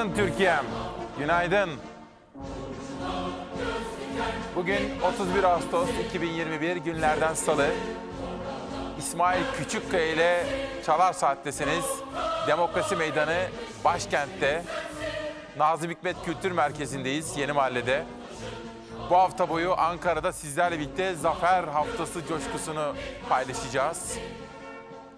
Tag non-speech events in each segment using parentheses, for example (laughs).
Günaydın Türkiye'm. Günaydın. Bugün 31 Ağustos 2021 günlerden salı. İsmail Küçükkaya ile Çalar Saat'tesiniz. Demokrasi Meydanı başkentte. Nazım Hikmet Kültür Merkezi'ndeyiz Yeni Mahalle'de. Bu hafta boyu Ankara'da sizlerle birlikte Zafer Haftası coşkusunu paylaşacağız.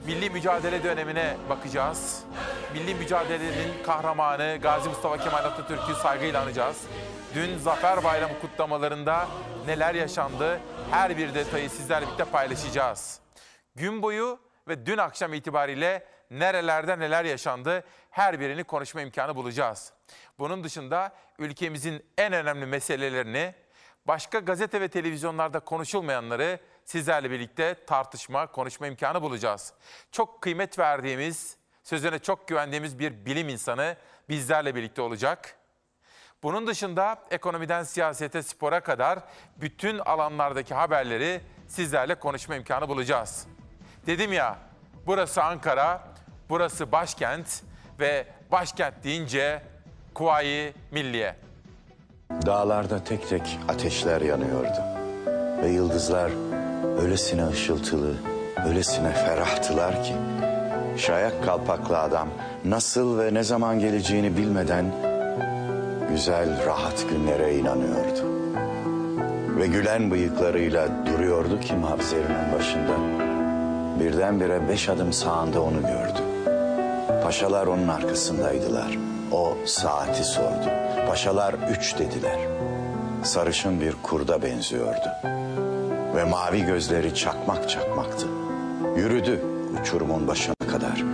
Milli mücadele dönemine bakacağız. Milli mücadelenin kahramanı Gazi Mustafa Kemal Atatürk'ü saygıyla anacağız. Dün Zafer Bayramı kutlamalarında neler yaşandı her bir detayı sizlerle birlikte paylaşacağız. Gün boyu ve dün akşam itibariyle nerelerde neler yaşandı her birini konuşma imkanı bulacağız. Bunun dışında ülkemizin en önemli meselelerini, başka gazete ve televizyonlarda konuşulmayanları sizlerle birlikte tartışma, konuşma imkanı bulacağız. Çok kıymet verdiğimiz, sözüne çok güvendiğimiz bir bilim insanı bizlerle birlikte olacak. Bunun dışında ekonomiden siyasete, spora kadar bütün alanlardaki haberleri sizlerle konuşma imkanı bulacağız. Dedim ya, burası Ankara, burası başkent ve başkent deyince Kuvayi Milliye. Dağlarda tek tek ateşler yanıyordu. Ve yıldızlar öylesine ışıltılı, öylesine ferahtılar ki... ...şayak kalpaklı adam nasıl ve ne zaman geleceğini bilmeden... ...güzel, rahat günlere inanıyordu. Ve gülen bıyıklarıyla duruyordu ki mavzerinin başında. Birdenbire beş adım sağında onu gördü. Paşalar onun arkasındaydılar. O saati sordu. Paşalar üç dediler. Sarışın bir kurda benziyordu. Ve mavi gözleri çakmak çakmaktı. Yürüdü uçurumun başına kadar.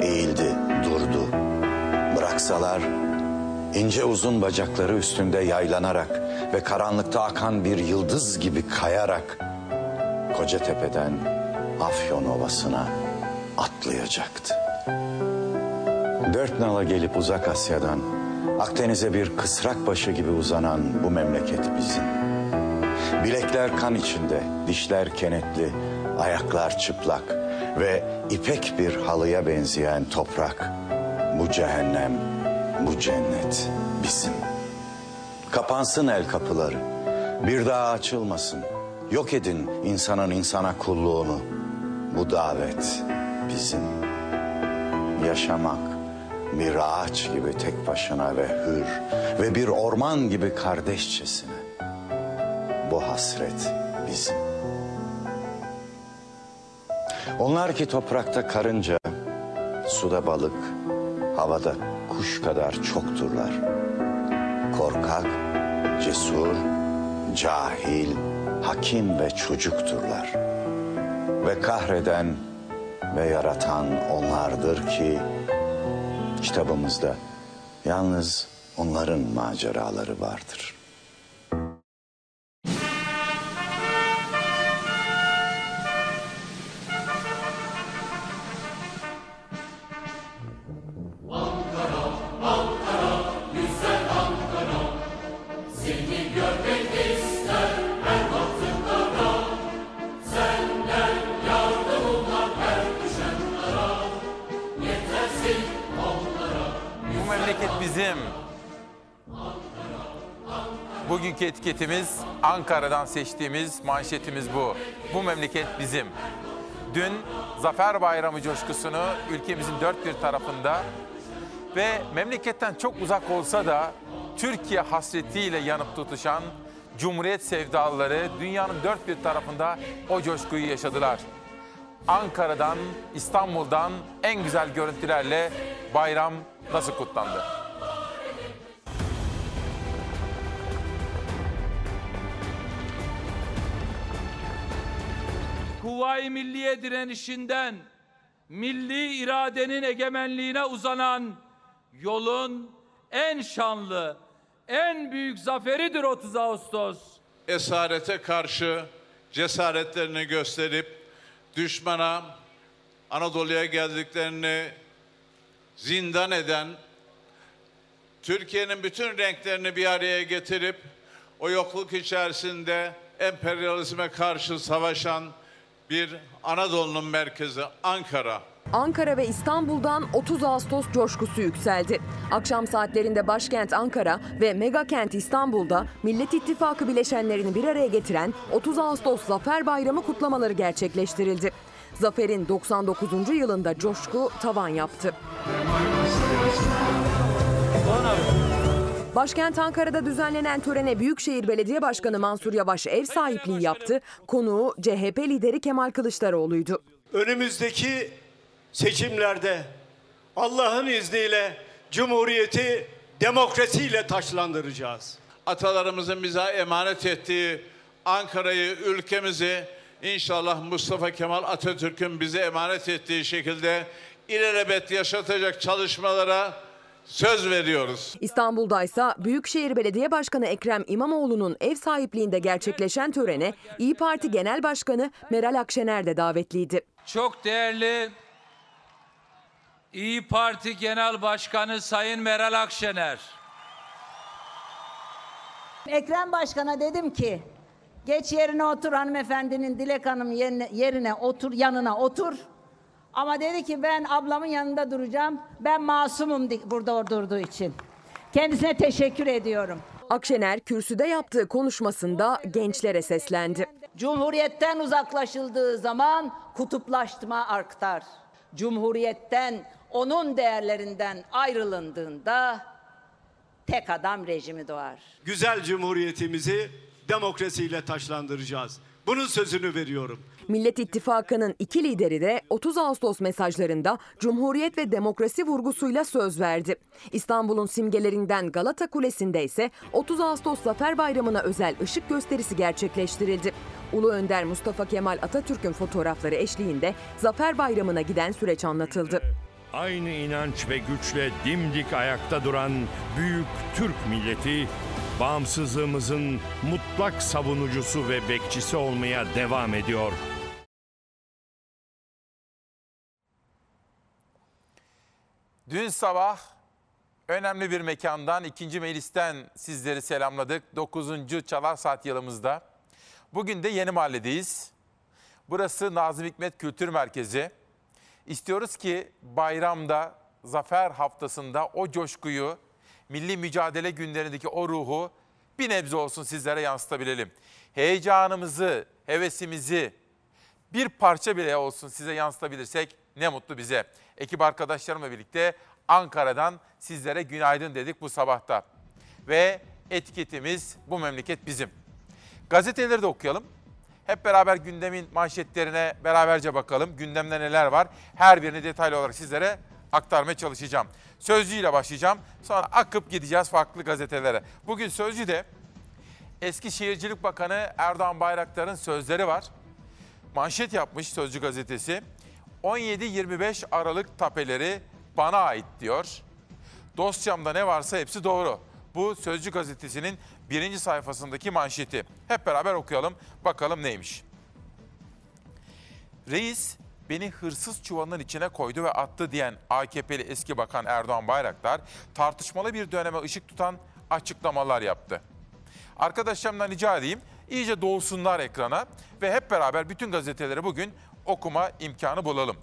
Eğildi, durdu. Bıraksalar ince uzun bacakları üstünde yaylanarak ve karanlıkta akan bir yıldız gibi kayarak Kocatepe'den Afyon Ovası'na atlayacaktı. Dört nala gelip uzak Asya'dan Akdeniz'e bir kısrak başı gibi uzanan bu memleket bizim. Bilekler kan içinde, dişler kenetli, ayaklar çıplak ve ipek bir halıya benzeyen toprak. Bu cehennem, bu cennet bizim. Kapansın el kapıları, bir daha açılmasın. Yok edin insanın insana kulluğunu. Bu davet bizim. Yaşamak bir ağaç gibi tek başına ve hür ve bir orman gibi kardeşçesine. Bu hasret bizim. Onlar ki toprakta karınca, suda balık, havada kuş kadar çokturlar. Korkak, cesur, cahil, hakim ve çocukturlar. Ve kahreden ve yaratan onlardır ki kitabımızda yalnız onların maceraları vardır. Ankara'dan seçtiğimiz manşetimiz bu. Bu memleket bizim. Dün Zafer Bayramı coşkusunu ülkemizin dört bir tarafında ve memleketten çok uzak olsa da Türkiye hasretiyle yanıp tutuşan Cumhuriyet sevdalıları dünyanın dört bir tarafında o coşkuyu yaşadılar. Ankara'dan, İstanbul'dan en güzel görüntülerle bayram nasıl kutlandı? Kuvayi Milliye direnişinden milli iradenin egemenliğine uzanan yolun en şanlı, en büyük zaferidir 30 Ağustos. esarete karşı cesaretlerini gösterip düşmana Anadolu'ya geldiklerini zindan eden Türkiye'nin bütün renklerini bir araya getirip o yokluk içerisinde emperyalizme karşı savaşan bir Anadolu'nun merkezi Ankara Ankara ve İstanbul'dan 30 Ağustos coşkusu yükseldi. Akşam saatlerinde başkent Ankara ve megakent İstanbul'da Millet İttifakı bileşenlerini bir araya getiren 30 Ağustos Zafer Bayramı kutlamaları gerçekleştirildi. Zafer'in 99. yılında coşku tavan yaptı. Başkent Ankara'da düzenlenen törene Büyükşehir Belediye Başkanı Mansur Yavaş ev sahipliği yaptı. Konuğu CHP lideri Kemal Kılıçdaroğlu'ydu. önümüzdeki seçimlerde Allah'ın izniyle Cumhuriyeti demokrasiyle taşlandıracağız. Atalarımızın bize emanet ettiği Ankara'yı, ülkemizi inşallah Mustafa Kemal Atatürk'ün bize emanet ettiği şekilde ilelebet yaşatacak çalışmalara söz veriyoruz. İstanbul'da ise Büyükşehir Belediye Başkanı Ekrem İmamoğlu'nun ev sahipliğinde gerçekleşen törene İyi Parti Genel Başkanı Meral Akşener de davetliydi. Çok değerli İyi Parti Genel Başkanı Sayın Meral Akşener. Ekrem Başkan'a dedim ki geç yerine otur hanımefendinin Dilek Hanım yerine, yerine otur yanına otur. Ama dedi ki ben ablamın yanında duracağım. Ben masumum di- burada durduğu için. Kendisine teşekkür ediyorum. Akşener kürsüde yaptığı konuşmasında gençlere seslendi. Cumhuriyetten uzaklaşıldığı zaman kutuplaşma artar. Cumhuriyetten onun değerlerinden ayrılındığında tek adam rejimi doğar. Güzel cumhuriyetimizi demokrasiyle taşlandıracağız. Bunun sözünü veriyorum. Millet İttifakı'nın iki lideri de 30 Ağustos mesajlarında Cumhuriyet ve demokrasi vurgusuyla söz verdi. İstanbul'un simgelerinden Galata Kulesi'nde ise 30 Ağustos Zafer Bayramı'na özel ışık gösterisi gerçekleştirildi. Ulu Önder Mustafa Kemal Atatürk'ün fotoğrafları eşliğinde Zafer Bayramı'na giden süreç anlatıldı. aynı inanç ve güçle dimdik ayakta duran büyük Türk milleti, bağımsızlığımızın mutlak savunucusu ve bekçisi olmaya devam ediyor. Dün sabah önemli bir mekandan, ikinci meclisten sizleri selamladık. 9. Çalar Saat yılımızda. Bugün de Yeni Mahalle'deyiz. Burası Nazım Hikmet Kültür Merkezi. İstiyoruz ki bayramda, zafer haftasında o coşkuyu, milli mücadele günlerindeki o ruhu bir nebze olsun sizlere yansıtabilelim. Heyecanımızı, hevesimizi bir parça bile olsun size yansıtabilirsek ne mutlu bize. Ekip arkadaşlarımla birlikte Ankara'dan sizlere günaydın dedik bu sabahta. Ve etiketimiz bu memleket bizim. Gazeteleri de okuyalım. Hep beraber gündemin manşetlerine beraberce bakalım. Gündemde neler var? Her birini detaylı olarak sizlere aktarmaya çalışacağım. Sözcü ile başlayacağım. Sonra akıp gideceğiz farklı gazetelere. Bugün Sözcü'de eski Şehircilik Bakanı Erdoğan Bayraktar'ın sözleri var. Manşet yapmış Sözcü gazetesi. 17-25 Aralık tapeleri bana ait diyor. Dosyamda ne varsa hepsi doğru. Bu Sözcü gazetesinin birinci sayfasındaki manşeti. Hep beraber okuyalım bakalım neymiş. Reis beni hırsız çuvalının içine koydu ve attı diyen AKP'li eski bakan Erdoğan Bayraktar tartışmalı bir döneme ışık tutan açıklamalar yaptı. Arkadaşlarımdan rica edeyim iyice doğsunlar ekrana ve hep beraber bütün gazeteleri bugün okuma imkanı bulalım.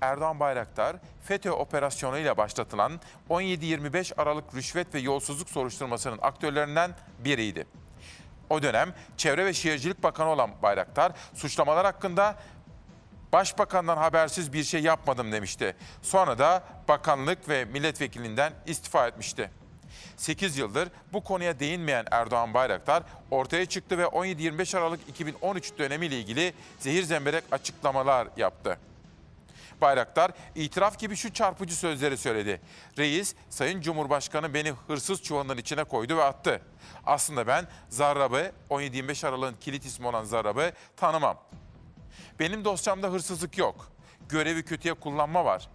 Erdoğan Bayraktar, FETÖ operasyonuyla başlatılan 17-25 Aralık rüşvet ve yolsuzluk soruşturmasının aktörlerinden biriydi. O dönem Çevre ve Şehircilik Bakanı olan Bayraktar, suçlamalar hakkında Başbakandan habersiz bir şey yapmadım demişti. Sonra da bakanlık ve milletvekilinden istifa etmişti. 8 yıldır bu konuya değinmeyen Erdoğan Bayraktar ortaya çıktı ve 17-25 Aralık 2013 dönemiyle ilgili zehir zemberek açıklamalar yaptı. Bayraktar itiraf gibi şu çarpıcı sözleri söyledi. Reis, Sayın Cumhurbaşkanı beni hırsız çuvalının içine koydu ve attı. Aslında ben Zarrab'ı, 17-25 Aralık'ın kilit ismi olan Zarrab'ı tanımam. Benim dosyamda hırsızlık yok. Görevi kötüye kullanma var.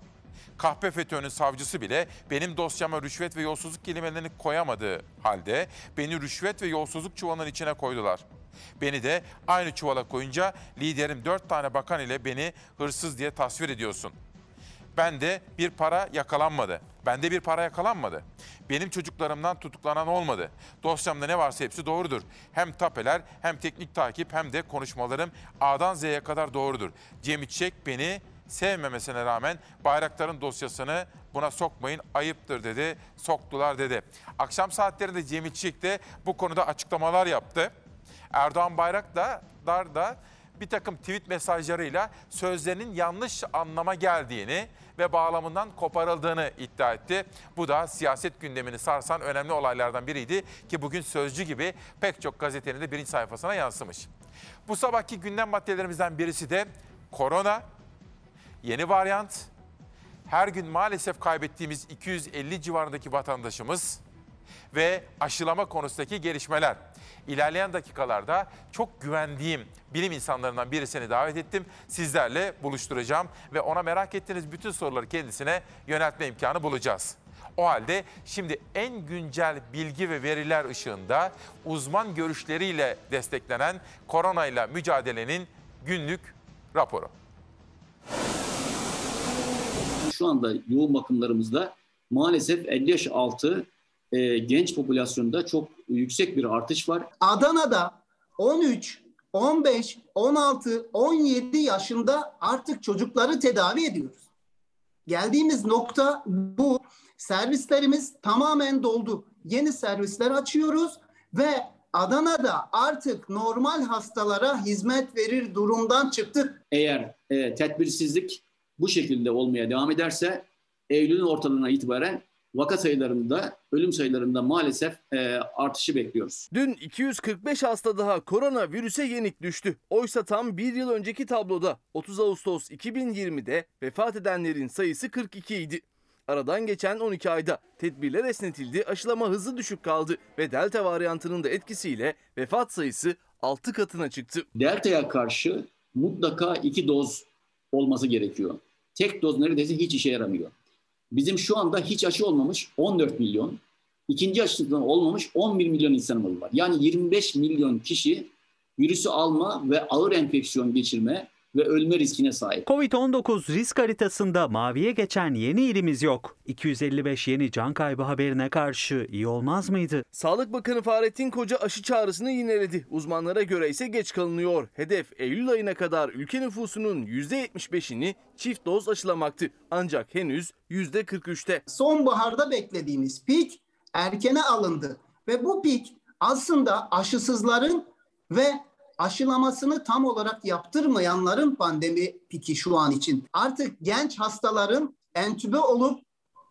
Kahpe FETÖ'nün savcısı bile benim dosyama rüşvet ve yolsuzluk kelimelerini koyamadığı halde beni rüşvet ve yolsuzluk çuvalının içine koydular. Beni de aynı çuvala koyunca liderim dört tane bakan ile beni hırsız diye tasvir ediyorsun. Ben de bir para yakalanmadı. Bende bir para yakalanmadı. Benim çocuklarımdan tutuklanan olmadı. Dosyamda ne varsa hepsi doğrudur. Hem tapeler hem teknik takip hem de konuşmalarım A'dan Z'ye kadar doğrudur. Cem İçek beni sevmemesine rağmen bayrakların dosyasını buna sokmayın ayıptır dedi. Soktular dedi. Akşam saatlerinde Cemil Çiçek de bu konuda açıklamalar yaptı. Erdoğan Bayraktar da bir takım tweet mesajlarıyla sözlerinin yanlış anlama geldiğini ve bağlamından koparıldığını iddia etti. Bu da siyaset gündemini sarsan önemli olaylardan biriydi ki bugün Sözcü gibi pek çok gazetenin de birinci sayfasına yansımış. Bu sabahki gündem maddelerimizden birisi de korona, yeni varyant, her gün maalesef kaybettiğimiz 250 civarındaki vatandaşımız ve aşılama konusundaki gelişmeler. İlerleyen dakikalarda çok güvendiğim bilim insanlarından birisini davet ettim. Sizlerle buluşturacağım ve ona merak ettiğiniz bütün soruları kendisine yöneltme imkanı bulacağız. O halde şimdi en güncel bilgi ve veriler ışığında uzman görüşleriyle desteklenen koronayla mücadelenin günlük raporu. Şu anda yoğun bakımlarımızda maalesef 50 yaş altı e, genç popülasyonda çok yüksek bir artış var. Adana'da 13, 15, 16, 17 yaşında artık çocukları tedavi ediyoruz. Geldiğimiz nokta bu. Servislerimiz tamamen doldu. Yeni servisler açıyoruz ve Adana'da artık normal hastalara hizmet verir durumdan çıktık. Eğer e, tedbirsizlik bu şekilde olmaya devam ederse Eylül'ün ortalarına itibaren vaka sayılarında, ölüm sayılarında maalesef e, artışı bekliyoruz. Dün 245 hasta daha koronavirüse yenik düştü. Oysa tam bir yıl önceki tabloda 30 Ağustos 2020'de vefat edenlerin sayısı 42 idi. Aradan geçen 12 ayda tedbirler esnetildi, aşılama hızı düşük kaldı ve delta varyantının da etkisiyle vefat sayısı 6 katına çıktı. Delta'ya karşı mutlaka iki doz olması gerekiyor. Tek doz neredeyse hiç işe yaramıyor. Bizim şu anda hiç aşı olmamış 14 milyon, ikinci aşıdan olmamış 11 milyon insanımız var. Yani 25 milyon kişi virüsü alma ve ağır enfeksiyon geçirme ve ölme riskine sahip. Covid-19 risk haritasında maviye geçen yeni ilimiz yok. 255 yeni can kaybı haberine karşı iyi olmaz mıydı? Sağlık Bakanı Fahrettin Koca aşı çağrısını yineledi. Uzmanlara göre ise geç kalınıyor. Hedef Eylül ayına kadar ülke nüfusunun %75'ini çift doz aşılamaktı. Ancak henüz %43'te. Sonbaharda beklediğimiz pik erkene alındı ve bu pik aslında aşısızların ve aşılamasını tam olarak yaptırmayanların pandemi piki şu an için. Artık genç hastaların entübe olup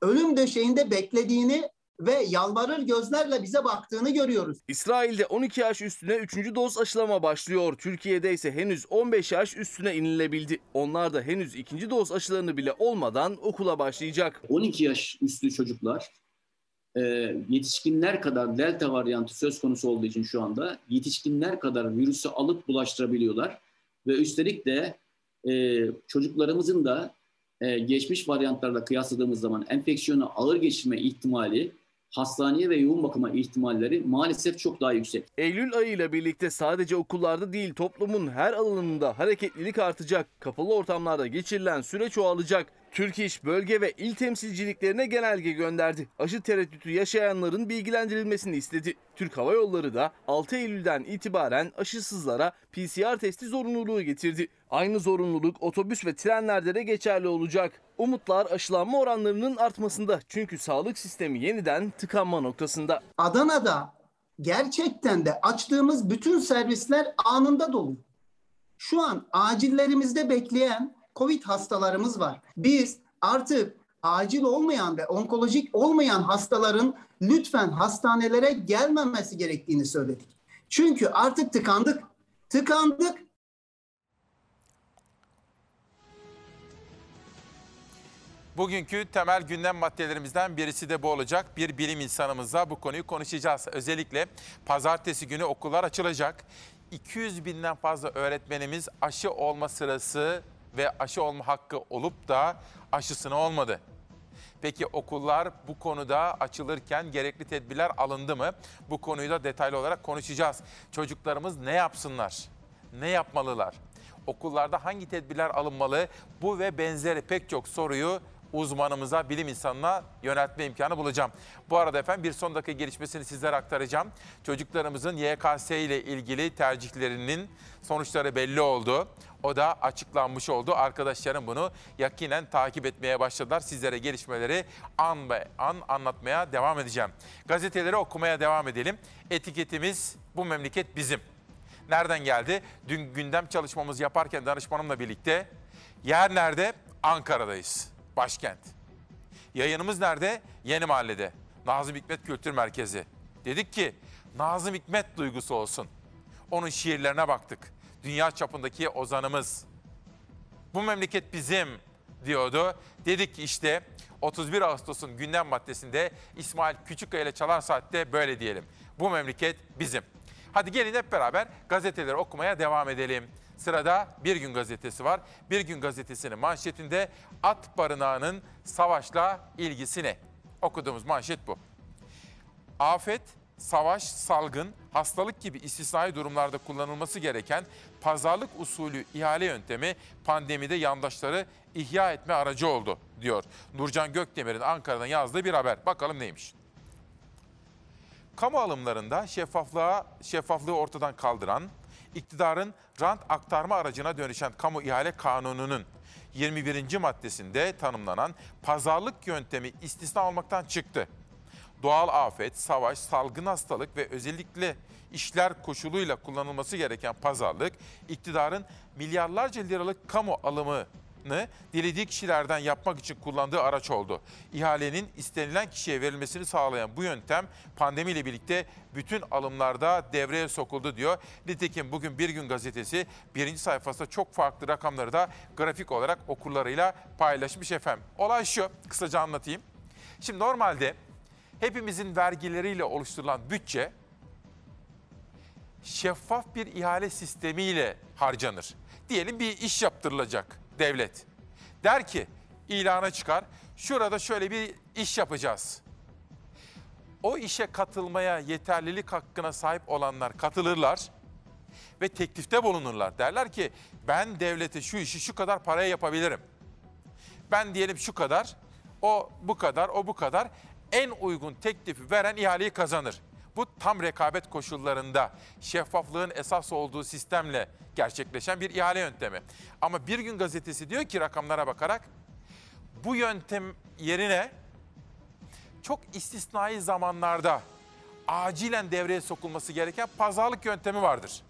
ölüm döşeğinde beklediğini ve yalvarır gözlerle bize baktığını görüyoruz. İsrail'de 12 yaş üstüne 3. doz aşılama başlıyor. Türkiye'de ise henüz 15 yaş üstüne inilebildi. Onlar da henüz ikinci doz aşılarını bile olmadan okula başlayacak. 12 yaş üstü çocuklar e, yetişkinler kadar delta varyantı söz konusu olduğu için şu anda yetişkinler kadar virüsü alıp bulaştırabiliyorlar. Ve üstelik de e, çocuklarımızın da e, geçmiş varyantlarla kıyasladığımız zaman enfeksiyonu ağır geçirme ihtimali hastaneye ve yoğun bakıma ihtimalleri maalesef çok daha yüksek. Eylül ayıyla birlikte sadece okullarda değil toplumun her alanında hareketlilik artacak. Kapalı ortamlarda geçirilen süre çoğalacak. Türk İş bölge ve il temsilciliklerine genelge gönderdi. Aşı tereddütü yaşayanların bilgilendirilmesini istedi. Türk Hava Yolları da 6 Eylül'den itibaren aşısızlara PCR testi zorunluluğu getirdi. Aynı zorunluluk otobüs ve trenlerde de geçerli olacak. Umutlar aşılanma oranlarının artmasında çünkü sağlık sistemi yeniden tıkanma noktasında. Adana'da gerçekten de açtığımız bütün servisler anında dolu. Şu an acillerimizde bekleyen COVID hastalarımız var. Biz artık acil olmayan ve onkolojik olmayan hastaların lütfen hastanelere gelmemesi gerektiğini söyledik. Çünkü artık tıkandık. Tıkandık. Bugünkü temel gündem maddelerimizden birisi de bu olacak. Bir bilim insanımızla bu konuyu konuşacağız. Özellikle pazartesi günü okullar açılacak. 200 binden fazla öğretmenimiz aşı olma sırası ve aşı olma hakkı olup da aşısını olmadı. Peki okullar bu konuda açılırken gerekli tedbirler alındı mı? Bu konuyu da detaylı olarak konuşacağız. Çocuklarımız ne yapsınlar? Ne yapmalılar? Okullarda hangi tedbirler alınmalı? Bu ve benzeri pek çok soruyu uzmanımıza, bilim insanına yöneltme imkanı bulacağım. Bu arada efendim bir son dakika gelişmesini sizlere aktaracağım. Çocuklarımızın YKS ile ilgili tercihlerinin sonuçları belli oldu. O da açıklanmış oldu. Arkadaşlarım bunu yakinen takip etmeye başladılar. Sizlere gelişmeleri an be an anlatmaya devam edeceğim. Gazeteleri okumaya devam edelim. Etiketimiz bu memleket bizim. Nereden geldi? Dün gündem çalışmamız yaparken danışmanımla birlikte yer nerede? Ankara'dayız. Başkent. Yayınımız nerede? Yeni Mahalle'de. Nazım Hikmet Kültür Merkezi. Dedik ki Nazım Hikmet duygusu olsun. Onun şiirlerine baktık. Dünya çapındaki ozanımız. Bu memleket bizim diyordu. Dedik ki işte 31 Ağustos'un gündem maddesinde İsmail Küçükkaya ile Çalar Saat'te böyle diyelim. Bu memleket bizim. Hadi gelin hep beraber gazeteleri okumaya devam edelim. Sırada Bir Gün Gazetesi var. Bir Gün Gazetesi'nin manşetinde at barınağının savaşla ilgisi ne? Okuduğumuz manşet bu. Afet, savaş, salgın, hastalık gibi istisnai durumlarda kullanılması gereken pazarlık usulü ihale yöntemi pandemide yandaşları ihya etme aracı oldu diyor. Nurcan Gökdemir'in Ankara'dan yazdığı bir haber. Bakalım neymiş? Kamu alımlarında şeffaflığa, şeffaflığı ortadan kaldıran, iktidarın rant aktarma aracına dönüşen kamu ihale kanununun 21. maddesinde tanımlanan pazarlık yöntemi istisna olmaktan çıktı. Doğal afet, savaş, salgın hastalık ve özellikle işler koşuluyla kullanılması gereken pazarlık, iktidarın milyarlarca liralık kamu alımını dilediği kişilerden yapmak için kullandığı araç oldu. İhalenin istenilen kişiye verilmesini sağlayan bu yöntem pandemiyle birlikte bütün alımlarda devreye sokuldu diyor. Nitekim bugün Bir Gün Gazetesi birinci sayfasında çok farklı rakamları da grafik olarak okurlarıyla paylaşmış efendim. Olay şu, kısaca anlatayım. Şimdi normalde hepimizin vergileriyle oluşturulan bütçe şeffaf bir ihale sistemiyle harcanır. Diyelim bir iş yaptırılacak devlet. Der ki ilana çıkar, şurada şöyle bir iş yapacağız. O işe katılmaya yeterlilik hakkına sahip olanlar katılırlar ve teklifte bulunurlar. Derler ki ben devlete şu işi şu kadar paraya yapabilirim. Ben diyelim şu kadar, o bu kadar, o bu kadar en uygun teklifi veren ihaleyi kazanır. Bu tam rekabet koşullarında şeffaflığın esas olduğu sistemle gerçekleşen bir ihale yöntemi. Ama Bir Gün Gazetesi diyor ki rakamlara bakarak bu yöntem yerine çok istisnai zamanlarda acilen devreye sokulması gereken pazarlık yöntemi vardır.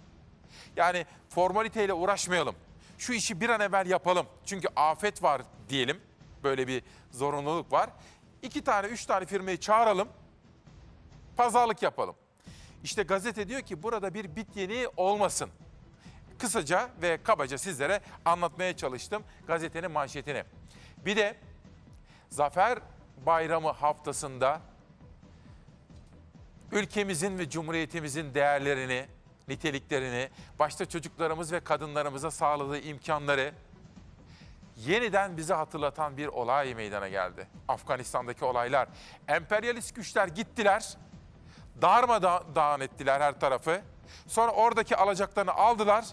Yani formaliteyle uğraşmayalım. Şu işi bir an evvel yapalım. Çünkü afet var diyelim. Böyle bir zorunluluk var. İki tane, üç tane firmayı çağıralım. Pazarlık yapalım. İşte gazete diyor ki burada bir bit yeni olmasın. Kısaca ve kabaca sizlere anlatmaya çalıştım gazetenin manşetini. Bir de Zafer Bayramı haftasında ülkemizin ve cumhuriyetimizin değerlerini, niteliklerini, başta çocuklarımız ve kadınlarımıza sağladığı imkanları yeniden bize hatırlatan bir olay meydana geldi. Afganistan'daki olaylar. Emperyalist güçler gittiler, darmadağın ettiler her tarafı. Sonra oradaki alacaklarını aldılar,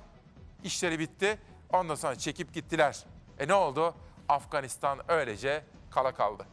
işleri bitti. Ondan sonra çekip gittiler. E ne oldu? Afganistan öylece kala kaldı.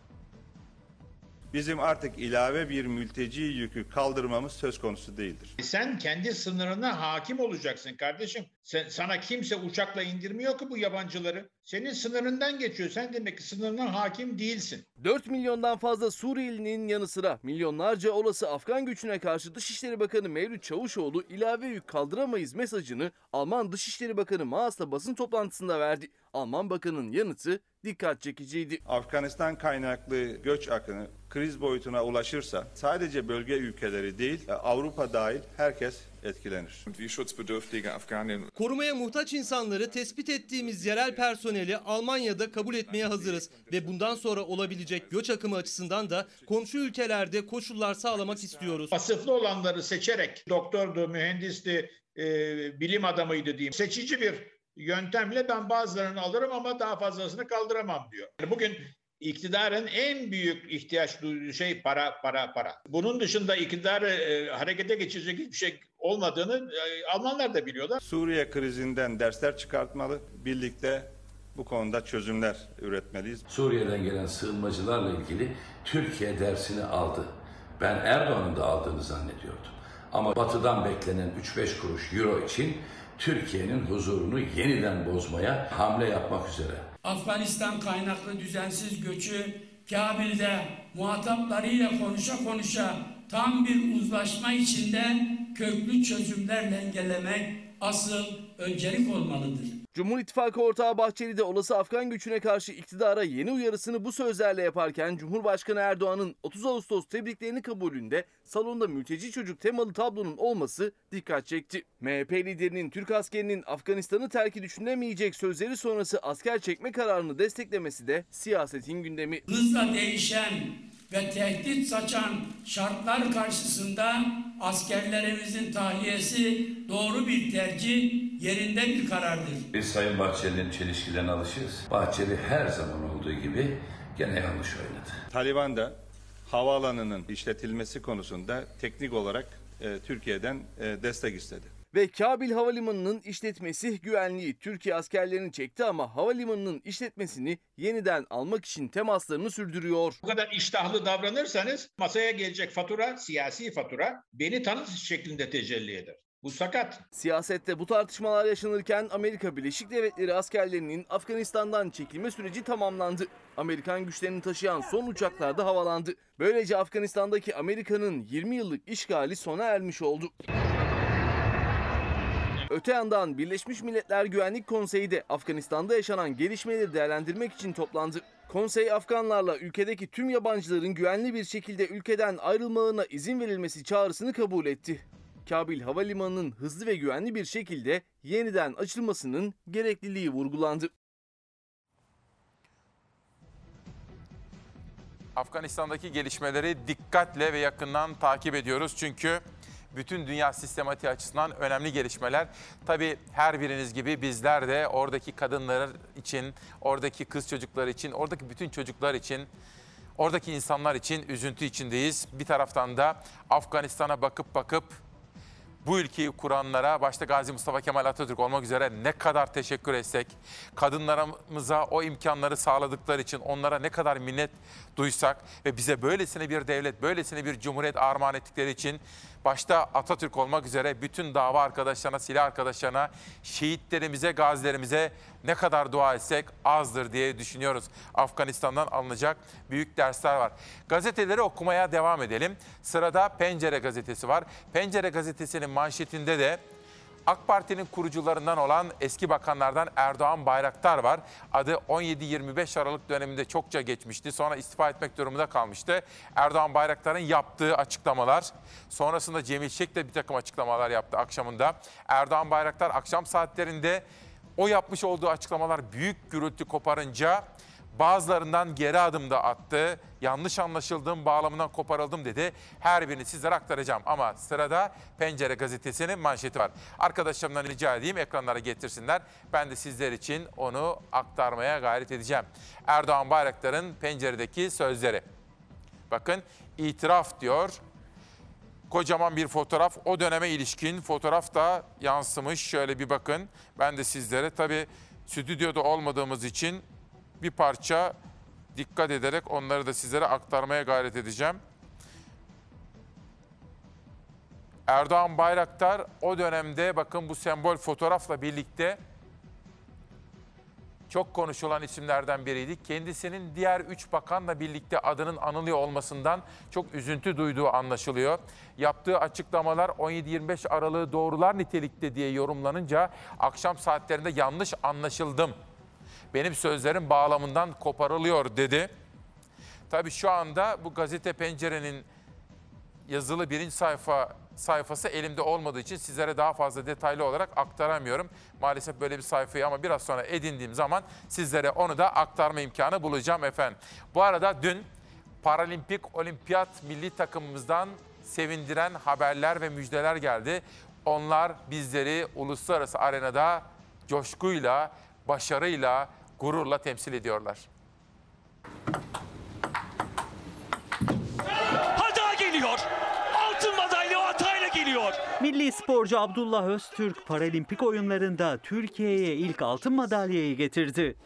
Bizim artık ilave bir mülteci yükü kaldırmamız söz konusu değildir. Sen kendi sınırına hakim olacaksın kardeşim. Sen, sana kimse uçakla indirmiyor ki bu yabancıları. Senin sınırından geçiyor. Sen demek ki sınırına hakim değilsin. 4 milyondan fazla Suriyelinin yanı sıra milyonlarca olası Afgan gücüne karşı Dışişleri Bakanı Mevlüt Çavuşoğlu ilave yük kaldıramayız mesajını Alman Dışişleri Bakanı Maas'ta basın toplantısında verdi. Alman Bakanı'nın yanıtı dikkat çekiciydi. Afganistan kaynaklı göç akını kriz boyutuna ulaşırsa sadece bölge ülkeleri değil Avrupa dahil herkes etkilenir. Korumaya muhtaç insanları tespit ettiğimiz yerel personeli Almanya'da kabul etmeye hazırız ve bundan sonra olabilecek göç akımı açısından da komşu ülkelerde koşullar sağlamak istiyoruz. Vasıflı olanları seçerek doktordu, mühendisti, e, bilim adamıydı diyeyim. Seçici bir yöntemle ben bazılarını alırım ama daha fazlasını kaldıramam diyor. Bugün iktidarın en büyük ihtiyaç duyduğu şey para, para, para. Bunun dışında iktidarı e, harekete geçirecek hiçbir şey olmadığını e, Almanlar da biliyorlar. Suriye krizinden dersler çıkartmalı, birlikte bu konuda çözümler üretmeliyiz. Suriye'den gelen sığınmacılarla ilgili Türkiye dersini aldı. Ben Erdoğan'ın da aldığını zannediyordum. Ama batıdan beklenen 3-5 kuruş euro için Türkiye'nin huzurunu yeniden bozmaya hamle yapmak üzere. Afganistan kaynaklı düzensiz göçü Kabil'de muhataplarıyla konuşa konuşa tam bir uzlaşma içinde köklü çözümlerle engellemek asıl öncelik olmalıdır. Cumhur İttifakı ortağı Bahçeli de olası Afgan güçüne karşı iktidara yeni uyarısını bu sözlerle yaparken Cumhurbaşkanı Erdoğan'ın 30 Ağustos tebriklerini kabulünde salonda mülteci çocuk temalı tablonun olması dikkat çekti. MHP liderinin Türk askerinin Afganistan'ı terki düşünemeyecek sözleri sonrası asker çekme kararını desteklemesi de siyasetin gündemi. Hızla değişen ve tehdit saçan şartlar karşısında askerlerimizin tahliyesi doğru bir tercih, yerinde bir karardır. Biz Sayın Bahçeli'nin çelişkilerine alışığız. Bahçeli her zaman olduğu gibi gene yanlış oynadı. Taliban da havaalanının işletilmesi konusunda teknik olarak e, Türkiye'den e, destek istedi. Ve Kabil Havalimanı'nın işletmesi güvenliği Türkiye askerlerini çekti ama havalimanının işletmesini yeniden almak için temaslarını sürdürüyor. Bu kadar iştahlı davranırsanız masaya gelecek fatura, siyasi fatura beni tanıt şeklinde tecelli eder. Bu sakat. Siyasette bu tartışmalar yaşanırken Amerika Birleşik Devletleri askerlerinin Afganistan'dan çekilme süreci tamamlandı. Amerikan güçlerini taşıyan son uçaklar da havalandı. Böylece Afganistan'daki Amerika'nın 20 yıllık işgali sona ermiş oldu. Öte yandan Birleşmiş Milletler Güvenlik Konseyi de Afganistan'da yaşanan gelişmeleri değerlendirmek için toplandı. Konsey Afganlarla ülkedeki tüm yabancıların güvenli bir şekilde ülkeden ayrılmalarına izin verilmesi çağrısını kabul etti. Kabil Havalimanı'nın hızlı ve güvenli bir şekilde yeniden açılmasının gerekliliği vurgulandı. Afganistan'daki gelişmeleri dikkatle ve yakından takip ediyoruz. Çünkü bütün dünya sistematiği açısından önemli gelişmeler. Tabii her biriniz gibi bizler de oradaki kadınlar için, oradaki kız çocuklar için, oradaki bütün çocuklar için, oradaki insanlar için üzüntü içindeyiz. Bir taraftan da Afganistan'a bakıp bakıp bu ülkeyi kuranlara, başta Gazi Mustafa Kemal Atatürk olmak üzere ne kadar teşekkür etsek, kadınlarımıza o imkanları sağladıkları için onlara ne kadar minnet duysak ve bize böylesine bir devlet, böylesine bir cumhuriyet armağan ettikleri için başta Atatürk olmak üzere bütün dava arkadaşlarına, silah arkadaşlarına, şehitlerimize, gazilerimize ne kadar dua etsek azdır diye düşünüyoruz. Afganistan'dan alınacak büyük dersler var. Gazeteleri okumaya devam edelim. Sırada Pencere gazetesi var. Pencere gazetesinin manşetinde de AK Parti'nin kurucularından olan eski bakanlardan Erdoğan Bayraktar var. Adı 17-25 Aralık döneminde çokça geçmişti. Sonra istifa etmek durumunda kalmıştı. Erdoğan Bayraktar'ın yaptığı açıklamalar. Sonrasında Cemil Şek de bir takım açıklamalar yaptı akşamında. Erdoğan Bayraktar akşam saatlerinde o yapmış olduğu açıklamalar büyük gürültü koparınca bazılarından geri adım da attı. Yanlış anlaşıldığım bağlamından koparıldım dedi. Her birini sizlere aktaracağım ama sırada Pencere gazetesinin manşeti var. Arkadaşlarımdan rica edeyim ekranlara getirsinler. Ben de sizler için onu aktarmaya gayret edeceğim. Erdoğan Bayraktar'ın Pencere'deki sözleri. Bakın itiraf diyor. Kocaman bir fotoğraf. O döneme ilişkin fotoğraf da yansımış. Şöyle bir bakın. Ben de sizlere tabii stüdyoda olmadığımız için bir parça dikkat ederek onları da sizlere aktarmaya gayret edeceğim. Erdoğan Bayraktar o dönemde bakın bu sembol fotoğrafla birlikte çok konuşulan isimlerden biriydi. Kendisinin diğer üç bakanla birlikte adının anılıyor olmasından çok üzüntü duyduğu anlaşılıyor. Yaptığı açıklamalar 17-25 Aralık'ı doğrular nitelikte diye yorumlanınca akşam saatlerinde yanlış anlaşıldım. Benim sözlerim bağlamından koparılıyor dedi. Tabii şu anda bu gazete pencerenin yazılı birinci sayfa sayfası elimde olmadığı için sizlere daha fazla detaylı olarak aktaramıyorum. Maalesef böyle bir sayfayı ama biraz sonra edindiğim zaman sizlere onu da aktarma imkanı bulacağım efendim. Bu arada dün Paralimpik Olimpiyat milli takımımızdan sevindiren haberler ve müjdeler geldi. Onlar bizleri uluslararası arenada coşkuyla, başarıyla, gururla temsil ediyorlar. Hata geliyor. Altın madalya hatayla geliyor. Milli sporcu Abdullah Öztürk Paralimpik oyunlarında Türkiye'ye ilk altın madalyayı getirdi.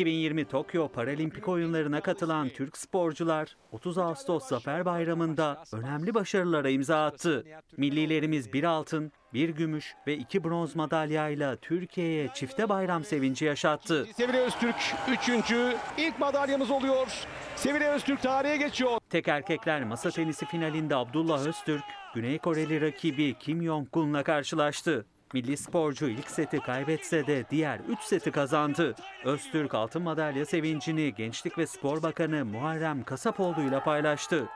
2020 Tokyo Paralimpik oyunlarına katılan Türk sporcular 30 Ağustos Zafer Bayramı'nda önemli başarılara imza attı. Millilerimiz bir altın, bir gümüş ve iki bronz madalyayla Türkiye'ye çifte bayram sevinci yaşattı. Sevile Öztürk 3. ilk madalyamız oluyor. Sevile Öztürk tarihe geçiyor. Tek erkekler masa tenisi finalinde Abdullah Öztürk, Güney Koreli rakibi Kim Jong-un'la karşılaştı. Milli sporcu ilk seti kaybetse de diğer 3 seti kazandı. Öztürk altın madalya sevincini Gençlik ve Spor Bakanı Muharrem Kasapoğlu ile paylaştı.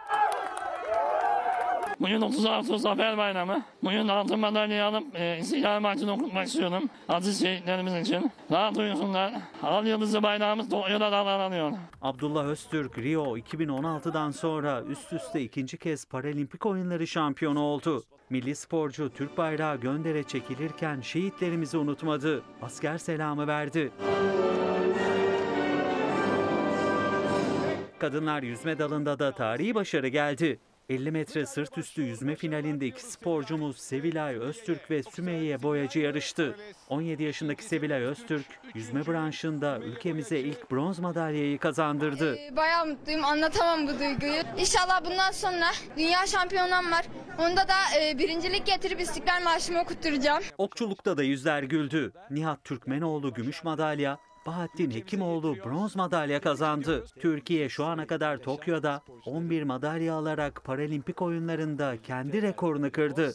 Bugün 30 Ağustos Zafer Bayramı. Bugün altın madalyayı alıp e, İstiklal Marşı'nı okutmak istiyorum. Aziz şehitlerimiz için. Rahat uyusunlar. Al yıldızlı bayrağımız Tokyo'da dalgalanıyor. Abdullah Öztürk Rio 2016'dan sonra üst üste ikinci kez Paralimpik oyunları şampiyonu oldu. Milli sporcu Türk bayrağı göndere çekilirken şehitlerimizi unutmadı. Asker selamı verdi. Kadınlar yüzme dalında da tarihi başarı geldi. 50 metre sırt üstü yüzme finalinde iki sporcumuz Sevilay Öztürk ve Sümeyye Boyacı yarıştı. 17 yaşındaki Sevilay Öztürk yüzme branşında ülkemize ilk bronz madalyayı kazandırdı. Bayağı mutluyum anlatamam bu duyguyu. İnşallah bundan sonra dünya şampiyonam var. Onda da e, birincilik getirip İstiklal Marşı'mı okutturacağım. Okçulukta da yüzler güldü. Nihat Türkmenoğlu gümüş madalya, Bahattin Hekimoğlu bronz madalya kazandı. Türkiye şu ana kadar Tokyo'da 11 madalya alarak Paralimpik oyunlarında kendi rekorunu kırdı.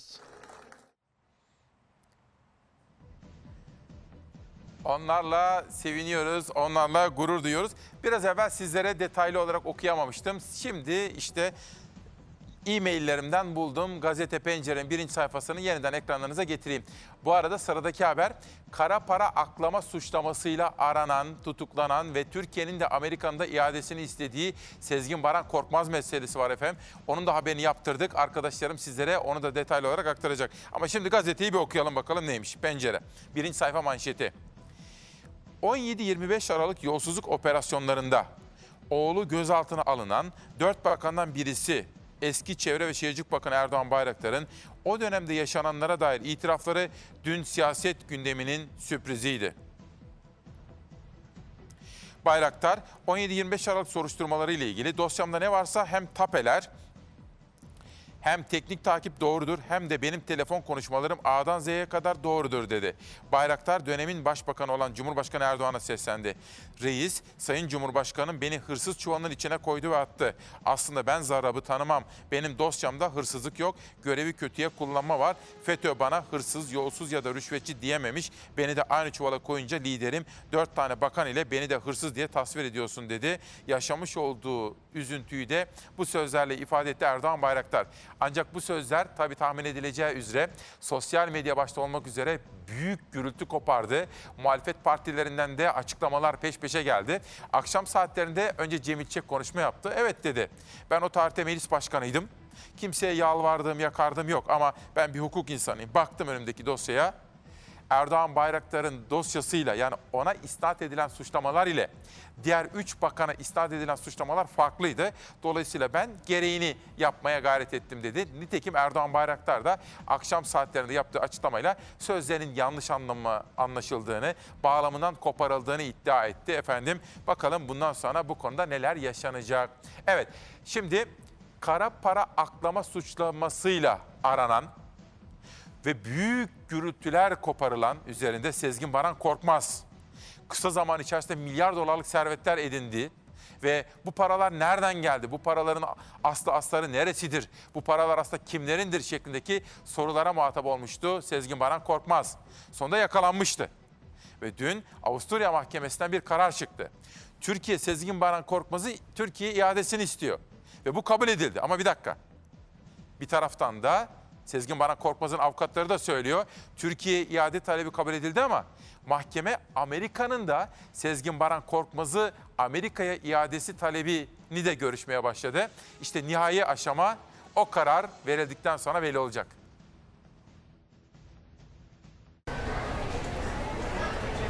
Onlarla seviniyoruz, onlarla gurur duyuyoruz. Biraz evvel sizlere detaylı olarak okuyamamıştım. Şimdi işte e-maillerimden buldum. Gazete Pencere'nin birinci sayfasını yeniden ekranlarınıza getireyim. Bu arada sıradaki haber kara para aklama suçlamasıyla aranan, tutuklanan ve Türkiye'nin de Amerika'nın da iadesini istediği Sezgin Baran Korkmaz meselesi var efendim. Onun da haberini yaptırdık. Arkadaşlarım sizlere onu da detaylı olarak aktaracak. Ama şimdi gazeteyi bir okuyalım bakalım neymiş. Pencere. Birinci sayfa manşeti. 17-25 Aralık yolsuzluk operasyonlarında oğlu gözaltına alınan dört bakandan birisi eski Çevre ve Şehircilik Bakanı Erdoğan Bayraktar'ın o dönemde yaşananlara dair itirafları dün siyaset gündeminin sürpriziydi. Bayraktar 17-25 Aralık soruşturmaları ile ilgili dosyamda ne varsa hem tapeler hem teknik takip doğrudur hem de benim telefon konuşmalarım A'dan Z'ye kadar doğrudur dedi. Bayraktar dönemin başbakanı olan Cumhurbaşkanı Erdoğan'a seslendi. Reis, Sayın Cumhurbaşkanım beni hırsız çuvalının içine koydu ve attı. Aslında ben zarabı tanımam. Benim dosyamda hırsızlık yok. Görevi kötüye kullanma var. FETÖ bana hırsız, yolsuz ya da rüşvetçi diyememiş. Beni de aynı çuvala koyunca liderim dört tane bakan ile beni de hırsız diye tasvir ediyorsun dedi. Yaşamış olduğu üzüntüyü de bu sözlerle ifade etti Erdoğan Bayraktar. Ancak bu sözler tabii tahmin edileceği üzere sosyal medya başta olmak üzere büyük gürültü kopardı. Muhalefet partilerinden de açıklamalar peş peşe geldi. Akşam saatlerinde önce Cemil Çek konuşma yaptı. Evet dedi. Ben o tarihte meclis başkanıydım. Kimseye yalvardım, yakardım yok ama ben bir hukuk insanıyım. Baktım önümdeki dosyaya. Erdoğan Bayraktar'ın dosyasıyla yani ona isnat edilen suçlamalar ile diğer 3 bakana isnat edilen suçlamalar farklıydı. Dolayısıyla ben gereğini yapmaya gayret ettim dedi. Nitekim Erdoğan Bayraktar da akşam saatlerinde yaptığı açıklamayla sözlerinin yanlış anlamı anlaşıldığını, bağlamından koparıldığını iddia etti. Efendim bakalım bundan sonra bu konuda neler yaşanacak. Evet şimdi kara para aklama suçlamasıyla aranan ve büyük gürültüler koparılan üzerinde Sezgin Baran Korkmaz. Kısa zaman içerisinde milyar dolarlık servetler edindi ve bu paralar nereden geldi? Bu paraların aslı asları neresidir? Bu paralar aslında kimlerindir şeklindeki sorulara muhatap olmuştu Sezgin Baran Korkmaz. Sonunda yakalanmıştı. Ve dün Avusturya Mahkemesi'nden bir karar çıktı. Türkiye Sezgin Baran Korkmaz'ı Türkiye iadesini istiyor. Ve bu kabul edildi. Ama bir dakika. Bir taraftan da Sezgin Baran Korkmaz'ın avukatları da söylüyor. Türkiye iade talebi kabul edildi ama mahkeme Amerika'nın da Sezgin Baran Korkmaz'ı Amerika'ya iadesi talebini de görüşmeye başladı. İşte nihai aşama o karar verildikten sonra belli olacak.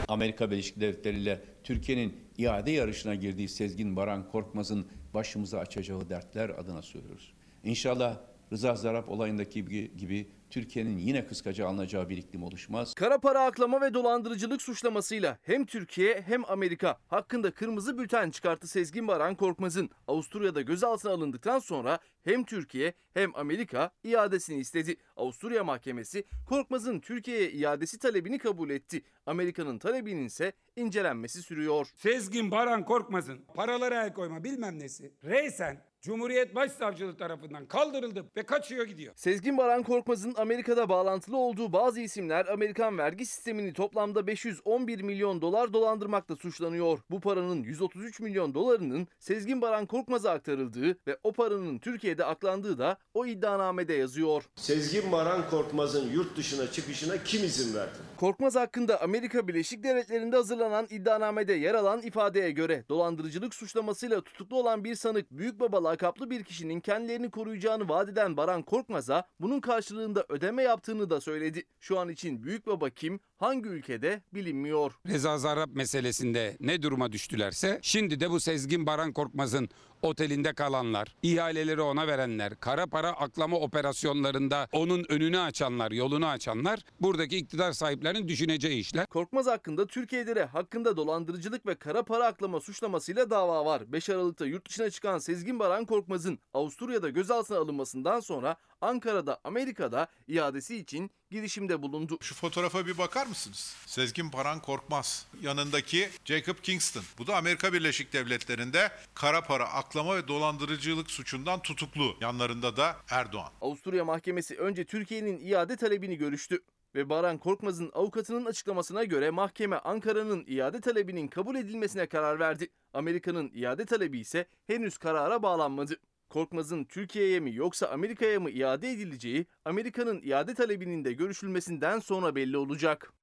Amerika Birleşik Devletleri ile Türkiye'nin iade yarışına girdiği Sezgin Baran Korkmaz'ın başımıza açacağı dertler adına söylüyoruz. İnşallah Rıza Zarap olayındaki gibi, Türkiye'nin yine kıskaca alınacağı bir iklim oluşmaz. Kara para aklama ve dolandırıcılık suçlamasıyla hem Türkiye hem Amerika hakkında kırmızı bülten çıkarttı Sezgin Baran Korkmaz'ın. Avusturya'da gözaltına alındıktan sonra hem Türkiye hem Amerika iadesini istedi. Avusturya mahkemesi Korkmaz'ın Türkiye'ye iadesi talebini kabul etti. Amerika'nın talebinin ise incelenmesi sürüyor. Sezgin Baran Korkmaz'ın paralara el koyma bilmem nesi reysen Cumhuriyet Başsavcılığı tarafından kaldırıldı ve kaçıyor gidiyor. Sezgin Baran Korkmaz'ın Amerika'da bağlantılı olduğu bazı isimler Amerikan vergi sistemini toplamda 511 milyon dolar dolandırmakla suçlanıyor. Bu paranın 133 milyon dolarının Sezgin Baran Korkmaz'a aktarıldığı ve o paranın Türkiye'de aklandığı da o iddianamede yazıyor. Sezgin Baran Korkmaz'ın yurt dışına çıkışına kim izin verdi? Korkmaz hakkında Amerika Birleşik Devletleri'nde hazırlanan iddianamede yer alan ifadeye göre dolandırıcılık suçlamasıyla tutuklu olan bir sanık Büyükbaba lakaplı bir kişinin kendilerini koruyacağını vaat eden Baran Korkmaz'a bunun karşılığında ödeme yaptığını da söyledi. Şu an için Büyükbaba kim, hangi ülkede bilinmiyor. Reza Zarrab meselesinde ne duruma düştülerse şimdi de bu Sezgin Baran Korkmaz'ın otelinde kalanlar, ihaleleri ona verenler, kara para aklama operasyonlarında onun önünü açanlar, yolunu açanlar buradaki iktidar sahiplerinin düşüneceği işler. Korkmaz hakkında Türkiye'de de hakkında dolandırıcılık ve kara para aklama suçlamasıyla dava var. 5 Aralık'ta yurt dışına çıkan Sezgin Baran Korkmaz'ın Avusturya'da gözaltına alınmasından sonra Ankara'da Amerika'da iadesi için girişimde bulundu. Şu fotoğrafa bir bakar mısınız? Sezgin Baran Korkmaz. Yanındaki Jacob Kingston. Bu da Amerika Birleşik Devletleri'nde kara para aklama ve dolandırıcılık suçundan tutuklu. Yanlarında da Erdoğan. Avusturya Mahkemesi önce Türkiye'nin iade talebini görüştü ve Baran Korkmaz'ın avukatının açıklamasına göre mahkeme Ankara'nın iade talebinin kabul edilmesine karar verdi. Amerika'nın iade talebi ise henüz karara bağlanmadı. Korkmaz'ın Türkiye'ye mi yoksa Amerika'ya mı iade edileceği Amerika'nın iade talebinin de görüşülmesinden sonra belli olacak.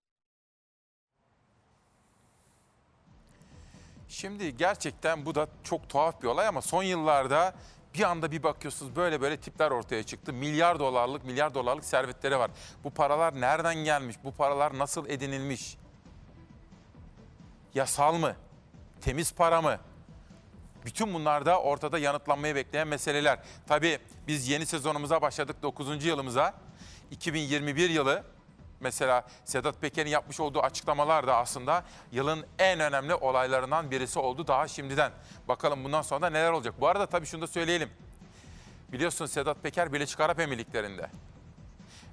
Şimdi gerçekten bu da çok tuhaf bir olay ama son yıllarda bir anda bir bakıyorsunuz böyle böyle tipler ortaya çıktı. Milyar dolarlık, milyar dolarlık servetleri var. Bu paralar nereden gelmiş? Bu paralar nasıl edinilmiş? Yasal mı? Temiz para mı? Bütün bunlar da ortada yanıtlanmayı bekleyen meseleler. Tabii biz yeni sezonumuza başladık 9. yılımıza. 2021 yılı mesela Sedat Peker'in yapmış olduğu açıklamalar da aslında yılın en önemli olaylarından birisi oldu daha şimdiden. Bakalım bundan sonra da neler olacak. Bu arada tabii şunu da söyleyelim. Biliyorsun Sedat Peker Birleşik Arap Emirlikleri'nde.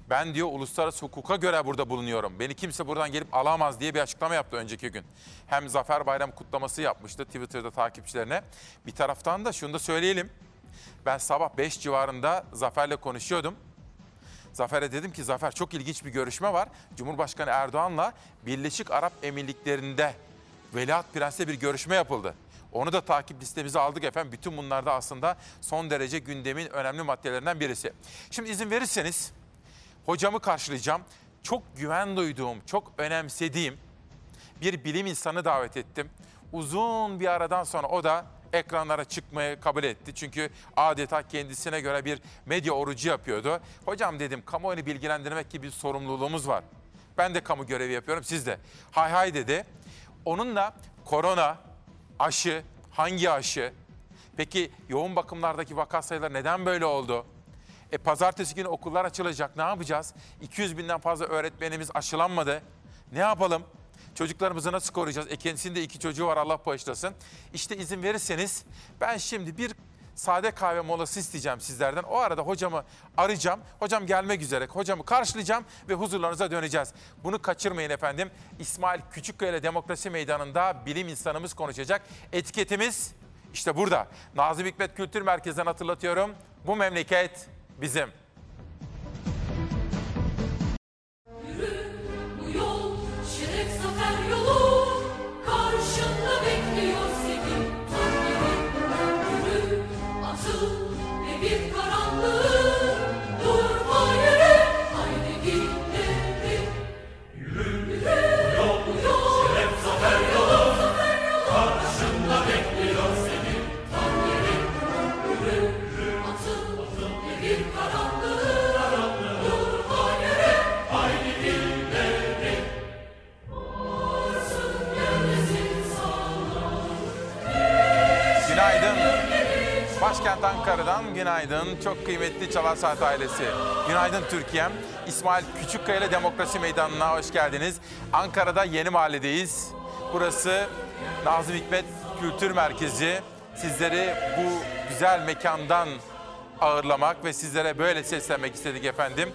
Ben diyor uluslararası hukuka göre burada bulunuyorum. Beni kimse buradan gelip alamaz diye bir açıklama yaptı önceki gün. Hem Zafer Bayram kutlaması yapmıştı Twitter'da takipçilerine. Bir taraftan da şunu da söyleyelim. Ben sabah 5 civarında Zafer'le konuşuyordum. Zafer'e dedim ki Zafer çok ilginç bir görüşme var. Cumhurbaşkanı Erdoğan'la Birleşik Arap Emirlikleri'nde Veliaht Prens'le bir görüşme yapıldı. Onu da takip listemize aldık efendim. Bütün bunlar da aslında son derece gündemin önemli maddelerinden birisi. Şimdi izin verirseniz hocamı karşılayacağım. Çok güven duyduğum, çok önemsediğim bir bilim insanı davet ettim. Uzun bir aradan sonra o da ekranlara çıkmayı kabul etti. Çünkü adeta kendisine göre bir medya orucu yapıyordu. Hocam dedim kamuoyunu bilgilendirmek gibi bir sorumluluğumuz var. Ben de kamu görevi yapıyorum siz de. Hay hay dedi. Onunla korona, aşı, hangi aşı? Peki yoğun bakımlardaki vaka sayıları neden böyle oldu? E pazartesi günü okullar açılacak. Ne yapacağız? 200 binden fazla öğretmenimiz aşılanmadı. Ne yapalım? Çocuklarımızı nasıl koruyacağız? E kendisinde iki çocuğu var Allah bağışlasın. İşte izin verirseniz ben şimdi bir sade kahve molası isteyeceğim sizlerden. O arada hocamı arayacağım. Hocam gelmek üzere. Hocamı karşılayacağım ve huzurlarınıza döneceğiz. Bunu kaçırmayın efendim. İsmail Küçükkaya ile Demokrasi Meydanı'nda bilim insanımız konuşacak. Etiketimiz işte burada. Nazım Hikmet Kültür Merkezi'nden hatırlatıyorum. Bu memleket bizim. Ankara'dan günaydın. Çok kıymetli Çalar Saat ailesi. Günaydın Türkiye'm. İsmail Küçükkaya ile Demokrasi Meydanı'na hoş geldiniz. Ankara'da Yeni Mahalle'deyiz. Burası Nazım Hikmet Kültür Merkezi. Sizleri bu güzel mekandan ağırlamak ve sizlere böyle seslenmek istedik efendim.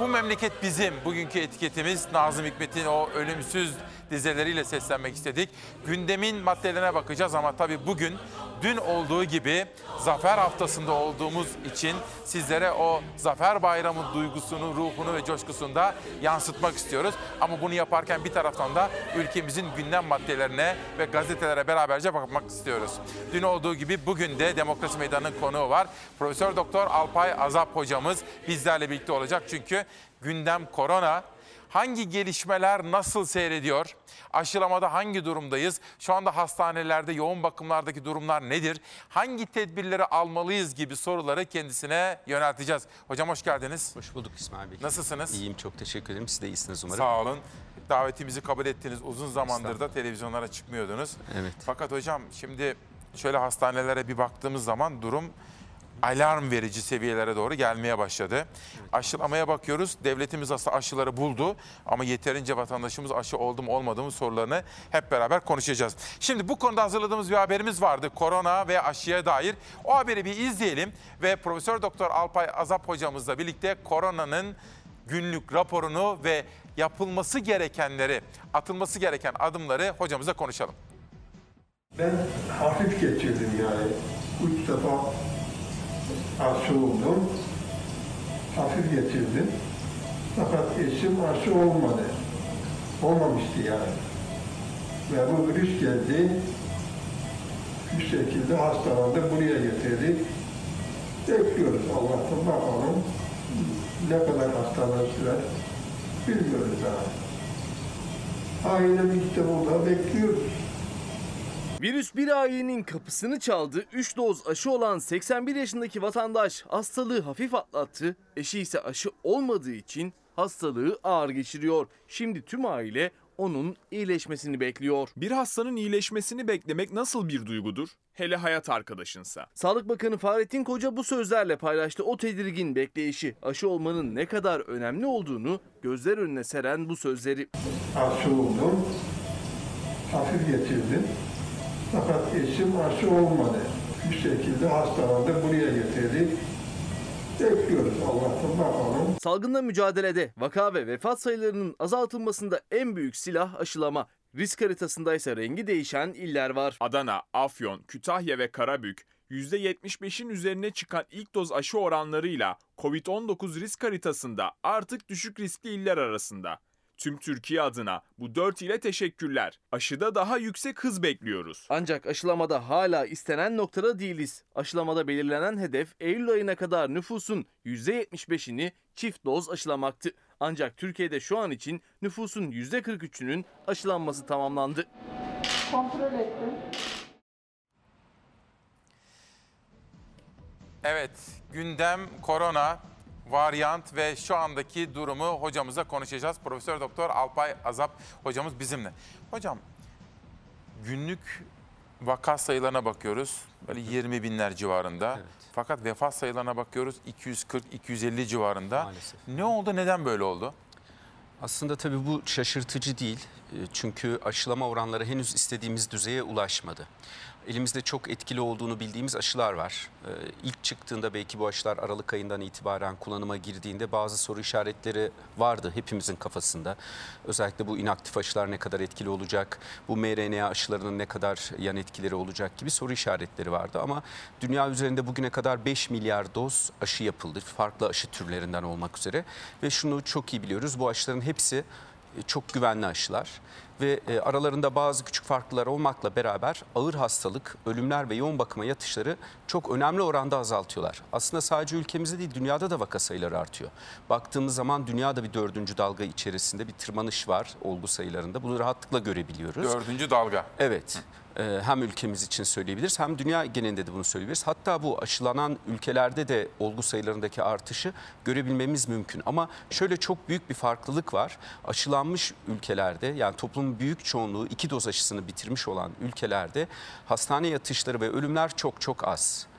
Bu memleket bizim. Bugünkü etiketimiz Nazım Hikmet'in o ölümsüz dizeleriyle seslenmek istedik. Gündemin maddelerine bakacağız ama tabii bugün dün olduğu gibi Zafer Haftası'nda olduğumuz için sizlere o Zafer Bayramı duygusunu, ruhunu ve coşkusunu da yansıtmak istiyoruz. Ama bunu yaparken bir taraftan da ülkemizin gündem maddelerine ve gazetelere beraberce bakmak istiyoruz. Dün olduğu gibi bugün de Demokrasi Meydanı'nın konuğu var. Profesör Doktor Alpay Azap hocamız bizlerle birlikte olacak. Çünkü gündem korona. Hangi gelişmeler nasıl seyrediyor? Aşılamada hangi durumdayız? Şu anda hastanelerde, yoğun bakımlardaki durumlar nedir? Hangi tedbirleri almalıyız gibi soruları kendisine yönelteceğiz. Hocam hoş geldiniz. Hoş bulduk İsmail Bey. Nasılsınız? İyiyim çok teşekkür ederim. Siz de iyisiniz umarım. Sağ olun. Davetimizi kabul ettiniz. Uzun zamandır da televizyonlara çıkmıyordunuz. Evet. Fakat hocam şimdi şöyle hastanelere bir baktığımız zaman durum alarm verici seviyelere doğru gelmeye başladı. Aşılamaya bakıyoruz. Devletimiz aslında aşıları buldu ama yeterince vatandaşımız aşı oldu mu olmadı mı sorularını hep beraber konuşacağız. Şimdi bu konuda hazırladığımız bir haberimiz vardı. Korona ve aşıya dair. O haberi bir izleyelim ve Profesör Doktor Alpay Azap hocamızla birlikte koronanın günlük raporunu ve yapılması gerekenleri, atılması gereken adımları hocamızla konuşalım. Ben hafif geçirdim yani. Üç defa aşı oldum. Hafif geçirdim. Fakat eşim aşı olmadı. Olmamıştı yani. Ve bu virüs geldi. Bir şekilde hastalandı. Buraya getirdik. Bekliyoruz Allah'tan bakalım. Ne kadar hastalığı sürer bilmiyoruz daha. Ailemiz işte burada bekliyoruz. Virüs bir ailenin kapısını çaldı. 3 doz aşı olan 81 yaşındaki vatandaş hastalığı hafif atlattı. Eşi ise aşı olmadığı için hastalığı ağır geçiriyor. Şimdi tüm aile onun iyileşmesini bekliyor. Bir hastanın iyileşmesini beklemek nasıl bir duygudur? Hele hayat arkadaşınsa. Sağlık Bakanı Fahrettin Koca bu sözlerle paylaştı o tedirgin bekleyişi. Aşı olmanın ne kadar önemli olduğunu gözler önüne seren bu sözleri. Aşı oldum. Hafif geçirdim. Fakat eşim aşı olmadı. Bir şekilde hastalandı. Buraya getirdik. Bekliyoruz Allah'tan bakalım. Salgınla mücadelede vaka ve vefat sayılarının azaltılmasında en büyük silah aşılama. Risk haritasında ise rengi değişen iller var. Adana, Afyon, Kütahya ve Karabük %75'in üzerine çıkan ilk doz aşı oranlarıyla COVID-19 risk haritasında artık düşük riskli iller arasında. Tüm Türkiye adına bu 4 ile teşekkürler. Aşıda daha yüksek hız bekliyoruz. Ancak aşılamada hala istenen noktada değiliz. Aşılamada belirlenen hedef Eylül ayına kadar nüfusun %75'ini çift doz aşılamaktı. Ancak Türkiye'de şu an için nüfusun %43'ünün aşılanması tamamlandı. Kontrol ettim. Evet, gündem korona, varyant ve şu andaki durumu hocamızla konuşacağız. Profesör Doktor Alpay Azap hocamız bizimle. Hocam, günlük vaka sayılarına bakıyoruz. Böyle 20 binler civarında. Fakat vefat sayılarına bakıyoruz 240-250 civarında. Maalesef. Ne oldu, neden böyle oldu? Aslında tabii bu şaşırtıcı değil. E, Çünkü aşılama oranları henüz istediğimiz düzeye ulaşmadı. Elimizde çok etkili olduğunu bildiğimiz aşılar var. Ee, İlk çıktığında belki bu aşılar Aralık ayından itibaren kullanıma girdiğinde bazı soru işaretleri vardı hepimizin kafasında. Özellikle bu inaktif aşılar ne kadar etkili olacak, bu mRNA aşılarının ne kadar yan etkileri olacak gibi soru işaretleri vardı. Ama dünya üzerinde bugüne kadar 5 milyar doz aşı yapıldı farklı aşı türlerinden olmak üzere. Ve şunu çok iyi biliyoruz bu aşıların hepsi e, çok güvenli aşılar ve e, aralarında bazı küçük farklılar olmakla beraber ağır hastalık, ölümler ve yoğun bakıma yatışları çok önemli oranda azaltıyorlar. Aslında sadece ülkemizde değil dünyada da vaka sayıları artıyor. Baktığımız zaman dünyada bir dördüncü dalga içerisinde bir tırmanış var olgu sayılarında. Bunu rahatlıkla görebiliyoruz. Dördüncü dalga. Evet. Ee, Hem ülkemiz için söyleyebiliriz hem dünya genelinde de bunu söyleyebiliriz. Hatta bu aşılanan ülkelerde de olgu sayılarındaki artışı görebilmemiz mümkün. Ama şöyle çok büyük bir farklılık var. Aşılanmış ülkelerde yani toplumun büyük çoğunluğu iki doz aşısını bitirmiş olan ülkelerde hastane yatışları ve ölümler çok çok az.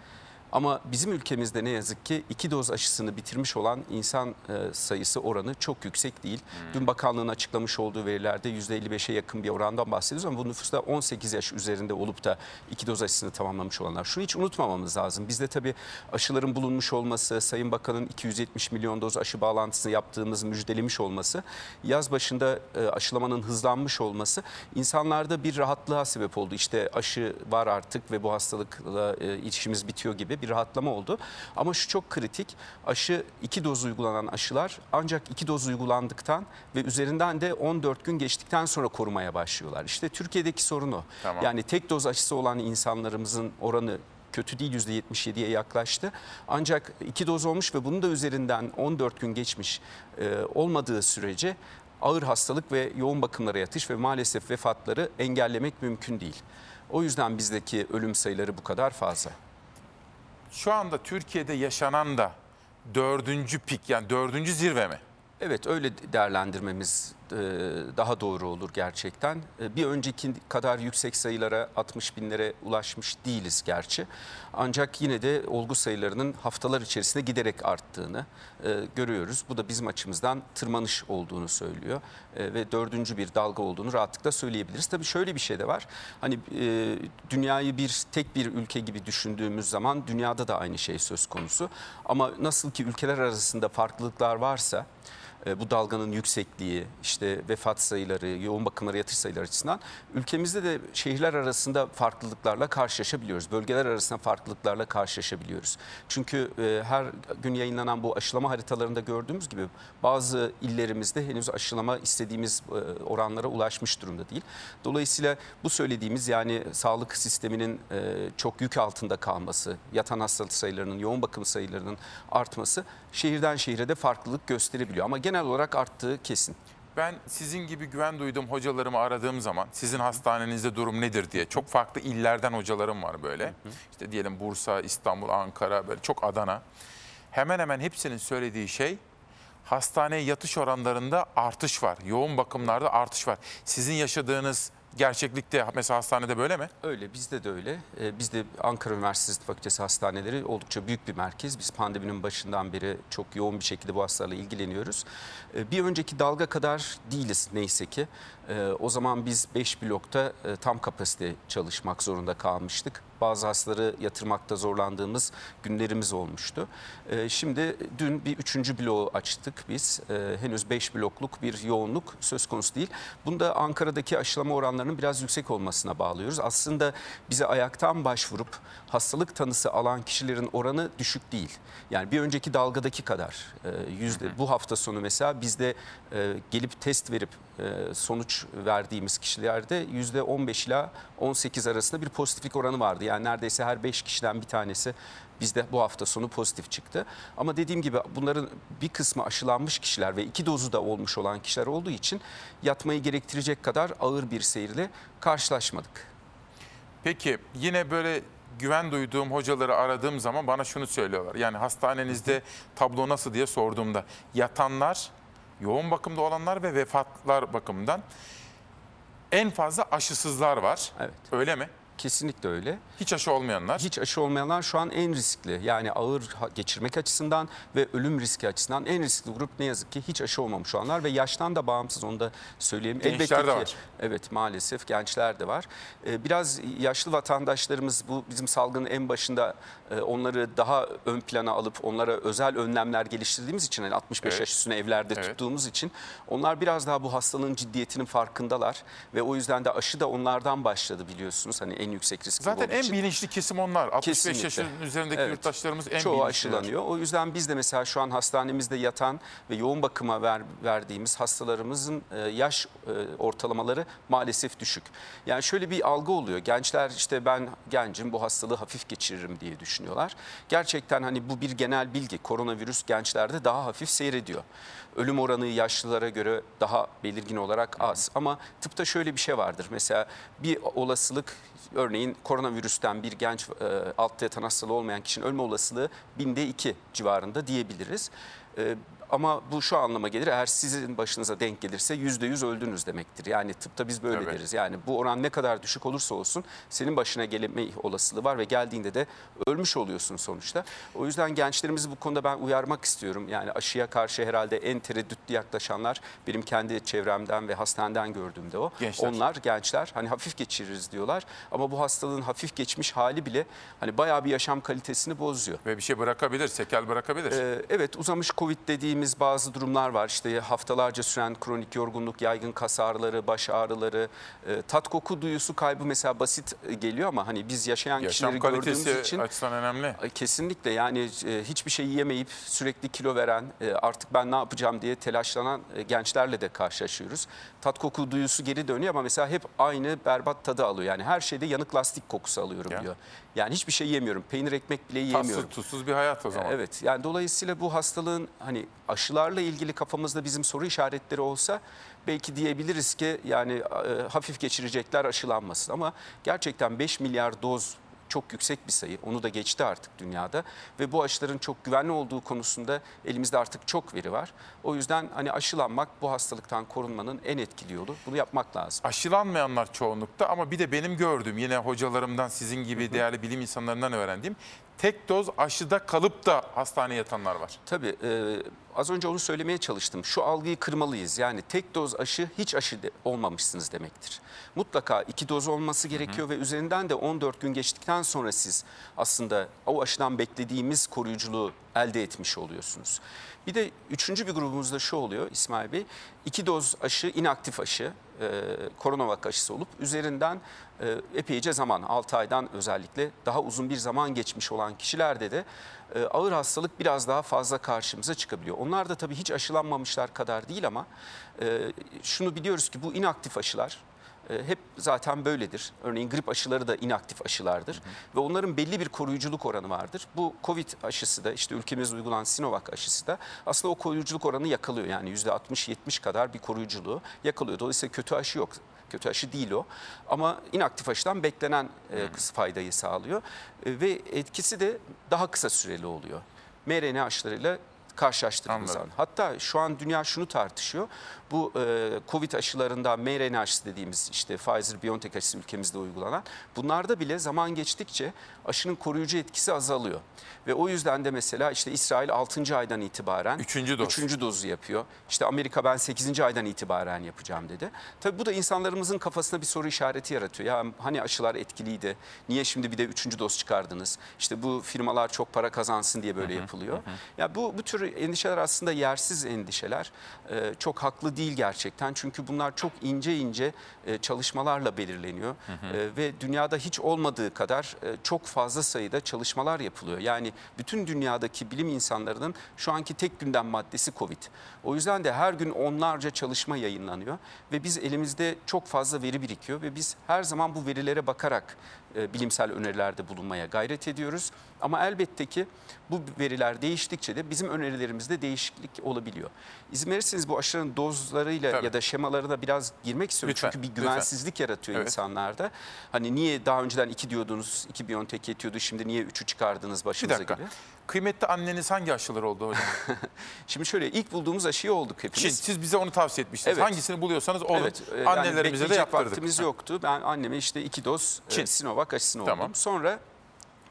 Ama bizim ülkemizde ne yazık ki iki doz aşısını bitirmiş olan insan e, sayısı oranı çok yüksek değil. Dün bakanlığın açıklamış olduğu verilerde %55'e yakın bir orandan bahsediyoruz ama bu nüfusta 18 yaş üzerinde olup da iki doz aşısını tamamlamış olanlar. Şunu hiç unutmamamız lazım. Bizde tabii aşıların bulunmuş olması, Sayın Bakan'ın 270 milyon doz aşı bağlantısını yaptığımız müjdelemiş olması, yaz başında e, aşılamanın hızlanmış olması insanlarda bir rahatlığa sebep oldu. İşte aşı var artık ve bu hastalıkla e, işimiz bitiyor gibi bir rahatlama oldu. Ama şu çok kritik. Aşı iki doz uygulanan aşılar ancak iki doz uygulandıktan ve üzerinden de 14 gün geçtikten sonra korumaya başlıyorlar. İşte Türkiye'deki sorun o. Tamam. Yani tek doz aşısı olan insanlarımızın oranı kötü değil %77'ye yaklaştı. Ancak iki doz olmuş ve bunun da üzerinden 14 gün geçmiş e, olmadığı sürece ağır hastalık ve yoğun bakımlara yatış ve maalesef vefatları engellemek mümkün değil. O yüzden bizdeki ölüm sayıları bu kadar fazla. Şu anda Türkiye'de yaşanan da dördüncü pik yani dördüncü zirve mi? Evet öyle değerlendirmemiz daha doğru olur gerçekten. E, Bir önceki kadar yüksek sayılara 60 binlere ulaşmış değiliz gerçi. Ancak yine de olgu sayılarının haftalar içerisinde giderek arttığını e, görüyoruz. Bu da bizim açımızdan tırmanış olduğunu söylüyor. E, Ve dördüncü bir dalga olduğunu rahatlıkla söyleyebiliriz. Tabii şöyle bir şey de var. Hani e, dünyayı bir tek bir ülke gibi düşündüğümüz zaman dünyada da aynı şey söz konusu. Ama nasıl ki ülkeler arasında farklılıklar varsa e, bu dalganın yüksekliği, işte vefat sayıları, yoğun bakımlara yatış sayıları açısından ülkemizde de şehirler arasında farklılıklarla karşılaşabiliyoruz. Bölgeler arasında farklılıklarla karşılaşabiliyoruz. Çünkü e, her gün yayınlanan bu aşılama haritalarında gördüğümüz gibi bazı illerimizde henüz aşılama istediğimiz e, oranlara ulaşmış durumda değil. Dolayısıyla bu söylediğimiz yani sağlık sisteminin e, çok yük altında kalması, yatan hastalık sayılarının, yoğun bakım sayılarının artması şehirden şehire de farklılık gösterebiliyor. Ama genel olarak arttığı kesin. Ben sizin gibi güven duyduğum hocalarımı aradığım zaman sizin hastanenizde durum nedir diye çok farklı illerden hocalarım var böyle. İşte diyelim Bursa, İstanbul, Ankara böyle çok Adana. Hemen hemen hepsinin söylediği şey hastaneye yatış oranlarında artış var. Yoğun bakımlarda artış var. Sizin yaşadığınız gerçeklikte mesela hastanede böyle mi? Öyle bizde de öyle. Ee, bizde Ankara Üniversitesi Fakültesi hastaneleri oldukça büyük bir merkez. Biz pandeminin başından beri çok yoğun bir şekilde bu hastalarla ilgileniyoruz. Ee, bir önceki dalga kadar değiliz neyse ki. Ee, o zaman biz 5 blokta e, tam kapasite çalışmak zorunda kalmıştık. Bazı hastaları yatırmakta zorlandığımız günlerimiz olmuştu. Ee, şimdi dün bir üçüncü bloğu açtık biz. Ee, henüz 5 blokluk bir yoğunluk söz konusu değil. Bunda Ankara'daki aşılama oranlarının biraz yüksek olmasına bağlıyoruz. Aslında bize ayaktan başvurup hastalık tanısı alan kişilerin oranı düşük değil. Yani bir önceki dalgadaki kadar e, yüzde bu hafta sonu mesela bizde e, gelip test verip sonuç verdiğimiz kişilerde yüzde 15 ila 18 arasında bir pozitiflik oranı vardı. Yani neredeyse her 5 kişiden bir tanesi bizde bu hafta sonu pozitif çıktı. Ama dediğim gibi bunların bir kısmı aşılanmış kişiler ve iki dozu da olmuş olan kişiler olduğu için yatmayı gerektirecek kadar ağır bir seyirle karşılaşmadık. Peki yine böyle güven duyduğum hocaları aradığım zaman bana şunu söylüyorlar. Yani hastanenizde tablo nasıl diye sorduğumda yatanlar, yoğun bakımda olanlar ve vefatlar bakımından en fazla aşısızlar var. Evet. Öyle mi? Kesinlikle öyle. Hiç aşı olmayanlar. Hiç aşı olmayanlar şu an en riskli. Yani ağır geçirmek açısından ve ölüm riski açısından en riskli grup ne yazık ki hiç aşı olmamış olanlar ve yaştan da bağımsız onu da söyleyeyim. Gençler de ki, var. Evet maalesef gençler de var. Ee, biraz yaşlı vatandaşlarımız bu bizim salgının en başında e, onları daha ön plana alıp onlara özel önlemler geliştirdiğimiz için yani 65 Evet. yaş üstüne evlerde Evet. tuttuğumuz için onlar biraz daha bu hastalığın ciddiyetinin farkındalar ve o yüzden de aşı da onlardan başladı biliyorsunuz. Hani en yüksek riskli Zaten olduğu en için. bilinçli kesim onlar. 65 Kesinlikle. yaşın üzerindeki Evet. yurttaşlarımız en Çoğu bilinçliler. aşılanıyor. O yüzden biz de mesela şu an hastanemizde yatan ve yoğun bakıma ver, verdiğimiz hastalarımızın e, yaş e, ortalamaları maalesef düşük. Yani şöyle bir algı oluyor. Gençler işte ben gencim bu hastalığı hafif geçiririm diye düşünüyorlar. Gerçekten hani bu bir genel bilgi. Koronavirüs gençlerde daha hafif seyrediyor. Ölüm oranı yaşlılara göre daha belirgin olarak az. Ama tıpta şöyle bir şey vardır. Mesela bir olasılık örneğin koronavirüsten bir genç e, altta yatan hastalığı olmayan kişinin ölme olasılığı binde iki civarında diyebiliriz. E, Ama bu şu anlama gelir eğer sizin başınıza denk gelirse yüzde yüz öldünüz demektir. Yani tıpta biz böyle Evet. deriz. Yani bu oran ne kadar düşük olursa olsun senin başına gelme olasılığı var ve geldiğinde de ölmüş oluyorsun sonuçta. O yüzden gençlerimizi bu konuda ben uyarmak istiyorum. Yani aşıya karşı herhalde en tereddütlü yaklaşanlar benim kendi çevremden ve hastaneden gördüğümde o. Gençler. Onlar gençler hani hafif geçiririz diyorlar ama bu hastalığın hafif geçmiş hali bile hani bayağı bir yaşam kalitesini bozuyor. Ve bir şey bırakabilir, sekel bırakabilir. Ee, evet uzamış Covid dediğimiz bazı durumlar var. İşte haftalarca süren kronik yorgunluk, yaygın kas ağrıları, baş ağrıları, e, tat koku duyusu kaybı mesela basit e, geliyor ama hani biz yaşayan Yaşam kişileri gördüğümüz için açısından önemli. Ay, Kesinlikle yani e, hiçbir şey yiyemeyip sürekli kilo veren e, artık ben ne yapacağım diye telaşlanan e, gençlerle de karşılaşıyoruz. Tat koku duyusu geri dönüyor ama mesela hep aynı berbat tadı alıyor. Yani her şeyde yanık lastik kokusu alıyorum Ya. diyor. Yani hiçbir şey yemiyorum. Peynir ekmek bile Tatsız, yiyemiyorum. tuzsuz bir hayat o zaman. Evet yani dolayısıyla bu hastalığın hani aşılarla ilgili kafamızda bizim soru işaretleri olsa belki diyebiliriz ki yani e, hafif geçirecekler aşılanmasın ama gerçekten 5 milyar doz çok yüksek bir sayı. Onu da geçti artık dünyada ve bu aşıların çok güvenli olduğu konusunda elimizde artık çok veri var. O yüzden hani aşılanmak bu hastalıktan korunmanın en etkili yolu. Bunu yapmak lazım. Aşılanmayanlar çoğunlukta ama bir de benim gördüğüm yine hocalarımdan sizin gibi değerli bilim insanlarından öğrendiğim tek doz aşıda kalıp da hastaneye yatanlar var. Tabii e, az önce onu söylemeye çalıştım. Şu algıyı kırmalıyız. Yani tek doz aşı hiç aşı de- olmamışsınız demektir. Mutlaka iki doz olması gerekiyor ve üzerinden de 14 gün geçtikten sonra siz aslında o aşıdan beklediğimiz koruyuculuğu elde etmiş oluyorsunuz. Bir de üçüncü bir grubumuzda şu oluyor İsmail Bey. iki doz aşı inaktif aşı, koronavak aşısı olup üzerinden e, epeyce zaman 6 aydan özellikle daha uzun bir zaman geçmiş olan kişilerde de e, ağır hastalık biraz daha fazla karşımıza çıkabiliyor. Onlar da tabii hiç aşılanmamışlar kadar değil ama e, şunu biliyoruz ki bu inaktif aşılar e, hep zaten böyledir. Örneğin grip aşıları da inaktif aşılardır ve onların belli bir koruyuculuk oranı vardır. Bu Covid aşısı da işte ülkemizde uygulanan Sinovac aşısı da aslında o koruyuculuk oranı yakalıyor. Yani %60-70 kadar bir koruyuculuğu yakalıyor. Dolayısıyla kötü aşı yok. Kötü aşı değil o. Ama inaktif aşıdan beklenen e, faydayı sağlıyor. E, ve etkisi de daha kısa süreli oluyor. mRNA aşılarıyla karşılaştırdığımız Anladım. zaman. Hatta şu an dünya şunu tartışıyor. Bu e, Covid aşılarında mRNA aşısı dediğimiz işte Pfizer-BioNTech aşısı ülkemizde uygulanan bunlarda bile zaman geçtikçe aşının koruyucu etkisi azalıyor. Ve o yüzden de mesela işte İsrail 6. aydan itibaren Üçüncü doz. üçüncü dozu yapıyor. İşte Amerika ben 8. aydan itibaren yapacağım dedi. Tabii bu da insanlarımızın kafasına bir soru işareti yaratıyor. Ya hani aşılar etkiliydi. Niye şimdi bir de üçüncü doz çıkardınız? İşte bu firmalar çok para kazansın diye böyle yapılıyor. Ya bu bu tür endişeler aslında yersiz endişeler. Ee, çok haklı değil gerçekten. Çünkü bunlar çok ince ince e, çalışmalarla belirleniyor. Ee, ve dünyada hiç olmadığı kadar e, çok fazla sayıda çalışmalar yapılıyor. Yani bütün dünyadaki bilim insanlarının şu anki tek gündem maddesi Covid. O yüzden de her gün onlarca çalışma yayınlanıyor ve biz elimizde çok fazla veri birikiyor ve biz her zaman bu verilere bakarak e, bilimsel önerilerde bulunmaya gayret ediyoruz. Ama elbette ki bu veriler değiştikçe de bizim önerilerimizde değişiklik olabiliyor. İzin verirseniz bu aşıların dozlarıyla Tabii. ya da şemalarına biraz girmek istiyorum. Lütfen, Çünkü bir lütfen. güvensizlik yaratıyor Evet. insanlarda. Hani niye daha önceden iki diyordunuz, iki Biontech yetiyordu şimdi niye üçü çıkardınız Bir başınıza dakika. gibi. Kıymetli anneniz hangi aşılar oldu hocam? (laughs) Şimdi şöyle ilk bulduğumuz aşıyı olduk Şimdi hepimiz. siz bize onu tavsiye etmiştiniz. Evet. Hangisini buluyorsanız olun. Evet, e, yani Annelerimize de bekleyecek yaptırdık. vaktimiz yoktu. Ben anneme işte iki doz e, Çin. Sinovac aşısını Tamam. oldum. Sonra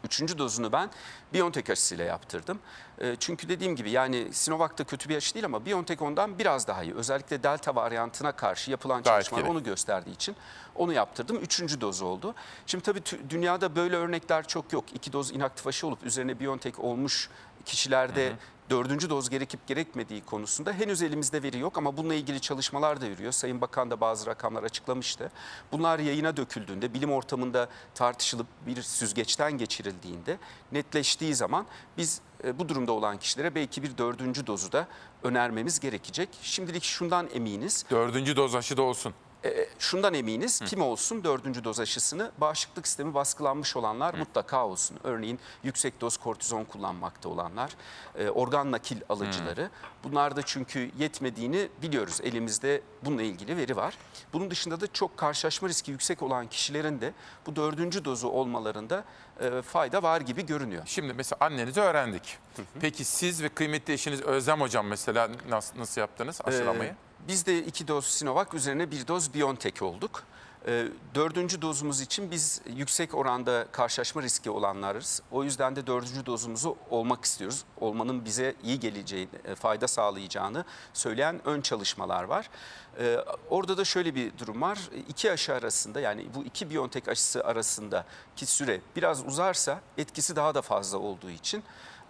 üçüncü dozunu ben BioNTech aşısıyla yaptırdım. E, Çünkü dediğim gibi yani Sinovac da kötü bir aşı değil ama BioNTech ondan biraz daha iyi. Özellikle Delta varyantına karşı yapılan çalışmalar onu gösterdiği için onu yaptırdım. Üçüncü doz oldu. Şimdi tabii dünyada böyle örnekler çok yok. İki doz inaktif aşı olup üzerine BioNTech olmuş kişilerde dördüncü doz gerekip gerekmediği konusunda henüz elimizde veri yok ama bununla ilgili çalışmalar da yürüyor. Sayın Bakan da bazı rakamlar açıklamıştı. Bunlar yayına döküldüğünde, bilim ortamında tartışılıp bir süzgeçten geçirildiğinde netleştiği zaman biz e, bu durumda olan kişilere belki bir dördüncü dozu da önermemiz gerekecek. Şimdilik şundan eminiz. Dördüncü doz aşı da olsun. E, şundan eminiz kim olsun dördüncü doz aşısını bağışıklık sistemi baskılanmış olanlar mutlaka olsun. Örneğin yüksek doz kortizon kullanmakta olanlar, e, organ nakil alıcıları. Bunlar da çünkü yetmediğini biliyoruz. Elimizde bununla ilgili veri var. Bunun dışında da çok karşılaşma riski yüksek olan kişilerin de bu dördüncü dozu olmalarında e, fayda var gibi görünüyor. Şimdi mesela annenizi öğrendik. Peki siz ve kıymetli eşiniz Özlem Hocam mesela nasıl, nasıl yaptınız aşılamayı? Ee, biz de iki doz Sinovac üzerine bir doz BioNTech olduk. Ee, dördüncü dozumuz için biz yüksek oranda karşılaşma riski olanlarız. O yüzden de dördüncü dozumuzu olmak istiyoruz. Olmanın bize iyi geleceğini, e, fayda sağlayacağını söyleyen ön çalışmalar var. Ee, orada da şöyle bir durum var. İki aşı arasında yani bu iki BioNTech aşısı arasındaki süre biraz uzarsa etkisi daha da fazla olduğu için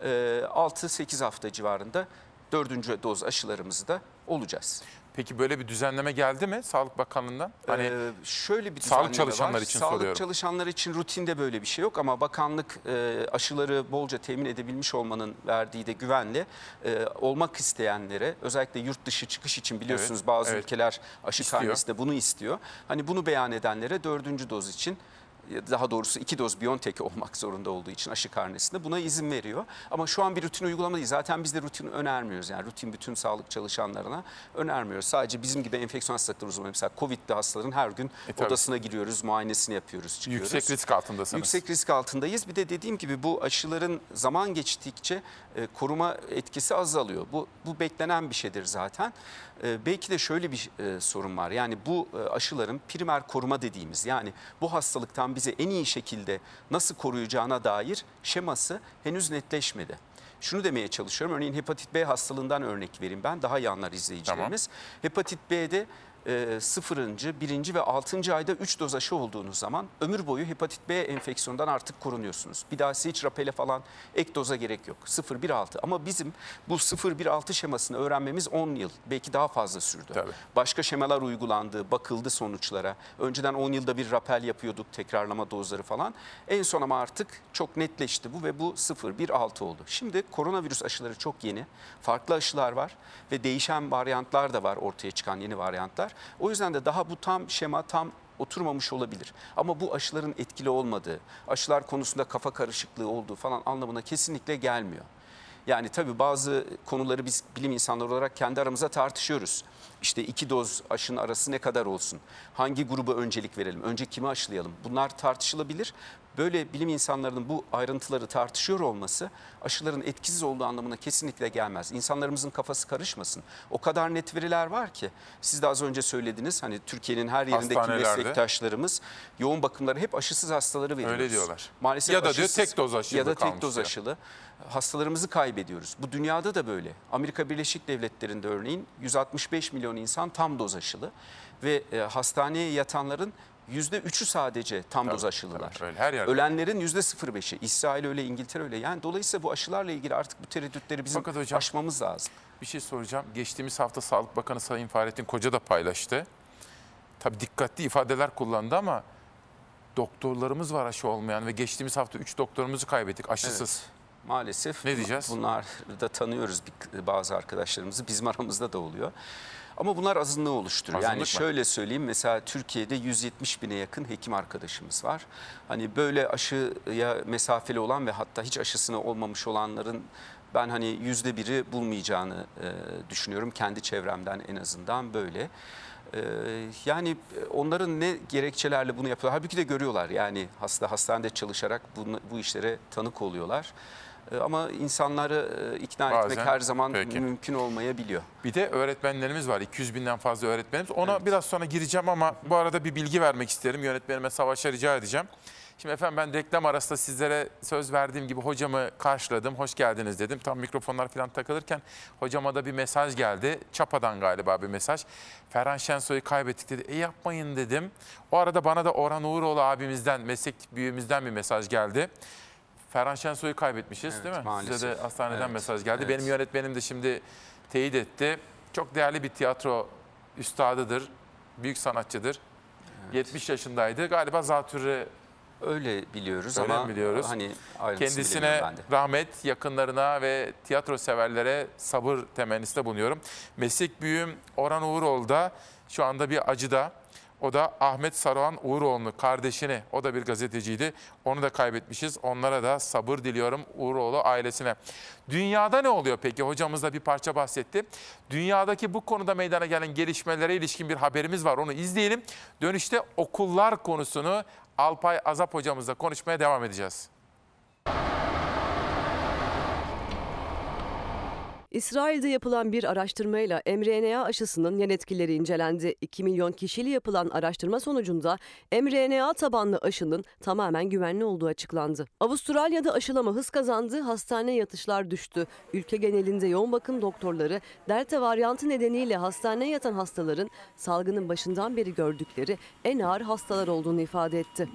e, 6-8 hafta civarında dördüncü doz aşılarımızı da olacağız. Peki böyle bir düzenleme geldi mi Sağlık Bakanlığı'ndan? Hani Ee, şöyle bir sağlık düzenleme çalışanları var. için sağlık soruyorum. çalışanları için rutinde böyle bir şey yok ama bakanlık e, aşıları bolca temin edebilmiş olmanın verdiği de güvenle e, olmak isteyenlere özellikle yurt dışı çıkış için biliyorsunuz Evet, bazı evet. ülkeler aşı karnesi de bunu istiyor. Hani bunu beyan edenlere dördüncü doz için daha doğrusu iki doz BioNTech olmak zorunda olduğu için aşı karnesinde buna izin veriyor. Ama şu an bir rutin uygulama değil. Zaten biz de rutin önermiyoruz. Yani rutin bütün sağlık çalışanlarına önermiyoruz. Sadece bizim gibi enfeksiyon hastalıkları uzmanı mesela COVID'li hastaların her gün E, tabii. odasına giriyoruz, muayenesini yapıyoruz, çıkıyoruz. yüksek risk altındasınız. Yüksek risk altındayız. Bir de dediğim gibi bu aşıların zaman geçtikçe e, koruma etkisi azalıyor. Bu, bu beklenen bir şeydir zaten. E, belki de şöyle bir e, sorun var. Yani bu e, aşıların primer koruma dediğimiz yani bu hastalıktan bizi en iyi şekilde nasıl koruyacağına dair şeması henüz netleşmedi. Şunu demeye çalışıyorum. Örneğin hepatit B hastalığından örnek vereyim ben. Daha iyi anlar izleyicilerimiz. Hepatit B'de e, sıfırıncı, birinci ve altıncı ayda 3 doz aşı olduğunuz zaman ömür boyu hepatit B enfeksiyondan artık korunuyorsunuz. Bir daha hiç rapele falan ek doza gerek yok. 0-1-6 ama bizim bu 0-1-6 şemasını öğrenmemiz 10 yıl belki daha fazla sürdü. Tabii. Başka şemalar uygulandı, bakıldı sonuçlara. Önceden 10 yılda bir rapel yapıyorduk, tekrarlama dozları falan. En son ama artık çok netleşti bu ve bu 0-1-6 oldu. Şimdi koronavirüs aşıları çok yeni. Farklı aşılar var ve değişen varyantlar da var ortaya çıkan yeni varyantlar. O yüzden de daha bu tam şema tam oturmamış olabilir. Ama bu aşıların etkili olmadığı, aşılar konusunda kafa karışıklığı olduğu falan anlamına kesinlikle gelmiyor. Yani tabii bazı konuları biz bilim insanları olarak kendi aramızda tartışıyoruz. İşte iki doz aşının arası ne kadar olsun? Hangi gruba öncelik verelim? Önce kimi aşılayalım? Bunlar tartışılabilir. Böyle bilim insanlarının bu ayrıntıları tartışıyor olması aşıların etkisiz olduğu anlamına kesinlikle gelmez. İnsanlarımızın kafası karışmasın. O kadar net veriler var ki siz de az önce söylediniz hani Türkiye'nin her yerindeki meslektaşlarımız yoğun bakımları hep aşısız hastaları veriyoruz. Öyle diyorlar. Maalesef Ya da diyor aşısız- tek doz aşılı Ya da tek doz diyor. aşılı hastalarımızı kaybediyoruz. Bu dünyada da böyle. Amerika Birleşik Devletleri'nde örneğin 165 milyon insan tam doz aşılı ve e, hastaneye yatanların %3'ü sadece tam doz aşılılar. öyle, her yerde. Ölenlerin %05'i. İsrail öyle, İngiltere öyle. Yani dolayısıyla bu aşılarla ilgili artık bu tereddütleri bizim Fakat hocam- aşmamız lazım. Bir şey soracağım. Geçtiğimiz hafta Sağlık Bakanı Sayın Fahrettin Koca da paylaştı. Tabii dikkatli ifadeler kullandı ama doktorlarımız var aşı olmayan ve geçtiğimiz hafta 3 doktorumuzu kaybettik aşısız. Maalesef Ne diyeceğiz? bunlar da tanıyoruz bazı arkadaşlarımızı. Bizim aramızda da oluyor. Ama bunlar azınlığı oluşturuyor. Azınlık yani mı? şöyle söyleyeyim mesela Türkiye'de 170 bine yakın hekim arkadaşımız var. Hani böyle aşıya mesafeli olan ve hatta hiç aşısına olmamış olanların ben hani yüzde biri bulmayacağını e, düşünüyorum. Kendi çevremden en azından böyle. Ee, yani onların ne gerekçelerle bunu yapıyorlar. Halbuki de görüyorlar yani hasta hastanede çalışarak bunu, bu işlere tanık oluyorlar. Ee, Ama insanları e, ikna Bazen, etmek her zaman peki. mümkün olmayabiliyor. Bir de öğretmenlerimiz var. 200 binden fazla öğretmenimiz. Ona biraz sonra gireceğim ama bu arada bir bilgi vermek isterim. Yönetmenime Savaş'a rica edeceğim. Şimdi efendim ben reklam arasında sizlere söz verdiğim gibi hocamı karşıladım. Hoş geldiniz dedim. Tam mikrofonlar falan takılırken hocama da bir mesaj geldi. Çapa'dan galiba bir mesaj. Ferhan Şensoy'u kaybettik dedi. E yapmayın dedim. O arada bana da Orhan Uğuroğlu abimizden, meslek büyüğümüzden bir mesaj geldi. Ferhan Şensoy'u kaybetmişiz Evet, değil mi? maalesef. Size de hastaneden Evet, mesaj geldi. evet. Benim yönetmenim de şimdi teyit etti. Çok değerli bir tiyatro üstadıdır. Büyük sanatçıdır. 70 yaşındaydı. Galiba zatürre Öyle biliyoruz Öyle ama biliyoruz? hani Kendisine rahmet, yakınlarına ve tiyatro severlere sabır temennisinde bulunuyorum. Meslek büyüğüm Orhan Uğuroğlu da şu anda bir acıda. O da Ahmet Saruhan Uğuroğlu kardeşini. O da bir gazeteciydi. Onu da kaybetmişiz. Onlara da sabır diliyorum Uğuroğlu ailesine. Dünyada ne oluyor peki? Hocamız da bir parça bahsetti. Dünyadaki bu konuda meydana gelen gelişmelere ilişkin bir haberimiz var. Onu izleyelim. Dönüşte okullar konusunu Alpay Azap hocamızla konuşmaya devam edeceğiz. İsrail'de yapılan bir araştırmayla mRNA aşısının yan etkileri incelendi. 2 milyon kişili yapılan araştırma sonucunda mRNA tabanlı aşının tamamen güvenli olduğu açıklandı. Avustralya'da aşılama hız kazandı, hastane yatışlar düştü. Ülke genelinde yoğun bakım doktorları delta varyantı nedeniyle hastaneye yatan hastaların salgının başından beri gördükleri en ağır hastalar olduğunu ifade etti.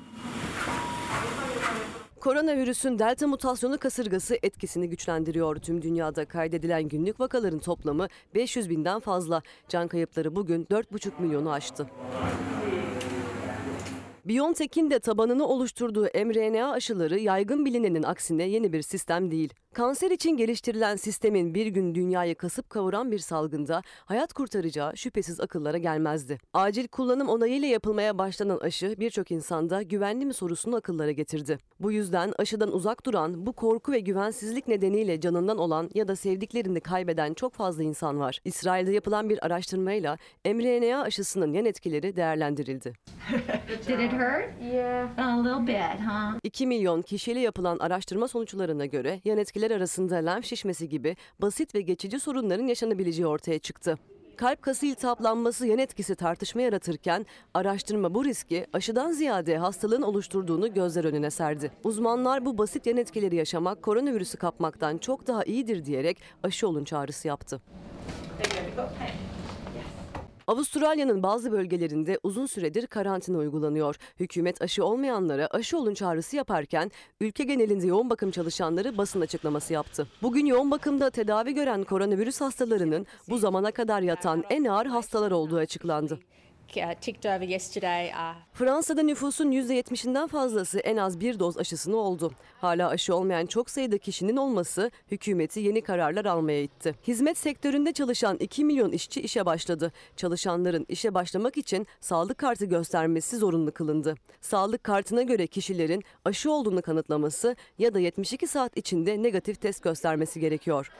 Koronavirüsün delta mutasyonu kasırgası etkisini güçlendiriyor. Tüm dünyada kaydedilen günlük vakaların toplamı 500 binden fazla. Can kayıpları bugün 4,5 milyonu aştı. BioNTech'in de tabanını oluşturduğu mRNA aşıları yaygın bilinenin aksine yeni bir sistem değil. Kanser için geliştirilen sistemin bir gün dünyayı kasıp kavuran bir salgında hayat kurtaracağı şüphesiz akıllara gelmezdi. Acil kullanım onayıyla yapılmaya başlanan aşı birçok insanda güvenli mi sorusunu akıllara getirdi. Bu yüzden aşıdan uzak duran, bu korku ve güvensizlik nedeniyle canından olan ya da sevdiklerini kaybeden çok fazla insan var. İsrail'de yapılan bir araştırmayla mRNA aşısının yan etkileri değerlendirildi. (laughs) Did it hurt? Yeah. A little bit, huh? 2 milyon kişiyle yapılan araştırma sonuçlarına göre yan etkiler arasında lenf şişmesi gibi basit ve geçici sorunların yaşanabileceği ortaya çıktı. Kalp kası iltihaplanması yan etkisi tartışma yaratırken araştırma bu riski aşıdan ziyade hastalığın oluşturduğunu gözler önüne serdi. Uzmanlar bu basit yan etkileri yaşamak koronavirüsü kapmaktan çok daha iyidir diyerek aşı olun çağrısı yaptı. Avustralya'nın bazı bölgelerinde uzun süredir karantina uygulanıyor. Hükümet aşı olmayanlara aşı olun çağrısı yaparken ülke genelinde yoğun bakım çalışanları basın açıklaması yaptı. Bugün yoğun bakımda tedavi gören koronavirüs hastalarının bu zamana kadar yatan en ağır hastalar olduğu açıklandı. Yesterday. Uh, Fransa'da nüfusun %70'inden fazlası en az bir doz aşısını oldu. Hala aşı olmayan çok sayıda kişinin olması hükümeti yeni kararlar almaya itti. Hizmet sektöründe çalışan 2 milyon işçi işe başladı. Çalışanların işe başlamak için sağlık kartı göstermesi zorunlu kılındı. Sağlık kartına göre kişilerin aşı olduğunu kanıtlaması ya da 72 saat içinde negatif test göstermesi gerekiyor.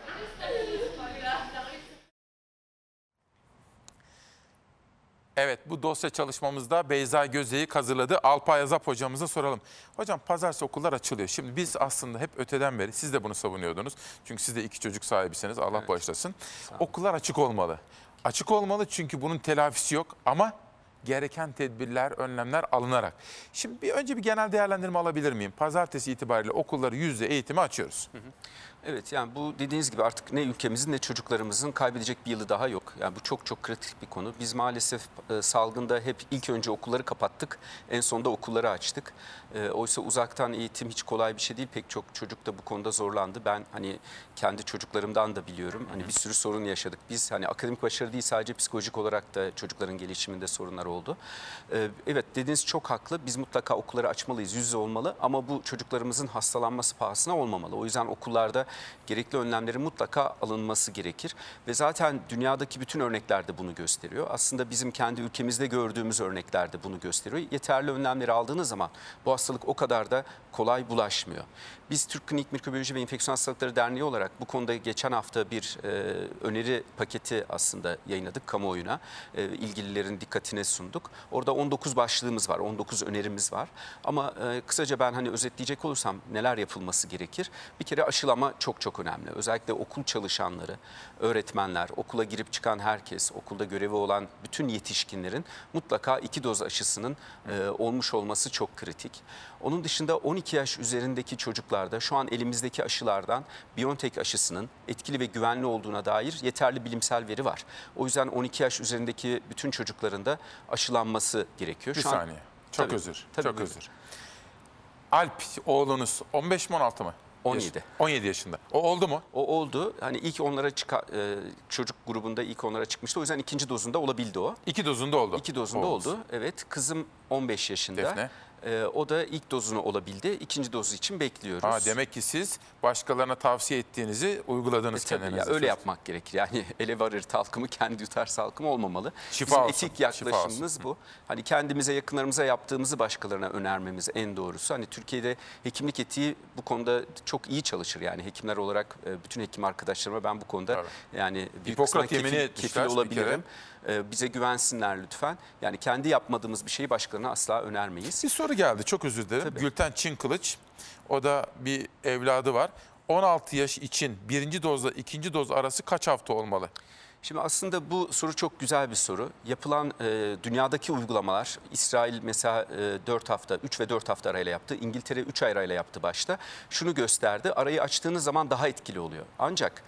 Evet bu dosya çalışmamızda Beyza Göze'yi hazırladı. Alpay Azap hocamıza soralım. Hocam pazartesi okullar açılıyor. Şimdi biz aslında hep öteden beri siz de bunu savunuyordunuz. Çünkü siz de iki çocuk sahibisiniz Allah bağışlasın. Okullar açık olmalı. Açık olmalı çünkü bunun telafisi yok ama gereken tedbirler, önlemler alınarak. Şimdi bir önce bir genel değerlendirme alabilir miyim? Pazartesi itibariyle okulları yüzde eğitimi açıyoruz. Evet yani bu dediğiniz gibi artık ne ülkemizin ne çocuklarımızın kaybedecek bir yılı daha yok. Yani bu çok çok kritik bir konu. Biz maalesef e, salgında hep ilk önce okulları kapattık. En sonunda okulları açtık. E, oysa uzaktan eğitim hiç kolay bir şey değil. Pek çok çocuk da bu konuda zorlandı. Ben hani kendi çocuklarımdan da biliyorum. Hani bir sürü sorun yaşadık. Biz hani akademik başarı değil sadece psikolojik olarak da çocukların gelişiminde sorunlar oldu. E, evet dediğiniz çok haklı. Biz mutlaka okulları açmalıyız. Yüz yüze olmalı ama bu çocuklarımızın hastalanması pahasına olmamalı. O yüzden okullarda gerekli önlemlerin mutlaka alınması gerekir. Ve zaten dünyadaki bütün örnekler de bunu gösteriyor. Aslında bizim kendi ülkemizde gördüğümüz örnekler de bunu gösteriyor. Yeterli önlemleri aldığınız zaman bu hastalık o kadar da kolay bulaşmıyor. Biz Türk Klinik Mikrobiyoloji ve Enfeksiyon Hastalıkları Derneği olarak bu konuda geçen hafta bir e, öneri paketi aslında yayınladık kamuoyuna. E, ilgililerin dikkatine sunduk. Orada 19 başlığımız var, 19 önerimiz var. Ama e, kısaca ben hani özetleyecek olursam neler yapılması gerekir? Bir kere aşılama çok çok önemli. Özellikle okul çalışanları, öğretmenler, okula girip çıkan herkes, okulda görevi olan bütün yetişkinlerin mutlaka iki doz aşısının e, olmuş olması çok kritik. Onun dışında 12 yaş üzerindeki çocuklarda şu an elimizdeki aşılardan BioNTech aşısının etkili ve güvenli olduğuna dair yeterli bilimsel veri var. O yüzden 12 yaş üzerindeki bütün çocukların da aşılanması gerekiyor. Bir Şu an- saniye. Çok Tabii, özür. tabii, çok buyurun. özür. Alp oğlunuz 15 mi 16 mı? 17. 17 yaşında. O oldu mu? O oldu. Hani ilk onlara çıka, e, çocuk grubunda ilk onlara çıkmıştı. O yüzden ikinci dozunda olabildi o. İki dozunda oldu. İki dozunda Oldu. oldu. Evet. Kızım 15 yaşında. Defne. E, o da ilk dozunu olabildi. İkinci dozu için bekliyoruz. Ha, demek ki siz başkalarına tavsiye ettiğinizi uyguladınız E kendinize. ya, öyle yapmak gerekir. Yani (laughs) ele varır talkımı kendi yutar salkımı olmamalı. Şifa Bizim olsun, etik şifa yaklaşımımız bu. Hani kendimize yakınlarımıza yaptığımızı başkalarına önermemiz en doğrusu. Hani Türkiye'de hekimlik etiği bu konuda çok iyi çalışır. Yani hekimler olarak e, bütün hekim arkadaşlarıma ben bu konuda yani bir Hipokrat kefil, kefil bir olabilirim. E, Bize güvensinler lütfen. Yani kendi yapmadığımız bir şeyi başkalarına asla önermeyiz. Bir soru geldi çok özür dilerim. Gülten Çin Kılıç o da bir evladı var. 16 yaş için birinci dozla ikinci doz arası kaç hafta olmalı? Şimdi aslında bu soru çok güzel bir soru. Yapılan e, dünyadaki uygulamalar, İsrail mesela e, 4 hafta, 3 ve 4 hafta arayla yaptı. İngiltere 3 ay arayla yaptı başta. Şunu gösterdi, arayı açtığınız zaman daha etkili oluyor. Ancak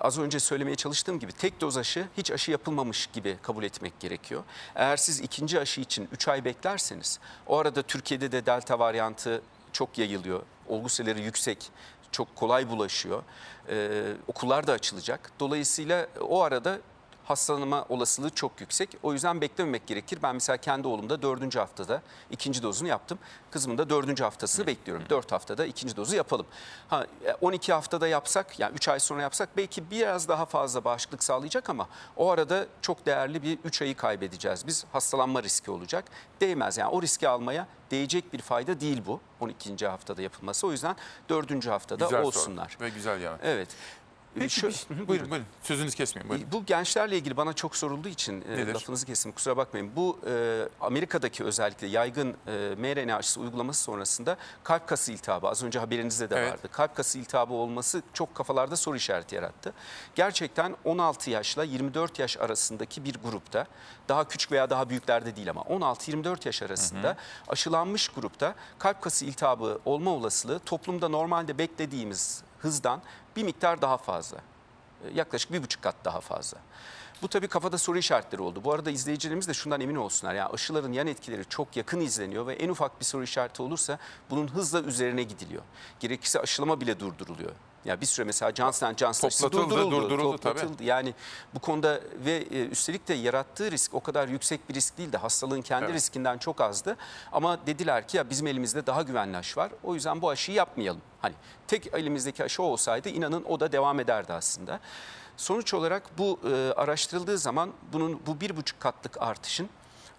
az önce söylemeye çalıştığım gibi tek doz aşı hiç aşı yapılmamış gibi kabul etmek gerekiyor. Eğer siz ikinci aşı için 3 ay beklerseniz, o arada Türkiye'de de delta varyantı çok yayılıyor. Olgu sayıları yüksek, çok kolay bulaşıyor. Ee, okullar da açılacak. Dolayısıyla o arada hastalanma olasılığı çok yüksek. O yüzden beklememek gerekir. Ben mesela kendi oğlumda dördüncü haftada ikinci dozunu yaptım. Kızımın da dördüncü haftasını bekliyorum. Dört haftada ikinci dozu yapalım. Ha, e, 12 haftada yapsak, yani 3 ay sonra yapsak belki biraz daha fazla bağışıklık sağlayacak ama o arada çok değerli bir 3 ayı kaybedeceğiz. Biz hastalanma riski olacak. Değmez yani o riski almaya değecek bir fayda değil bu 12. haftada yapılması. O yüzden dördüncü haftada Güzel soru olsunlar. Ve güzel yanıt. Evet. Peki, Şu- bir- buyurun buyurun sözünüzü kesmeyin buyurun. bu gençlerle ilgili bana çok sorulduğu için e, Nedir? lafınızı kestim kusura bakmayın. Bu e, Amerika'daki özellikle yaygın e, mRNA aşısı uygulaması sonrasında kalp kası iltihabı az önce haberinizde de Evet. vardı. Kalp kası iltihabı olması çok kafalarda soru işareti yarattı. Gerçekten 16 yaşla 24 yaş arasındaki bir grupta daha küçük veya daha büyüklerde değil ama 16-24 yaş arasında aşılanmış grupta kalp kası iltihabı olma olasılığı toplumda normalde beklediğimiz hızdan bir miktar daha fazla. E, Yaklaşık bir buçuk kat daha fazla. Bu tabii kafada soru işaretleri oldu. Bu arada izleyicilerimiz de şundan emin olsunlar. Yani aşıların yan etkileri çok yakın izleniyor ve en ufak bir soru işareti olursa bunun hızla üzerine gidiliyor. Gerekirse aşılama bile durduruluyor. Ya bir süre mesela Johnson Johnson Toplatıldı, durduruldu, durduruldu tabii. toplatıldı. Yani bu konuda ve e, üstelik de yarattığı risk o kadar yüksek bir risk değildi. Hastalığın kendi Evet. riskinden çok azdı. Ama dediler ki ya bizim elimizde daha güvenli aşı var. O yüzden bu aşıyı yapmayalım. Hani tek elimizdeki aşı olsaydı inanın o da devam ederdi aslında. Sonuç olarak bu e, araştırıldığı zaman bunun bu bir buçuk katlık artışın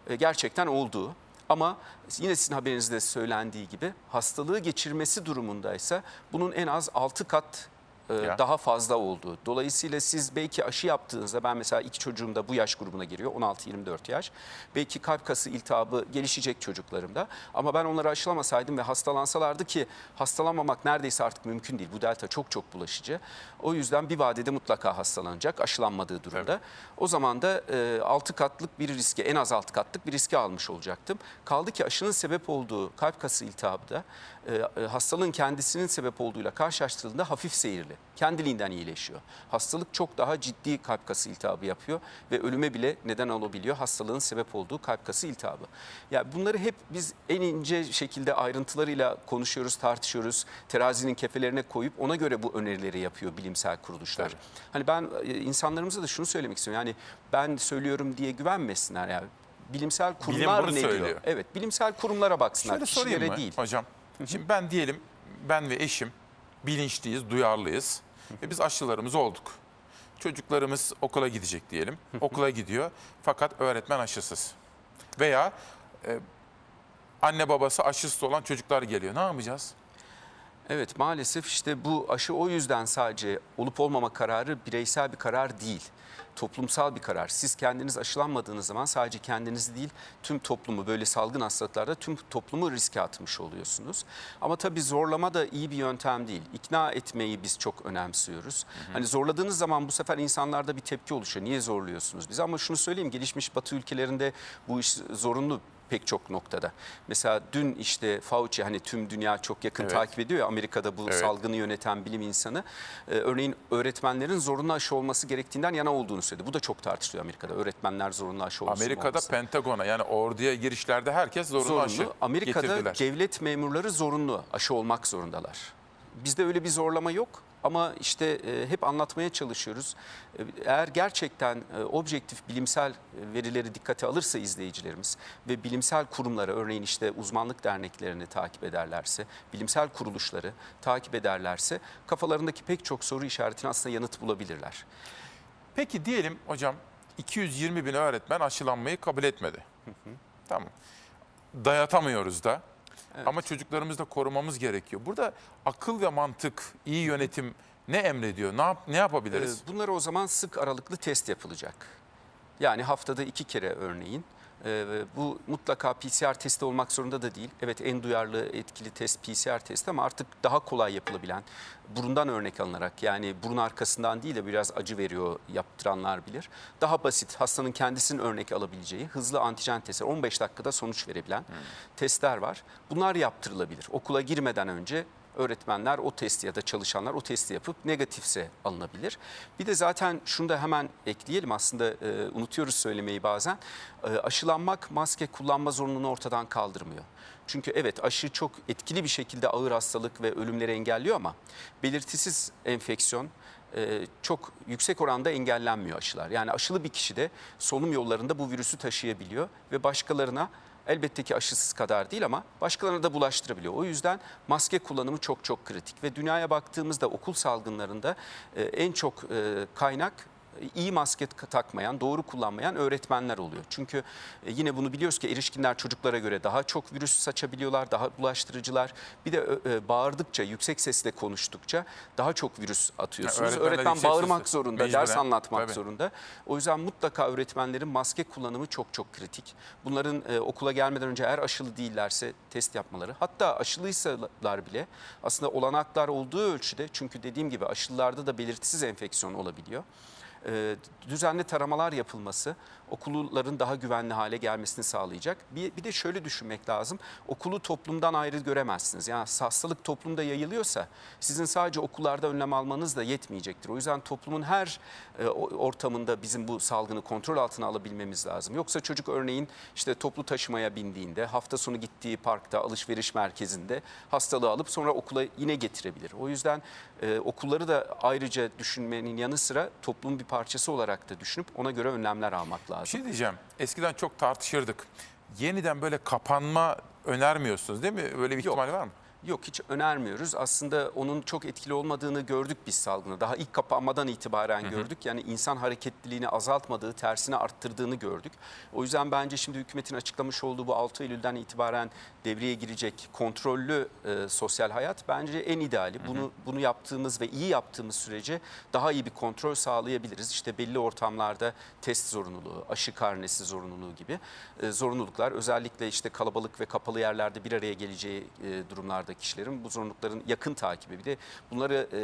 e, gerçekten olduğu ama yine sizin haberinizde söylendiği gibi hastalığı geçirmesi durumundaysa bunun en az 6 kat e, daha fazla olduğu. Dolayısıyla siz belki aşı yaptığınızda ben mesela iki çocuğum da bu yaş grubuna giriyor 16-24 yaş. Belki kalp kası iltihabı gelişecek çocuklarımda ama ben onları aşılamasaydım ve hastalansalardı ki hastalanmamak neredeyse artık mümkün değil. Bu delta çok çok bulaşıcı. O yüzden bir vadede mutlaka hastalanacak aşılanmadığı durumda. O zaman da 6 katlık bir riske en az 6 katlık bir riske almış olacaktım. Kaldı ki aşının sebep olduğu kalp kası iltihabı da e, e, hastalığın kendisinin sebep olduğuyla karşılaştırıldığında hafif seyirli. Kendiliğinden iyileşiyor. Hastalık çok daha ciddi kalp kası iltihabı yapıyor ve ölüme bile neden olabiliyor hastalığın sebep olduğu kalp kası iltihabı. Ya bunları hep biz en ince şekilde ayrıntılarıyla konuşuyoruz, tartışıyoruz. Terazinin kefelerine koyup ona göre bu önerileri yapıyor bilimsel kuruluşlar. Hani ben e, insanlarımıza da şunu söylemek istiyorum. Yani ben söylüyorum diye güvenmesinler yani. Bilimsel kurumlar bunu ne diyor? söylüyor. Evet, bilimsel kurumlara baksınlar. Şöyle sorayım mı değil. hocam? Şimdi ben diyelim ben ve eşim bilinçliyiz, duyarlıyız ve biz aşılarımız olduk. Çocuklarımız okula gidecek diyelim. Okula gidiyor fakat öğretmen aşısız. Veya e, anne babası aşısız olan çocuklar geliyor. Ne yapacağız? Evet maalesef işte bu aşı o yüzden sadece olup olmama kararı bireysel bir karar değil. Toplumsal bir karar. Siz kendiniz aşılanmadığınız zaman sadece kendinizi değil tüm toplumu böyle salgın hastalıklarda tüm toplumu riske atmış oluyorsunuz. Ama tabii zorlama da iyi bir yöntem değil. İkna etmeyi biz çok önemsiyoruz. Hani zorladığınız zaman bu sefer insanlarda bir tepki oluşuyor. Niye zorluyorsunuz bizi? Ama şunu söyleyeyim gelişmiş batı ülkelerinde bu iş zorunlu pek çok noktada. Mesela dün işte Fauci hani tüm dünya çok yakın Evet. takip ediyor ya Amerika'da bu Evet. salgını yöneten bilim insanı. Ee, örneğin öğretmenlerin zorunlu aşı olması gerektiğinden yana olduğunu söyledi. Bu da çok tartışılıyor Amerika'da. Öğretmenler zorunlu aşı olsun Amerika'da olmasın. Pentagon'a yani orduya girişlerde herkes zorunlu, aşı Amerika'da getirdiler. devlet memurları zorunlu aşı olmak zorundalar. Bizde öyle bir zorlama yok Ama işte e, hep anlatmaya çalışıyoruz. E, eğer gerçekten e, objektif bilimsel verileri dikkate alırsa izleyicilerimiz ve bilimsel kurumları örneğin işte uzmanlık derneklerini takip ederlerse, bilimsel kuruluşları takip ederlerse kafalarındaki pek çok soru işaretine aslında yanıt bulabilirler. Peki diyelim hocam 220 bin öğretmen aşılanmayı kabul etmedi. Tamam. Dayatamıyoruz da. Ama çocuklarımızı da korumamız gerekiyor. Burada akıl ve mantık, iyi yönetim ne emrediyor? Ne, yap, ne yapabiliriz? Ee, Bunlara o zaman sık aralıklı test yapılacak. Yani haftada iki kere örneğin. Ee, bu mutlaka PCR testi olmak zorunda da değil. Evet en duyarlı etkili test PCR testi ama artık daha kolay yapılabilen burundan örnek alınarak yani burun arkasından değil de biraz acı veriyor yaptıranlar bilir. Daha basit hastanın kendisinin örnek alabileceği hızlı antijen testler 15 dakikada sonuç verebilen testler var. Bunlar yaptırılabilir. Okula girmeden önce öğretmenler o testi ya da çalışanlar o testi yapıp negatifse alınabilir. Bir de zaten şunu da hemen ekleyelim aslında e, unutuyoruz söylemeyi bazen. E, aşılanmak maske kullanma zorunluluğunu ortadan kaldırmıyor. Çünkü evet aşı çok etkili bir şekilde ağır hastalık ve ölümleri engelliyor ama belirtisiz enfeksiyon e, çok yüksek oranda engellenmiyor aşılar. Yani aşılı bir kişi de solunum yollarında bu virüsü taşıyabiliyor ve başkalarına elbette ki aşısız kadar değil ama başkalarına da bulaştırabiliyor. O yüzden maske kullanımı çok çok kritik ve dünyaya baktığımızda okul salgınlarında e, en çok e, kaynak iyi maske takmayan, doğru kullanmayan öğretmenler oluyor. Çünkü e, yine bunu biliyoruz ki erişkinler çocuklara göre daha çok virüs saçabiliyorlar, daha bulaştırıcılar. Bir de e, bağırdıkça, yüksek sesle konuştukça daha çok virüs atıyorsunuz. öğretmenler Öğretmen bağırmak sesle, zorunda, mecburen. ders anlatmak Tabii. zorunda. O yüzden mutlaka öğretmenlerin maske kullanımı çok çok kritik. Bunların e, okula gelmeden önce eğer aşılı değillerse test yapmaları. Hatta aşılıysalar bile aslında olanaklar olduğu ölçüde çünkü dediğim gibi aşılılarda da belirtisiz enfeksiyon olabiliyor düzenli taramalar yapılması okulların daha güvenli hale gelmesini sağlayacak. Bir, bir de şöyle düşünmek lazım. Okulu toplumdan ayrı göremezsiniz. Yani hastalık toplumda yayılıyorsa sizin sadece okullarda önlem almanız da yetmeyecektir. O yüzden toplumun her e, ortamında bizim bu salgını kontrol altına alabilmemiz lazım. Yoksa çocuk örneğin işte toplu taşımaya bindiğinde hafta sonu gittiği parkta alışveriş merkezinde hastalığı alıp sonra okula yine getirebilir. O yüzden e, okulları da ayrıca düşünmenin yanı sıra toplumun bir parçası olarak da düşünüp ona göre önlemler almak lazım. Bir şey diyeceğim. Eskiden çok tartışırdık. Yeniden böyle kapanma önermiyorsunuz değil mi? Böyle bir ihtimal var mı? Yok hiç önermiyoruz. Aslında onun çok etkili olmadığını gördük biz salgını. Daha ilk kapanmadan itibaren gördük. Yani insan hareketliliğini azaltmadığı, tersine arttırdığını gördük. O yüzden bence şimdi hükümetin açıklamış olduğu bu 6 Eylül'den itibaren devreye girecek kontrollü e, sosyal hayat bence en ideali. Bunu bunu yaptığımız ve iyi yaptığımız sürece daha iyi bir kontrol sağlayabiliriz. İşte belli ortamlarda test zorunluluğu, aşı karnesi zorunluluğu gibi e, zorunluluklar özellikle işte kalabalık ve kapalı yerlerde bir araya geleceği e, durumlarda kişilerin bu zorunlulukların yakın takibi. Bir de bunları e,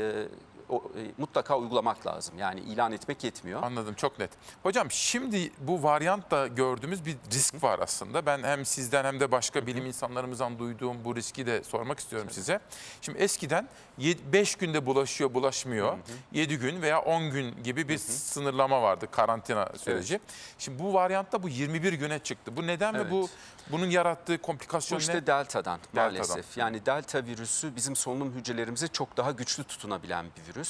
o, e, mutlaka uygulamak lazım. Yani ilan etmek yetmiyor. Anladım çok net. Hocam şimdi bu varyantla gördüğümüz bir risk var aslında. Ben hem sizden hem de başka bilim insanlarımızdan duyduğum bu riski de sormak istiyorum size. Şimdi eskiden 5 günde bulaşıyor bulaşmıyor. 7 gün veya 10 gün gibi bir sınırlama vardı karantina süreci. Şimdi bu varyantta bu 21 güne çıktı. Bu neden Evet. ve bu bunun yarattığı Bu komplikasyon işte ne? delta'dan Delta'dan. maalesef. Yani delta virüsü bizim solunum hücrelerimize çok daha güçlü tutunabilen bir virüs.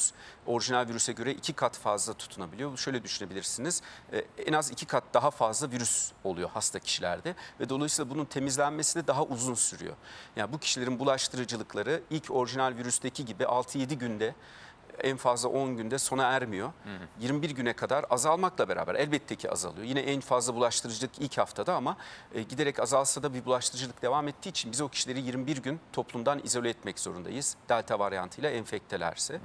Orijinal virüse göre iki kat fazla tutunabiliyor. Şöyle düşünebilirsiniz. e, En az iki kat daha fazla virüs oluyor hasta kişilerde ve dolayısıyla bunun temizlenmesi de daha uzun sürüyor. Yani bu kişilerin bulaştırıcılıkları ilk orijinal virüsteki gibi 6-7 günde en fazla 10 günde sona ermiyor. 21 güne kadar azalmakla beraber elbette ki azalıyor. Yine en fazla bulaştırıcılık ilk haftada ama e, giderek azalsa da bir bulaştırıcılık devam ettiği için biz o kişileri 21 gün toplumdan izole etmek zorundayız. Delta varyantıyla enfektelerse.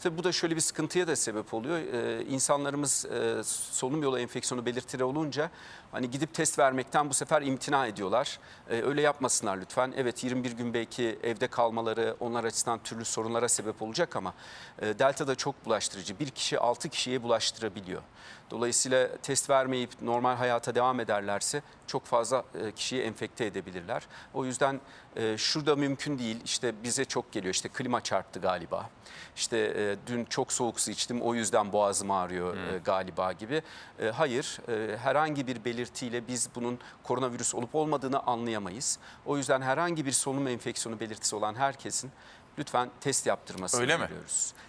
Tabii bu da şöyle bir sıkıntıya da sebep oluyor. Ee, insanlarımız e, solunum yolu enfeksiyonu belirtileri olunca hani gidip test vermekten bu sefer imtina ediyorlar. Ee, öyle yapmasınlar lütfen. Evet 21 gün belki evde kalmaları onlar açısından türlü sorunlara sebep olacak ama e, delta da çok bulaştırıcı. Bir kişi 6 kişiye bulaştırabiliyor. Dolayısıyla test vermeyip normal hayata devam ederlerse çok fazla e, kişiyi enfekte edebilirler. O yüzden e, şurada mümkün değil. İşte bize çok geliyor. İşte klima çarptı galiba. İşte e, dün çok soğuk su içtim o yüzden boğazım ağrıyor e, galiba gibi. E, hayır, e, herhangi bir belirtiyle biz bunun koronavirüs olup olmadığını anlayamayız. O yüzden herhangi bir solunum enfeksiyonu belirtisi olan herkesin lütfen test yaptırmasını Öyle mi?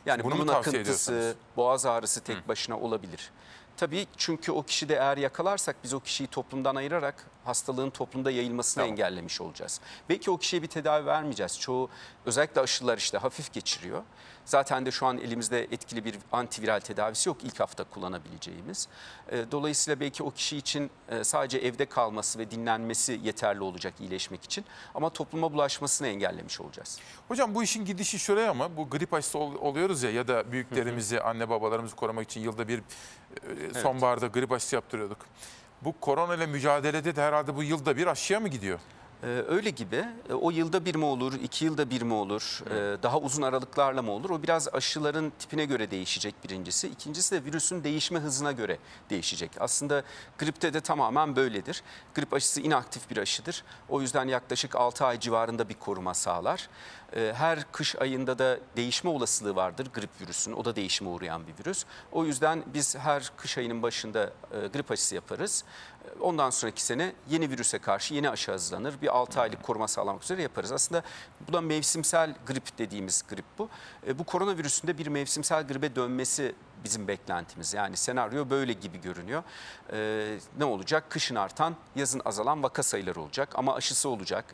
Yani Bunu tavsiye akıntısı, boğaz ağrısı tek başına olabilir. Tabii çünkü o kişi de eğer yakalarsak biz o kişiyi toplumdan ayırarak hastalığın toplumda yayılmasını engellemiş olacağız. Belki o kişiye bir tedavi vermeyeceğiz. Çoğu özellikle aşılar işte hafif geçiriyor. Zaten de şu an elimizde etkili bir antiviral tedavisi yok ilk hafta kullanabileceğimiz. E, Dolayısıyla belki o kişi için e, sadece evde kalması ve dinlenmesi yeterli olacak iyileşmek için. Ama topluma bulaşmasını engellemiş olacağız. Hocam bu işin gidişi şuraya mı? Bu grip aşısı ol- oluyoruz ya ya da büyüklerimizi, anne babalarımızı korumak için yılda bir e, sonbaharda grip aşısı yaptırıyorduk. Bu korona ile mücadelede de herhalde bu yılda bir aşıya mı gidiyor? Ee, öyle gibi. E, O yılda bir mi olur, iki yılda bir mi olur, e, daha uzun aralıklarla mı olur? O biraz aşıların tipine göre değişecek birincisi. İkincisi de virüsün değişme hızına göre değişecek. Aslında gripte de tamamen böyledir. Grip aşısı inaktif bir aşıdır. O yüzden yaklaşık 6 ay civarında bir koruma sağlar. E, Her kış ayında da değişme olasılığı vardır grip virüsünün. O da değişime uğrayan bir virüs. O yüzden biz her kış ayının başında e, grip aşısı yaparız. E, Ondan sonraki sene yeni virüse karşı yeni aşı hazırlanır. Bir 6 aylık koruma sağlamak üzere yaparız. Aslında bu da mevsimsel grip dediğimiz grip bu. E, Bu koronavirüsünde bir mevsimsel gribe dönmesi bizim beklentimiz. Yani senaryo böyle gibi görünüyor. E, ne olacak? Kışın artan, yazın azalan vaka sayıları olacak ama aşısı olacak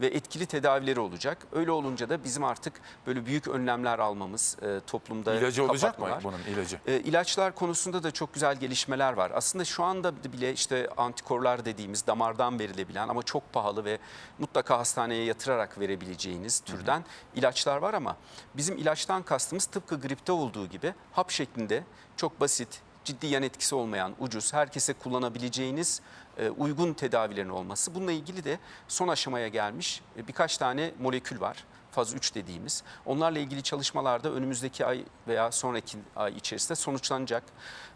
ve etkili tedavileri olacak. Öyle olunca da bizim artık böyle büyük önlemler almamız e, toplumda İlacı olacak mı bunun ilacı? E, ilaçlar konusunda da çok güzel gelişmeler var. Aslında şu anda bile işte antikorlar dediğimiz damardan verilebilen ama çok pahalı ve mutlaka hastaneye yatırarak verebileceğiniz türden ilaçlar var ama bizim ilaçtan kastımız tıpkı gripte olduğu gibi hap şeklinde çok basit, ciddi yan etkisi olmayan, ucuz, herkese kullanabileceğiniz e, uygun tedavilerin olması. Bununla ilgili de son aşamaya gelmiş e, birkaç tane molekül var. Faz 3 dediğimiz. Onlarla ilgili çalışmalarda önümüzdeki ay veya sonraki ay içerisinde sonuçlanacak.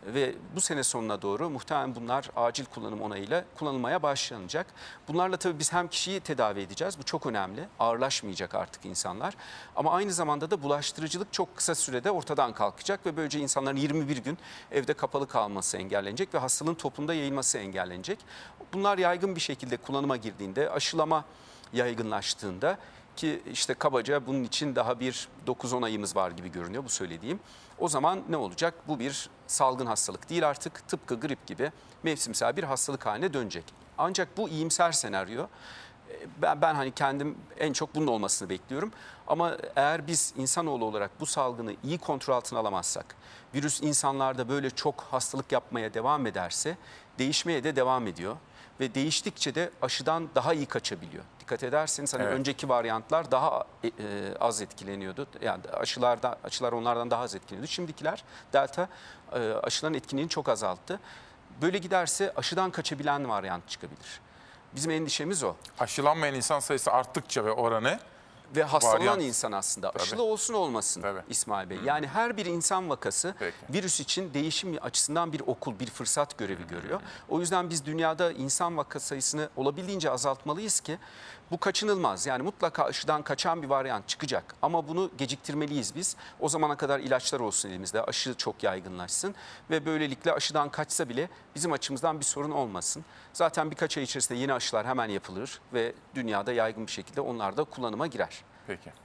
Ve bu sene sonuna doğru muhtemelen bunlar acil kullanım onayıyla kullanılmaya başlanacak. Bunlarla tabii biz hem kişiyi tedavi edeceğiz. Bu çok önemli. Ağırlaşmayacak artık insanlar. Ama aynı zamanda da bulaştırıcılık çok kısa sürede ortadan kalkacak ve böylece insanların 21 gün evde kapalı kalması engellenecek ve hastalığın toplumda yayılması engellenecek. Bunlar yaygın bir şekilde kullanıma girdiğinde aşılama yaygınlaştığında ki işte kabaca bunun için daha bir 9-10 ayımız var gibi görünüyor bu söylediğim. O zaman ne olacak? Bu bir salgın hastalık değil artık tıpkı grip gibi mevsimsel bir hastalık haline dönecek. Ancak bu iyimser senaryo e, ben, ben hani kendim en çok bunun olmasını bekliyorum. Ama eğer biz insanoğlu olarak bu salgını iyi kontrol altına alamazsak, virüs insanlarda böyle çok hastalık yapmaya devam ederse değişmeye de devam ediyor. Ve değiştikçe de aşıdan daha iyi kaçabiliyor. Dikkat ederseniz hani Evet. önceki varyantlar daha e, e, az etkileniyordu. Yani aşılarda aşılar onlardan daha az etkileniyordu. Şimdikiler delta e, aşıların etkinliğini çok azalttı. Böyle giderse aşıdan kaçabilen varyant çıkabilir. Bizim endişemiz o. Aşılanmayan insan sayısı arttıkça ve oranı Ve hastalanan Varyant. insan aslında. Tabii. Aşılı olsun olmasın İsmail Bey. Yani her bir insan vakası virüs için değişim açısından bir okul, bir fırsat görevi görüyor. O yüzden biz dünyada insan vaka sayısını olabildiğince azaltmalıyız ki bu kaçınılmaz. Yani mutlaka aşıdan kaçan bir varyant çıkacak. Ama bunu geciktirmeliyiz biz. O zamana kadar ilaçlar olsun elimizde. Aşı çok yaygınlaşsın. Ve böylelikle aşıdan kaçsa bile bizim açımızdan bir sorun olmasın. Zaten birkaç ay içerisinde yeni aşılar hemen yapılır ve dünyada yaygın bir şekilde onlar da kullanıma girer. Peki.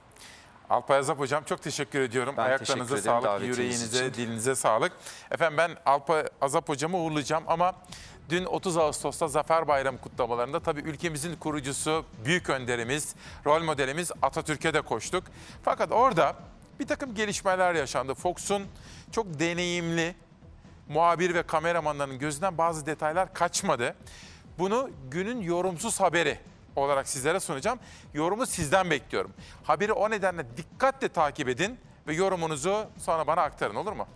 Alpay Azap Hocam çok teşekkür ediyorum. Ben Ayaklarınıza teşekkür ederim sağlık, yüreğinize, için. dilinize sağlık. Efendim ben Alpay Azap Hocam'ı uğurlayacağım ama dün 30 Ağustos'ta Zafer Bayramı kutlamalarında tabii ülkemizin kurucusu, büyük önderimiz, rol modelimiz Atatürk'e de koştuk. Fakat orada bir takım gelişmeler yaşandı. Fox'un çok deneyimli muhabir ve kameramanların gözünden bazı detaylar kaçmadı. Bunu günün yorumsuz haberi olarak sizlere sunacağım. Yorumu sizden bekliyorum. Haberi o nedenle dikkatle takip edin ve yorumunuzu sonra bana aktarın olur mu?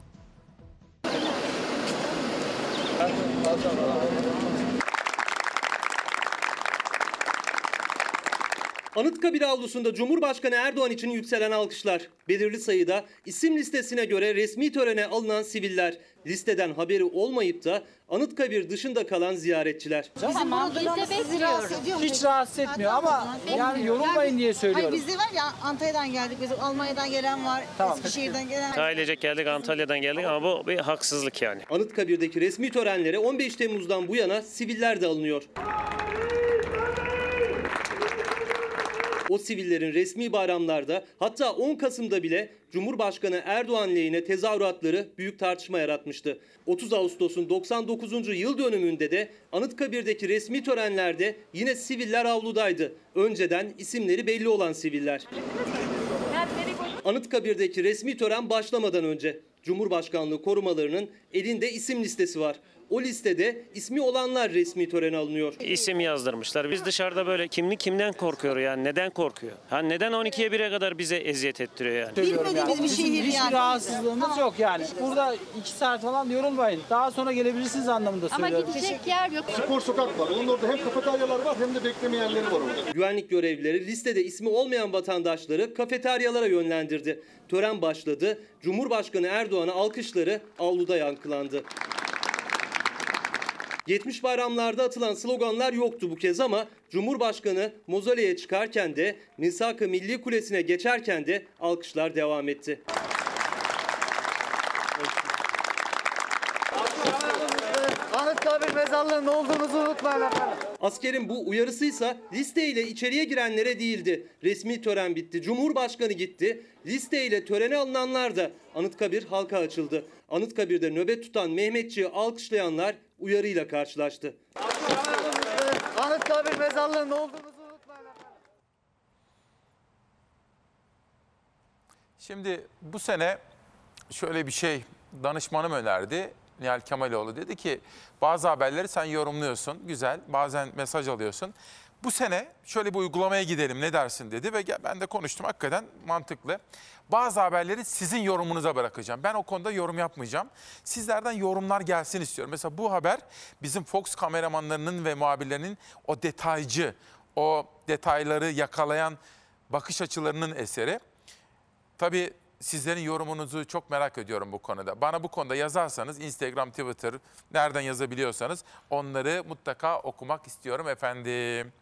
Anıtkabir avlusunda Cumhurbaşkanı Erdoğan için yükselen alkışlar. Belirli sayıda isim listesine göre resmi törene alınan siviller. Listeden haberi olmayıp da Anıtkabir dışında kalan ziyaretçiler. Bizim duymamız sizi rahatsız? Hiç rahatsız etmiyor ama yani yorulmayın diye söylüyorum. Hayır bizde var ya Antalya'dan geldik biz Almanya'dan gelen var, Tamam. Eskişehir'den gelen var. Ailecek geldik Antalya'dan geldik ama bu bir haksızlık yani. Anıtkabir'deki resmi törenlere 15 Temmuz'dan bu yana siviller de alınıyor. O sivillerin resmi bayramlarda hatta 10 Kasım'da bile Cumhurbaşkanı Erdoğan lehine tezahüratları büyük tartışma yaratmıştı. 30 Ağustos'un 99. yıl dönümünde de Anıtkabir'deki resmi törenlerde yine siviller avludaydı. Önceden isimleri belli olan siviller. Anıtkabir'deki resmi tören başlamadan önce Cumhurbaşkanlığı korumalarının elinde isim listesi var. O listede ismi olanlar resmi törene alınıyor. İsim yazdırmışlar. Biz dışarıda böyle kimlik kimden korkuyor yani neden korkuyor? Ha neden 12'ye 1'e kadar bize eziyet ettiriyor yani? Bilmediğimiz bir şehir Hiçbir yani. rahatsızlığımız yok yani. Burada iki saat falan yorulmayın. Daha sonra gelebilirsiniz anlamında Ama söylüyorum. gidecek yer yok. Spor sokak var. Onun orada hem kafeteryalar var hem de bekleme yerleri var orada. Güvenlik görevlileri listede ismi olmayan vatandaşları kafeteryalara yönlendirdi. Tören başladı. Cumhurbaşkanı Erdoğan'a alkışları avluda yankılandı. 70 bayramlarda atılan sloganlar yoktu bu kez ama Cumhurbaşkanı mozoleye çıkarken de Misak-ı Milli Kulesi'ne geçerken de alkışlar devam etti. Anıtkabir mezarlığının olduğunuzu unutmayın efendim. Askerin bu uyarısıysa listeyle içeriye girenlere değildi. Resmi tören bitti. Cumhurbaşkanı gitti. Listeyle törene alınanlar da Anıtkabir halka açıldı. Anıtkabir'de nöbet tutan Mehmetçiği alkışlayanlar uyarıyla karşılaştı. Anıtkabir mezarlığının olduğunuzu unutmayın. Şimdi bu sene şöyle bir şey danışmanım önerdi. Nihal Kemaloğlu dedi ki bazı haberleri sen yorumluyorsun. Güzel. Bazen mesaj alıyorsun. Bu sene şöyle bir uygulamaya gidelim ne dersin dedi ve ben de konuştum hakikaten mantıklı. Bazı haberleri sizin yorumunuza bırakacağım. Ben o konuda yorum yapmayacağım. Sizlerden yorumlar gelsin istiyorum. Mesela bu haber bizim Fox kameramanlarının ve muhabirlerinin o detaycı, o detayları yakalayan bakış açılarının eseri. Tabii sizlerin yorumunuzu çok merak ediyorum bu konuda. Bana bu konuda yazarsanız Instagram, Twitter nereden yazabiliyorsanız onları mutlaka okumak istiyorum efendim.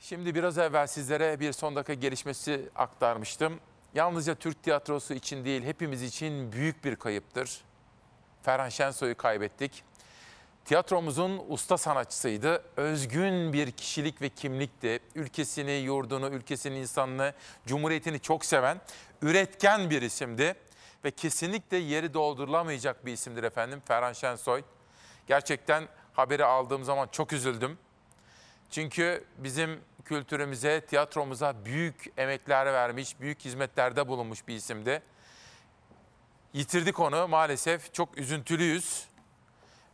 Şimdi biraz evvel sizlere bir son dakika gelişmesi aktarmıştım. Yalnızca Türk tiyatrosu için değil hepimiz için büyük bir kayıptır. Ferhan Şensoy'u kaybettik. Tiyatromuzun usta sanatçısıydı. Özgün bir kişilik ve kimlikti. Ülkesini, yurdunu, ülkesinin insanını, cumhuriyetini çok seven, üretken bir isimdi. Ve kesinlikle yeri doldurulamayacak bir isimdir efendim Ferhan Şensoy. Gerçekten haberi aldığım zaman çok üzüldüm. Çünkü bizim kültürümüze, tiyatromuza büyük emekler vermiş, büyük hizmetlerde bulunmuş bir isimdi. Yitirdik onu maalesef. Çok üzüntülüyüz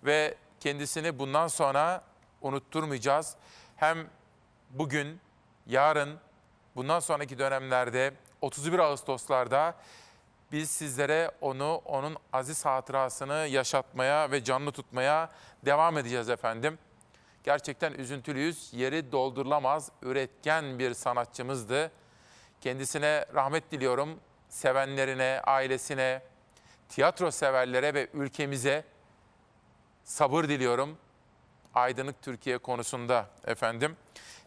ve kendisini bundan sonra unutturmayacağız. Hem bugün, yarın, bundan sonraki dönemlerde 31 Ağustos'larda biz sizlere onu, onun aziz hatırasını yaşatmaya ve canlı tutmaya devam edeceğiz efendim. Gerçekten üzüntülüyüz. Yeri doldurulamaz, üretken bir sanatçımızdı. Kendisine rahmet diliyorum. Sevenlerine, ailesine, tiyatro severlere ve ülkemize sabır diliyorum. Aydınlık Türkiye konusunda efendim.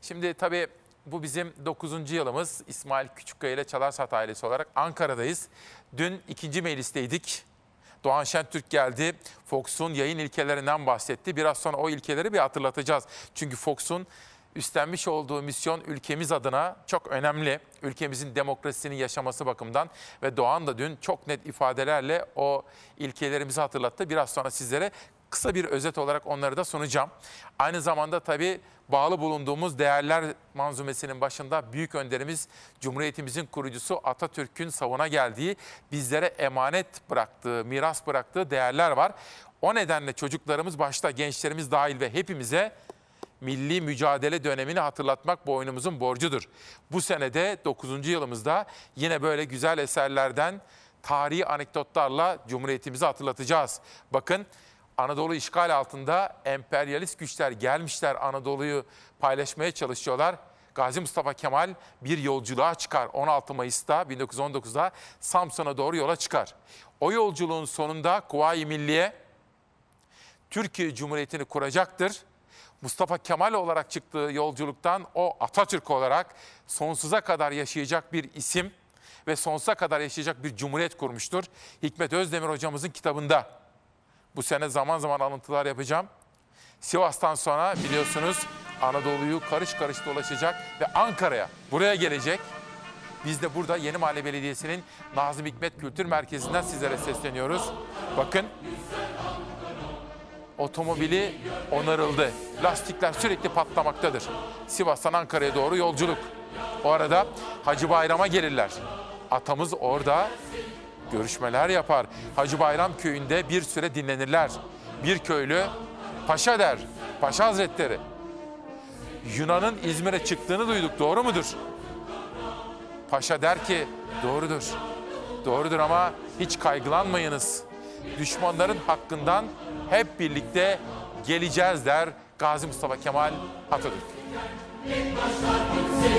Şimdi tabii bu bizim 9. yılımız. İsmail Küçükkaya ile Çalarsat ailesi olarak Ankara'dayız. Dün ikinci meclisteydik. Doğan Şentürk geldi. Fox'un yayın ilkelerinden bahsetti. Biraz sonra o ilkeleri bir hatırlatacağız. Çünkü Fox'un üstlenmiş olduğu misyon ülkemiz adına çok önemli. Ülkemizin demokrasisini yaşaması bakımından ve Doğan da dün çok net ifadelerle o ilkelerimizi hatırlattı. Biraz sonra sizlere kısa bir özet olarak onları da sunacağım. Aynı zamanda tabii bağlı bulunduğumuz değerler manzumesinin başında büyük önderimiz Cumhuriyetimizin kurucusu Atatürk'ün savuna geldiği, bizlere emanet bıraktığı, miras bıraktığı değerler var. O nedenle çocuklarımız başta gençlerimiz dahil ve hepimize milli mücadele dönemini hatırlatmak boynumuzun borcudur. Bu senede 9. yılımızda yine böyle güzel eserlerden, tarihi anekdotlarla Cumhuriyetimizi hatırlatacağız. Bakın Anadolu işgal altında emperyalist güçler gelmişler Anadolu'yu paylaşmaya çalışıyorlar. Gazi Mustafa Kemal bir yolculuğa çıkar 16 Mayıs'ta 1919'da Samsun'a doğru yola çıkar. O yolculuğun sonunda Kuvayi Milliye Türkiye Cumhuriyeti'ni kuracaktır. Mustafa Kemal olarak çıktığı yolculuktan o Atatürk olarak sonsuza kadar yaşayacak bir isim ve sonsuza kadar yaşayacak bir cumhuriyet kurmuştur. Hikmet Özdemir hocamızın kitabında. Bu sene zaman zaman alıntılar yapacağım. Sivas'tan sonra biliyorsunuz Anadolu'yu karış karış dolaşacak ve Ankara'ya, buraya gelecek. Biz de burada Yeni Mahalle Belediyesi'nin Nazım Hikmet Kültür Merkezi'nden sizlere sesleniyoruz. Bakın otomobili onarıldı. Lastikler sürekli patlamaktadır. Sivas'tan Ankara'ya doğru yolculuk. O arada Hacı Bayram'a gelirler. Atamız orada görüşmeler yapar. Hacı Bayram köyünde bir süre dinlenirler. Bir köylü paşa der, paşa hazretleri. Yunan'ın İzmir'e çıktığını duyduk, doğru mudur? Paşa der ki, doğrudur. Doğrudur ama hiç kaygılanmayınız. Düşmanların hakkından hep birlikte geleceğiz der Gazi Mustafa Kemal Atatürk. Bu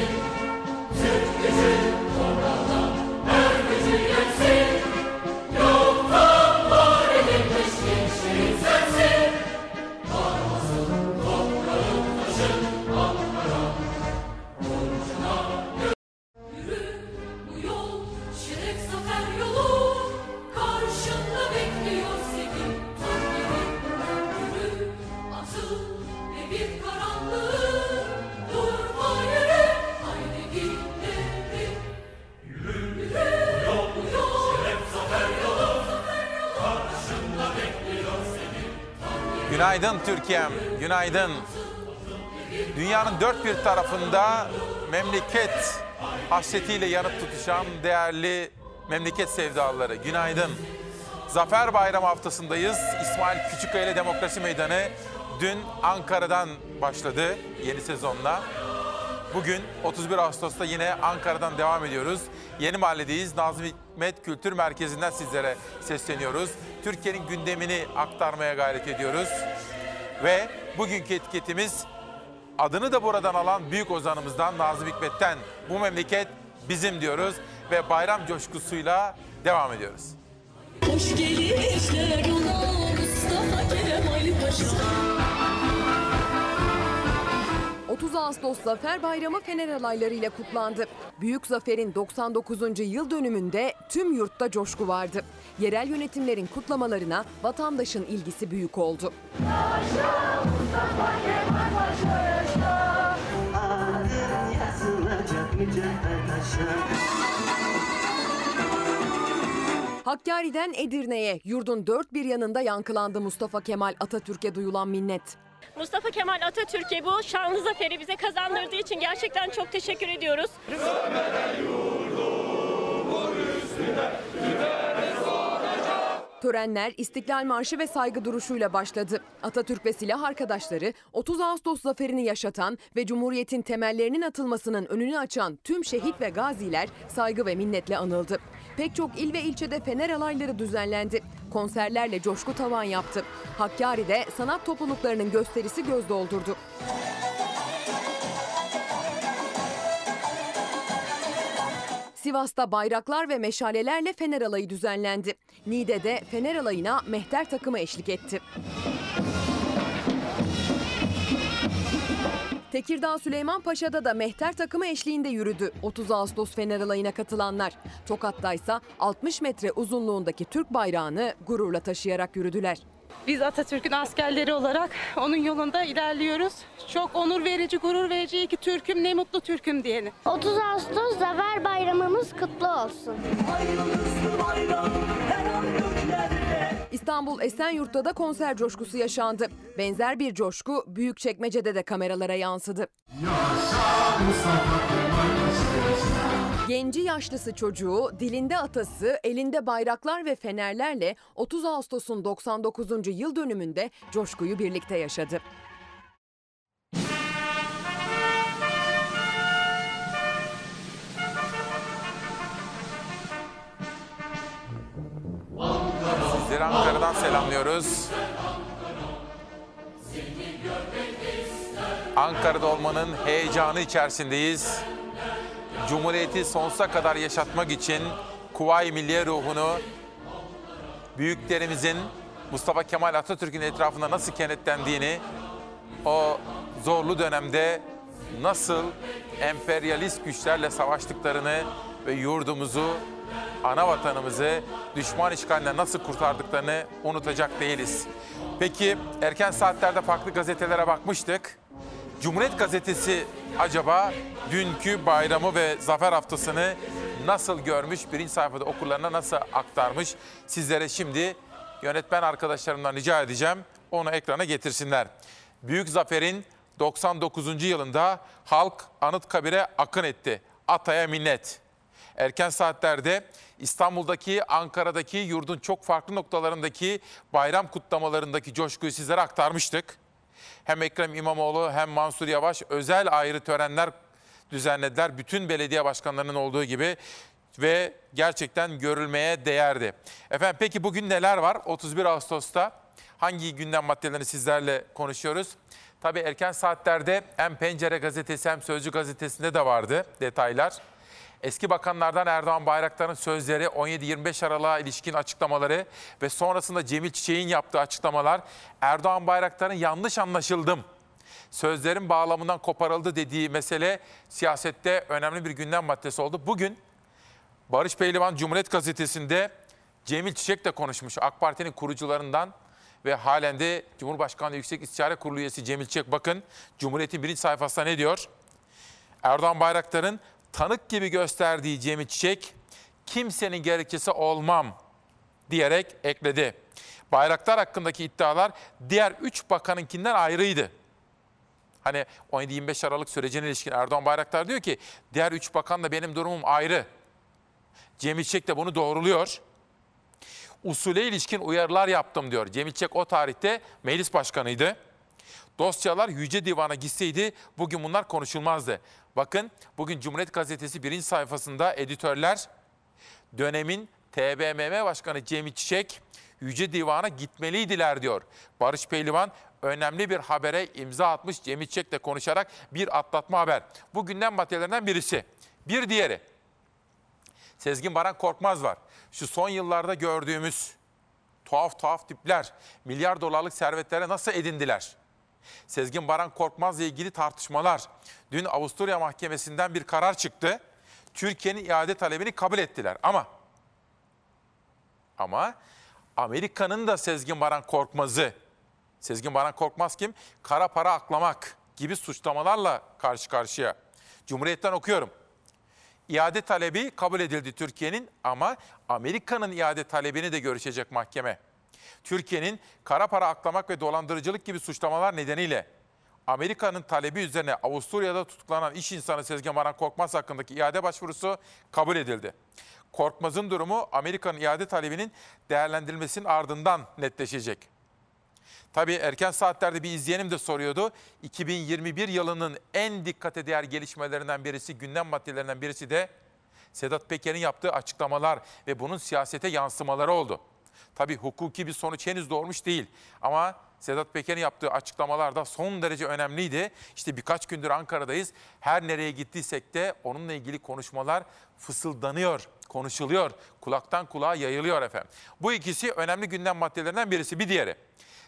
Günaydın Türkiye'm, günaydın. Dünyanın dört bir tarafında memleket hasretiyle yanıp tutuşan değerli memleket sevdalıları. Günaydın. Zafer Bayramı haftasındayız. İsmail Küçükkaya ile Demokrasi Meydanı dün Ankara'dan başladı yeni sezonla. Bugün 31 Ağustos'ta yine Ankara'dan devam ediyoruz. Yeni Mahalledeyiz. Nazım Hikmet Kültür Merkezi'nden sizlere sesleniyoruz. Türkiye'nin gündemini aktarmaya gayret ediyoruz. Ve bugünkü etiketimiz adını da buradan alan büyük ozanımızdan Nazım Hikmet'ten bu memleket bizim diyoruz ve bayram coşkusuyla devam ediyoruz. Hoş gelişler ola Mustafa Kemal Paşa 30 Ağustos Zafer Bayramı Fener alaylarıyla kutlandı. Büyük Zafer'in 99. yıl dönümünde tüm yurtta coşku vardı. Yerel yönetimlerin kutlamalarına vatandaşın ilgisi büyük oldu. Hakkari'den Edirne'ye yurdun dört bir yanında yankılandı Mustafa Kemal Atatürk'e duyulan minnet. Mustafa Kemal Atatürk'e bu şanlı zaferi bize kazandırdığı için gerçekten çok teşekkür ediyoruz. Törenler İstiklal Marşı ve saygı duruşuyla başladı. Atatürk ve silah arkadaşları 30 Ağustos zaferini yaşatan ve Cumhuriyet'in temellerinin atılmasının önünü açan tüm şehit ve gaziler saygı ve minnetle anıldı. Pek çok il ve ilçede fener alayları düzenlendi. Konserlerle coşku tavan yaptı. Hakkari'de sanat topluluklarının gösterisi göz doldurdu. Sivas'ta bayraklar ve meşalelerle Fener Alayı düzenlendi. Niğde'de Fener Alayı'na mehter takımı eşlik etti. Tekirdağ Süleyman Paşa'da da mehter takımı eşliğinde yürüdü 30 Ağustos Fener Alayı'na katılanlar. Tokat'ta ise 60 metre uzunluğundaki Türk bayrağını gururla taşıyarak yürüdüler. Biz Atatürk'ün askerleri olarak onun yolunda ilerliyoruz. Çok onur verici, gurur verici ki Türk'üm ne mutlu Türk'üm diyeni. 30 Ağustos Zafer Bayramımız kutlu olsun. İstanbul Esenyurt'ta da konser coşkusu yaşandı. Benzer bir coşku Büyükçekmece'de de kameralara yansıdı. Genci yaşlısı çocuğu, dilinde atası, elinde bayraklar ve fenerlerle 30 Ağustos'un 99. yıl dönümünde coşkuyu birlikte yaşadı. Sizleri Ankara'dan selamlıyoruz. Ankara'da olmanın heyecanı içerisindeyiz. Cumhuriyeti sonsuza kadar yaşatmak için Kuvayi Milliye ruhunu büyüklerimizin Mustafa Kemal Atatürk'ün etrafında nasıl kenetlendiğini, o zorlu dönemde nasıl emperyalist güçlerle savaştıklarını ve yurdumuzu, ana vatanımızı düşman işgalinden nasıl kurtardıklarını unutacak değiliz. Peki erken saatlerde farklı gazetelere bakmıştık. Cumhuriyet Gazetesi acaba dünkü bayramı ve zafer haftasını nasıl görmüş, birinci sayfada okurlarına nasıl aktarmış? Sizlere şimdi yönetmen arkadaşlarımdan rica edeceğim onu ekrana getirsinler. Büyük zaferin 99. yılında halk Anıtkabir'e akın etti. Ataya minnet. Erken saatlerde İstanbul'daki, Ankara'daki, yurdun çok farklı noktalarındaki bayram kutlamalarındaki coşkuyu sizlere aktarmıştık. Hem Ekrem İmamoğlu hem Mansur Yavaş özel ayrı törenler düzenlediler. Bütün belediye başkanlarının olduğu gibi ve gerçekten görülmeye değerdi. Efendim peki bugün neler var? 31 Ağustos'ta hangi gündem maddelerini sizlerle konuşuyoruz? Tabii erken saatlerde hem Pencere gazetesi hem Sözcü gazetesinde de vardı detaylar. Eski bakanlardan Erdoğan Bayraktar'ın sözleri, 17-25 Aralık'a ilişkin açıklamaları ve sonrasında Cemil Çiçek'in yaptığı açıklamalar, Erdoğan Bayraktar'ın yanlış anlaşıldım, sözlerin bağlamından koparıldı dediği mesele siyasette önemli bir gündem maddesi oldu. Bugün Barış Pehlivan Cumhuriyet Gazetesi'nde Cemil Çiçek de konuşmuş. AK Parti'nin kurucularından ve halen de Cumhurbaşkanlığı Yüksek İstişare Kurulu üyesi Cemil Çiçek bakın Cumhuriyet'in birinci sayfasında ne diyor? Erdoğan Bayraktar'ın tanık gibi gösterdiği Cemil Çiçek kimsenin gerekçesi olmam diyerek ekledi. Bayraktar hakkındaki iddialar diğer üç bakanınkinden ayrıydı. Hani 17-25 Aralık sürecine ilişkin Erdoğan Bayraktar diyor ki diğer üç bakanla benim durumum ayrı. Cemil Çiçek de bunu doğruluyor. Usule ilişkin uyarılar yaptım diyor. Cemil Çiçek o tarihte meclis başkanıydı. Dosyalar Yüce Divan'a gitseydi bugün bunlar konuşulmazdı. Bakın bugün Cumhuriyet Gazetesi birinci sayfasında editörler dönemin TBMM Başkanı Cemil Çiçek Yüce Divan'a gitmeliydiler diyor. Barış Pehlivan önemli bir habere imza atmış Cemil Çiçek'le konuşarak bir atlatma haber. Bu gündem maddelerinden birisi. Bir diğeri Sezgin Baran Korkmaz var. Şu son yıllarda gördüğümüz tuhaf tuhaf tipler milyar dolarlık servetlere nasıl edindiler? Sezgin Baran Korkmaz'la ilgili tartışmalar. Dün Avusturya Mahkemesi'nden bir karar çıktı. Türkiye'nin iade talebini kabul ettiler ama ama Amerika'nın da Sezgin Baran Korkmaz'ı Sezgin Baran Korkmaz kim? Kara para aklamak gibi suçlamalarla karşı karşıya. Cumhuriyet'ten okuyorum. İade talebi kabul edildi Türkiye'nin ama Amerika'nın iade talebini de görüşecek mahkeme. Türkiye'nin kara para aklamak ve dolandırıcılık gibi suçlamalar nedeniyle Amerika'nın talebi üzerine Avusturya'da tutuklanan iş insanı Sezgin Baran Korkmaz hakkındaki iade başvurusu kabul edildi. Korkmaz'ın durumu Amerika'nın iade talebinin değerlendirilmesinin ardından netleşecek. Tabii erken saatlerde bir izleyenim de soruyordu. 2021 yılının en dikkate değer gelişmelerinden birisi, gündem maddelerinden birisi de Sedat Peker'in yaptığı açıklamalar ve bunun siyasete yansımaları oldu. Tabii hukuki bir sonuç henüz doğurmuş değil ama Sedat Peker'in yaptığı açıklamalar da son derece önemliydi. İşte birkaç gündür Ankara'dayız. Her nereye gittiysek de onunla ilgili konuşmalar fısıldanıyor, konuşuluyor. Kulaktan kulağa yayılıyor efendim. Bu ikisi önemli gündem maddelerinden birisi. Bir diğeri.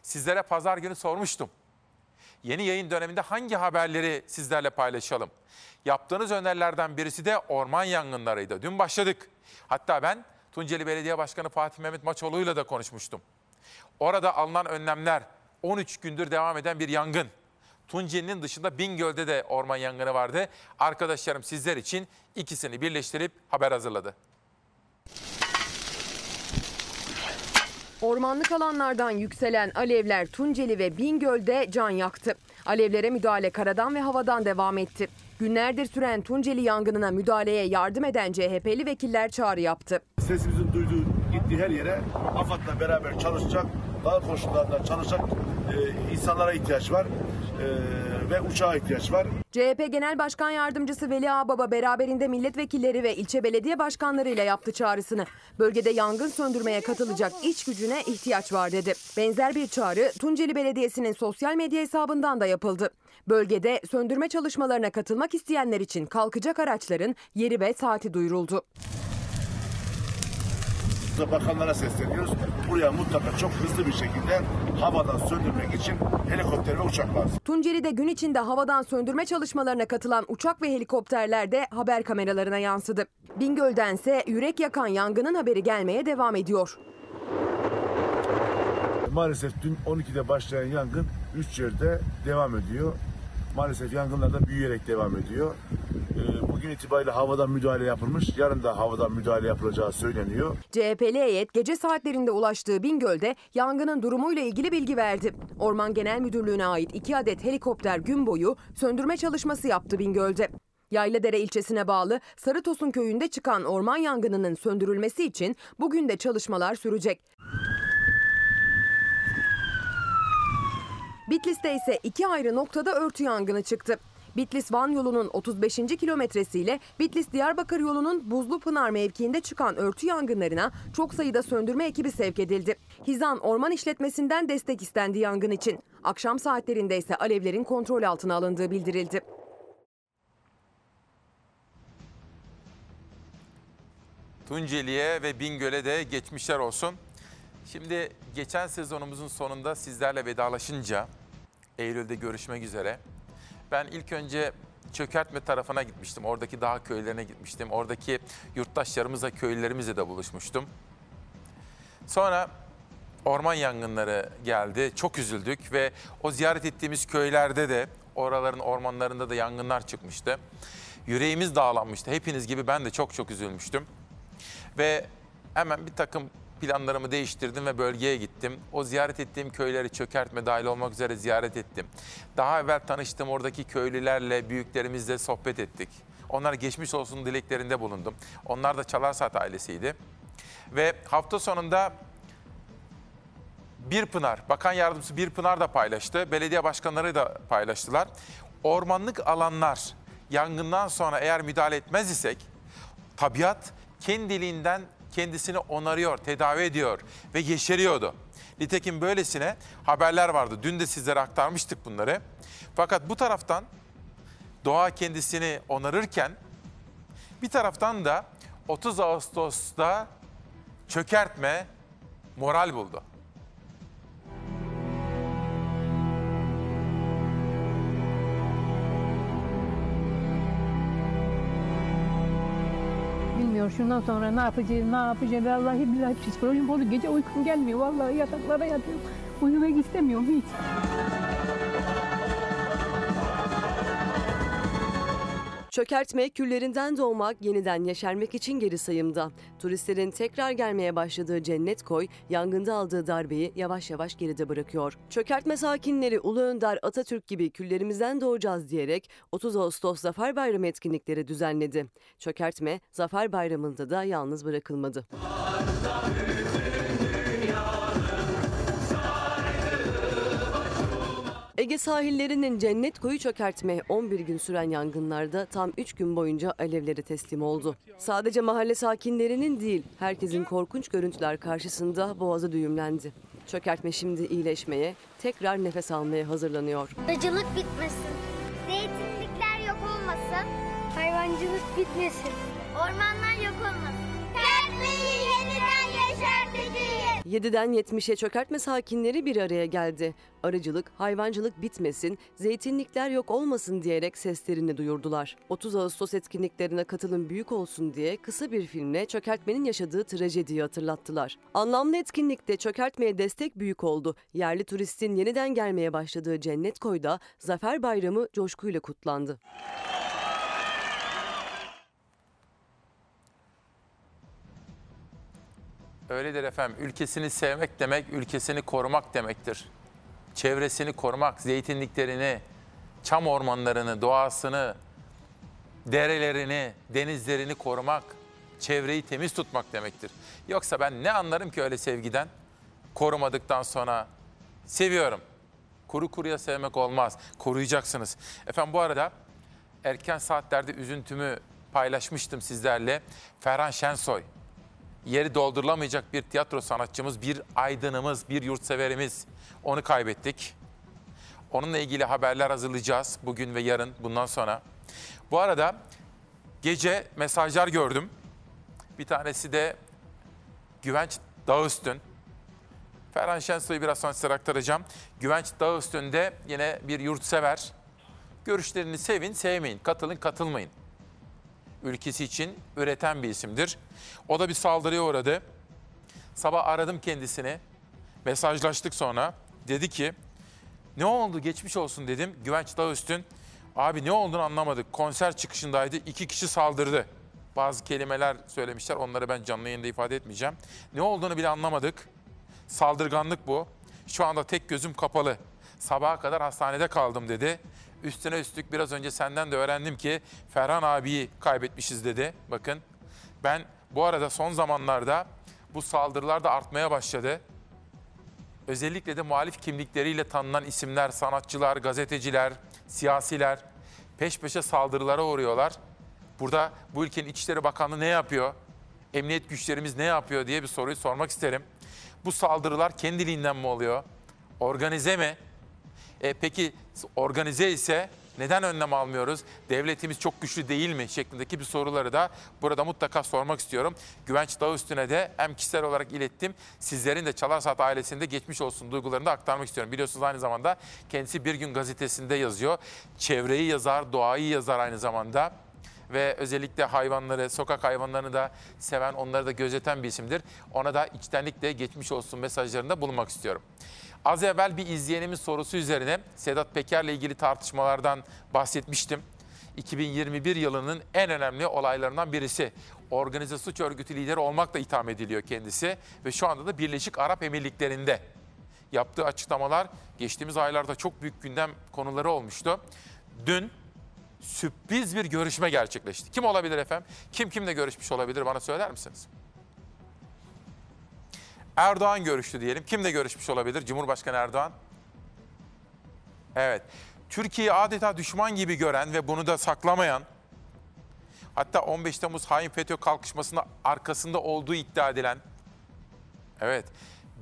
Sizlere pazar günü sormuştum. Yeni yayın döneminde hangi haberleri sizlerle paylaşalım? Yaptığınız önerilerden birisi de orman yangınlarıydı. Dün başladık. Hatta ben Tunceli Belediye Başkanı Fatih Mehmet Maçoğlu'yla da konuşmuştum. Orada alınan önlemler 13 gündür devam eden bir yangın. Tunceli'nin dışında Bingöl'de de orman yangını vardı. Arkadaşlarım sizler için ikisini birleştirip haber hazırladı. Ormanlık alanlardan yükselen alevler Tunceli ve Bingöl'de can yaktı. Alevlere müdahale karadan ve havadan devam etti. Günlerdir süren Tunceli yangınına müdahaleye yardım eden CHP'li vekiller çağrı yaptı. Sesimizin duyduğu gittiği her yere AFAD'la beraber çalışacak, daha koşullarda çalışacak e, insanlara ihtiyaç var e, ve uçağa ihtiyaç var. CHP Genel Başkan Yardımcısı Veli Ağbaba beraberinde milletvekilleri ve ilçe belediye başkanlarıyla yaptı çağrısını. Bölgede yangın söndürmeye katılacak iç gücüne ihtiyaç var dedi. Benzer bir çağrı Tunceli Belediyesi'nin sosyal medya hesabından da yapıldı. Bölgede söndürme çalışmalarına katılmak isteyenler için kalkacak araçların yeri ve saati duyuruldu. Bakanlara sesleniyoruz. Buraya mutlaka çok hızlı bir şekilde havadan söndürmek için helikopter ve uçak lazım. Tunceli'de gün içinde havadan söndürme çalışmalarına katılan uçak ve helikopterler de haber kameralarına yansıdı. Bingöl'dense yürek yakan yangının haberi gelmeye devam ediyor. Maalesef dün 12'de başlayan yangın 3 yerde devam ediyor. maalesef yangınlar da büyüyerek devam ediyor. Bugün itibariyle havadan müdahale yapılmış. Yarın da havadan müdahale yapılacağı söyleniyor. CHP'li heyet gece saatlerinde ulaştığı Bingöl'de yangının durumuyla ilgili bilgi verdi. Orman Genel Müdürlüğü'ne ait iki adet helikopter gün boyu söndürme çalışması yaptı Bingöl'de. Yayladere ilçesine bağlı Sarıtosun köyünde çıkan orman yangınının söndürülmesi için bugün de çalışmalar sürecek. Bitlis'te ise iki ayrı noktada örtü yangını çıktı. Bitlis-Van yolunun 35. kilometresiyle Bitlis-Diyarbakır yolunun Buzlupınar mevkiinde çıkan örtü yangınlarına çok sayıda söndürme ekibi sevk edildi. Hizan Orman İşletmesi'nden destek istendi yangın için. Akşam saatlerinde ise alevlerin kontrol altına alındığı bildirildi. Tunceli'ye ve Bingöl'e de geçmişler olsun. Şimdi geçen sezonumuzun sonunda sizlerle vedalaşınca Eylül'de görüşmek üzere. Ben ilk önce çökertme tarafına gitmiştim. Oradaki dağ köylerine gitmiştim. Oradaki yurttaşlarımızla, köylülerimizle de buluşmuştum. Sonra orman yangınları geldi. Çok üzüldük ve o ziyaret ettiğimiz köylerde de oraların ormanlarında da yangınlar çıkmıştı. Yüreğimiz dağlanmıştı. Hepiniz gibi ben de çok çok üzülmüştüm. Ve hemen bir takım planlarımı değiştirdim ve bölgeye gittim. O ziyaret ettiğim köyleri çökertme dahil olmak üzere ziyaret ettim. Daha evvel tanıştığım oradaki köylülerle, büyüklerimizle sohbet ettik. Onlara geçmiş olsun dileklerinde bulundum. Onlar da Çalarsat ailesiydi. Ve hafta sonunda Bir Pınar, Bakan Yardımcısı Bir Pınar da paylaştı. Belediye başkanları da paylaştılar. Ormanlık alanlar yangından sonra eğer müdahale etmez isek tabiat kendiliğinden kendisini onarıyor, tedavi ediyor ve yeşeriyordu. Nitekim böylesine haberler vardı. Dün de sizlere aktarmıştık bunları. Fakat bu taraftan doğa kendisini onarırken bir taraftan da 30 Ağustos'ta çökertme moral buldu. Bilmiyorum şundan sonra ne yapacağız, ne yapacağız. Vallahi billahi psikolojim bozuk. Gece uykum gelmiyor. Vallahi yataklara yatıyorum. Uyumak istemiyorum hiç. Çökertme küllerinden doğmak, yeniden yeşermek için geri sayımda. Turistlerin tekrar gelmeye başladığı Cennet Koy, yangında aldığı darbeyi yavaş yavaş geride bırakıyor. Çökertme sakinleri Ulu Önder Atatürk gibi küllerimizden doğacağız diyerek 30 Ağustos Zafer Bayramı etkinlikleri düzenledi. Çökertme, Zafer Bayramı'nda da yalnız bırakılmadı. Ege sahillerinin cennet koyu çökertme 11 gün süren yangınlarda tam 3 gün boyunca alevlere teslim oldu. Sadece mahalle sakinlerinin değil, herkesin korkunç görüntüler karşısında boğazı düğümlendi. Çökertme şimdi iyileşmeye, tekrar nefes almaya hazırlanıyor. Dacılık bitmesin. Zeytinlikler yok olmasın. Hayvancılık bitmesin. Ormanlar yok olmasın. Kendimizi yeniden yeşerteceğiz. 7'den 70'e çökertme sakinleri bir araya geldi. Arıcılık, hayvancılık bitmesin, zeytinlikler yok olmasın diyerek seslerini duyurdular. 30 Ağustos etkinliklerine katılım büyük olsun diye kısa bir filmle çökertmenin yaşadığı trajediyi hatırlattılar. Anlamlı etkinlikte çökertmeye destek büyük oldu. Yerli turistin yeniden gelmeye başladığı Cennet Koy'da Zafer Bayramı coşkuyla kutlandı. Öyledir efendim. Ülkesini sevmek demek, ülkesini korumak demektir. Çevresini korumak, zeytinliklerini, çam ormanlarını, doğasını, derelerini, denizlerini korumak, çevreyi temiz tutmak demektir. Yoksa ben ne anlarım ki öyle sevgiden? Korumadıktan sonra seviyorum. Kuru kuruya sevmek olmaz. Koruyacaksınız. Efendim bu arada erken saatlerde üzüntümü paylaşmıştım sizlerle. Ferhan Şensoy yeri doldurulamayacak bir tiyatro sanatçımız, bir aydınımız, bir yurtseverimiz. Onu kaybettik. Onunla ilgili haberler hazırlayacağız bugün ve yarın bundan sonra. Bu arada gece mesajlar gördüm. Bir tanesi de Güvenç Dağüstün. Ferhan Şensoy'u biraz sonra size aktaracağım. Güvenç Dağüstün'de yine bir yurtsever. Görüşlerini sevin, sevmeyin, katılın, katılmayın ülkesi için üreten bir isimdir. O da bir saldırıya uğradı. Sabah aradım kendisini. Mesajlaştık sonra. Dedi ki ne oldu geçmiş olsun dedim. Güvenç Dağüstün Abi ne olduğunu anlamadık. Konser çıkışındaydı. iki kişi saldırdı. Bazı kelimeler söylemişler. Onları ben canlı yayında ifade etmeyeceğim. Ne olduğunu bile anlamadık. Saldırganlık bu. Şu anda tek gözüm kapalı. Sabaha kadar hastanede kaldım dedi. Üstüne üstlük biraz önce senden de öğrendim ki Ferhan abiyi kaybetmişiz dedi. Bakın ben bu arada son zamanlarda bu saldırılar da artmaya başladı. Özellikle de muhalif kimlikleriyle tanınan isimler, sanatçılar, gazeteciler, siyasiler peş peşe saldırılara uğruyorlar. Burada bu ülkenin İçişleri Bakanlığı ne yapıyor? Emniyet güçlerimiz ne yapıyor diye bir soruyu sormak isterim. Bu saldırılar kendiliğinden mi oluyor? Organize mi? E, peki organize ise neden önlem almıyoruz? Devletimiz çok güçlü değil mi? Şeklindeki bir soruları da burada mutlaka sormak istiyorum. Güvenç Dağı üstüne de hem kişisel olarak ilettim. Sizlerin de Çalar Saat ailesinde geçmiş olsun duygularını da aktarmak istiyorum. Biliyorsunuz aynı zamanda kendisi Bir Gün gazetesinde yazıyor. Çevreyi yazar, doğayı yazar aynı zamanda ve özellikle hayvanları, sokak hayvanlarını da seven, onları da gözeten bir isimdir. Ona da içtenlikle geçmiş olsun mesajlarında bulunmak istiyorum. Az evvel bir izleyenimin sorusu üzerine Sedat Peker'le ilgili tartışmalardan bahsetmiştim. 2021 yılının en önemli olaylarından birisi. Organize suç örgütü lideri olmakla itham ediliyor kendisi ve şu anda da Birleşik Arap Emirlikleri'nde. Yaptığı açıklamalar geçtiğimiz aylarda çok büyük gündem konuları olmuştu. Dün sürpriz bir görüşme gerçekleşti. Kim olabilir efendim? Kim kimle görüşmüş olabilir bana söyler misiniz? Erdoğan görüştü diyelim. Kimle görüşmüş olabilir? Cumhurbaşkanı Erdoğan. Evet. Türkiye'yi adeta düşman gibi gören ve bunu da saklamayan, hatta 15 Temmuz hain FETÖ kalkışmasında arkasında olduğu iddia edilen, evet,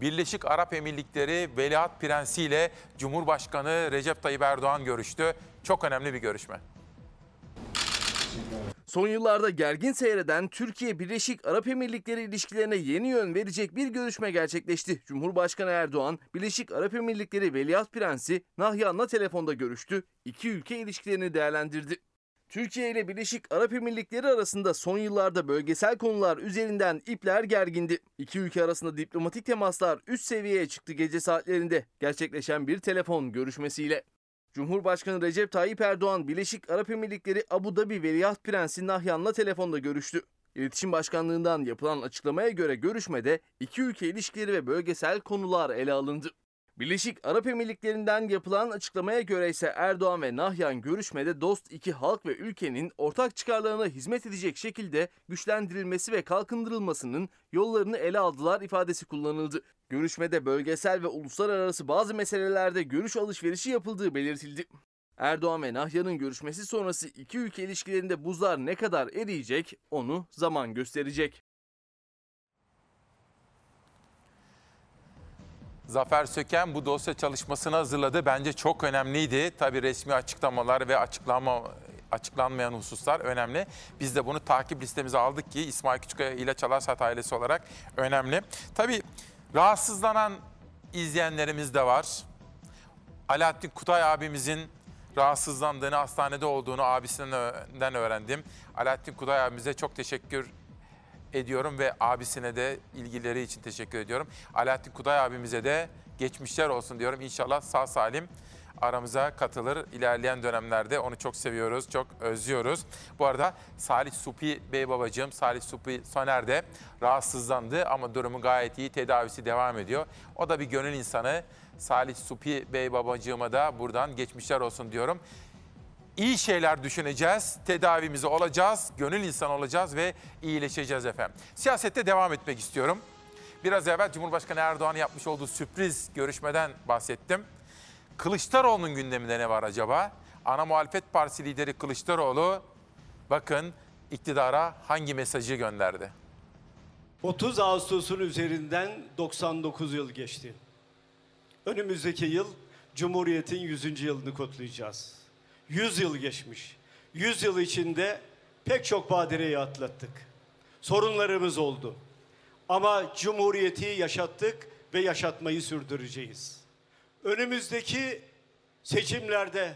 Birleşik Arap Emirlikleri Veliaht Prensi ile Cumhurbaşkanı Recep Tayyip Erdoğan görüştü. Çok önemli bir görüşme. Son yıllarda gergin seyreden Türkiye Birleşik Arap Emirlikleri ilişkilerine yeni yön verecek bir görüşme gerçekleşti. Cumhurbaşkanı Erdoğan, Birleşik Arap Emirlikleri Veliaht Prensi Nahyan'la telefonda görüştü. İki ülke ilişkilerini değerlendirdi. Türkiye ile Birleşik Arap Emirlikleri arasında son yıllarda bölgesel konular üzerinden ipler gergindi. İki ülke arasında diplomatik temaslar üst seviyeye çıktı gece saatlerinde gerçekleşen bir telefon görüşmesiyle. Cumhurbaşkanı Recep Tayyip Erdoğan, Birleşik Arap Emirlikleri Abu Dhabi Veliaht Prensi Nahyan'la telefonda görüştü. İletişim Başkanlığı'ndan yapılan açıklamaya göre görüşmede iki ülke ilişkileri ve bölgesel konular ele alındı. Birleşik Arap Emirlikleri'nden yapılan açıklamaya göre ise Erdoğan ve Nahyan görüşmede dost iki halk ve ülkenin ortak çıkarlarına hizmet edecek şekilde güçlendirilmesi ve kalkındırılmasının yollarını ele aldılar ifadesi kullanıldı. Görüşmede bölgesel ve uluslararası bazı meselelerde görüş alışverişi yapıldığı belirtildi. Erdoğan ve Nahyan'ın görüşmesi sonrası iki ülke ilişkilerinde buzlar ne kadar eriyecek onu zaman gösterecek. Zafer Söken bu dosya çalışmasını hazırladı. Bence çok önemliydi. Tabii resmi açıklamalar ve açıklama açıklanmayan hususlar önemli. Biz de bunu takip listemize aldık ki İsmail Küçükkaya ile Çalarsat ailesi olarak önemli. Tabii rahatsızlanan izleyenlerimiz de var. Alaaddin Kutay abimizin rahatsızlandığını, hastanede olduğunu abisinden öğrendim. Alaaddin Kutay abimize çok teşekkür ediyorum ve abisine de ilgileri için teşekkür ediyorum. Alaaddin Kuday abimize de geçmişler olsun diyorum. İnşallah sağ salim aramıza katılır. İlerleyen dönemlerde onu çok seviyoruz, çok özlüyoruz. Bu arada Salih Supi Bey babacığım, Salih Supi Soner de rahatsızlandı ama durumu gayet iyi, tedavisi devam ediyor. O da bir gönül insanı. Salih Supi Bey babacığıma da buradan geçmişler olsun diyorum iyi şeyler düşüneceğiz, tedavimizi olacağız, gönül insan olacağız ve iyileşeceğiz efendim. Siyasette devam etmek istiyorum. Biraz evvel Cumhurbaşkanı Erdoğan'ın yapmış olduğu sürpriz görüşmeden bahsettim. Kılıçdaroğlu'nun gündeminde ne var acaba? Ana muhalefet partisi lideri Kılıçdaroğlu bakın iktidara hangi mesajı gönderdi? 30 Ağustos'un üzerinden 99 yıl geçti. Önümüzdeki yıl Cumhuriyet'in 100. yılını kutlayacağız. 100 yıl geçmiş. 100 yıl içinde pek çok badireyi atlattık. Sorunlarımız oldu. Ama Cumhuriyeti yaşattık ve yaşatmayı sürdüreceğiz. Önümüzdeki seçimlerde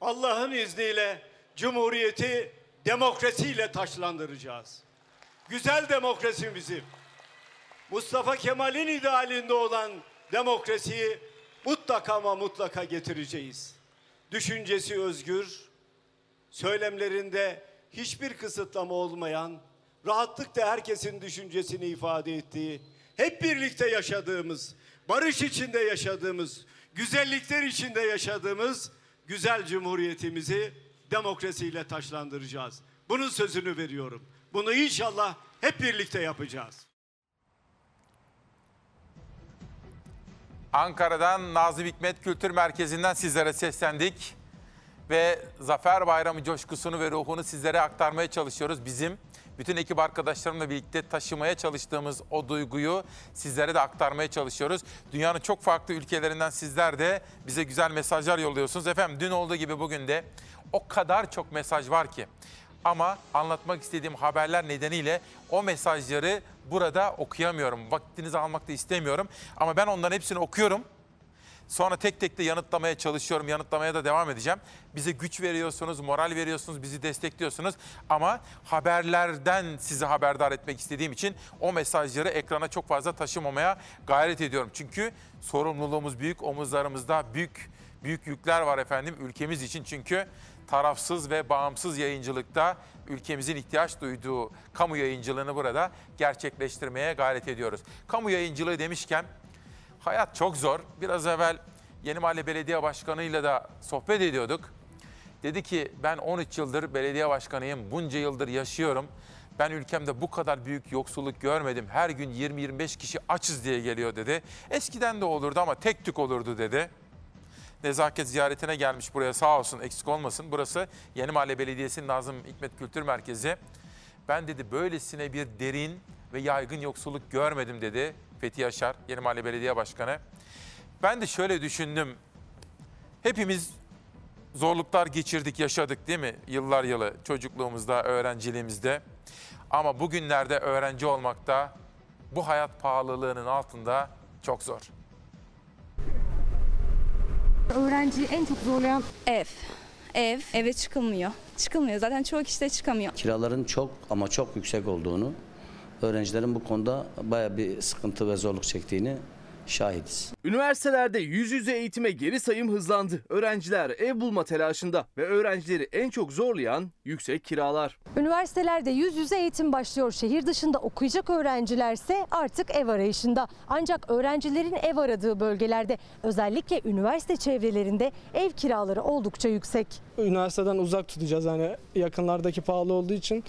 Allah'ın izniyle Cumhuriyeti demokrasiyle taşlandıracağız. Güzel demokrasimizi, Mustafa Kemal'in idealinde olan demokrasiyi mutlaka ama mutlaka getireceğiz düşüncesi özgür, söylemlerinde hiçbir kısıtlama olmayan, rahatlıkla herkesin düşüncesini ifade ettiği, hep birlikte yaşadığımız, barış içinde yaşadığımız, güzellikler içinde yaşadığımız güzel cumhuriyetimizi demokrasiyle taşlandıracağız. Bunun sözünü veriyorum. Bunu inşallah hep birlikte yapacağız. Ankara'dan Nazım Hikmet Kültür Merkezi'nden sizlere seslendik. Ve Zafer Bayramı coşkusunu ve ruhunu sizlere aktarmaya çalışıyoruz. Bizim bütün ekip arkadaşlarımla birlikte taşımaya çalıştığımız o duyguyu sizlere de aktarmaya çalışıyoruz. Dünyanın çok farklı ülkelerinden sizler de bize güzel mesajlar yolluyorsunuz. Efendim dün olduğu gibi bugün de o kadar çok mesaj var ki. Ama anlatmak istediğim haberler nedeniyle o mesajları burada okuyamıyorum. Vaktinizi almak da istemiyorum. Ama ben onların hepsini okuyorum. Sonra tek tek de yanıtlamaya çalışıyorum. Yanıtlamaya da devam edeceğim. Bize güç veriyorsunuz, moral veriyorsunuz, bizi destekliyorsunuz. Ama haberlerden sizi haberdar etmek istediğim için o mesajları ekrana çok fazla taşımamaya gayret ediyorum. Çünkü sorumluluğumuz büyük, omuzlarımızda büyük büyük yükler var efendim ülkemiz için. Çünkü tarafsız ve bağımsız yayıncılıkta ülkemizin ihtiyaç duyduğu kamu yayıncılığını burada gerçekleştirmeye gayret ediyoruz. Kamu yayıncılığı demişken hayat çok zor. Biraz evvel Yeni Mahalle Belediye Başkanı'yla da sohbet ediyorduk. Dedi ki ben 13 yıldır belediye başkanıyım, bunca yıldır yaşıyorum. Ben ülkemde bu kadar büyük yoksulluk görmedim. Her gün 20-25 kişi açız diye geliyor dedi. Eskiden de olurdu ama tek tük olurdu dedi nezaket ziyaretine gelmiş buraya sağ olsun eksik olmasın. Burası Yeni Mahalle Belediyesi'nin Nazım Hikmet Kültür Merkezi. Ben dedi böylesine bir derin ve yaygın yoksulluk görmedim dedi Fethi Yaşar, Yeni Mahalle Belediye Başkanı. Ben de şöyle düşündüm. Hepimiz zorluklar geçirdik, yaşadık değil mi? Yıllar yılı çocukluğumuzda, öğrenciliğimizde. Ama bugünlerde öğrenci olmakta bu hayat pahalılığının altında çok zor. Öğrenciyi en çok zorlayan Ev. Ev. Eve çıkılmıyor. Çıkılmıyor. Zaten çoğu kişi de çıkamıyor. Kiraların çok ama çok yüksek olduğunu, öğrencilerin bu konuda baya bir sıkıntı ve zorluk çektiğini şahidiz. Üniversitelerde yüz yüze eğitime geri sayım hızlandı. Öğrenciler ev bulma telaşında ve öğrencileri en çok zorlayan yüksek kiralar. Üniversitelerde yüz yüze eğitim başlıyor. Şehir dışında okuyacak öğrencilerse artık ev arayışında. Ancak öğrencilerin ev aradığı bölgelerde özellikle üniversite çevrelerinde ev kiraları oldukça yüksek. Üniversiteden uzak tutacağız yani yakınlardaki pahalı olduğu için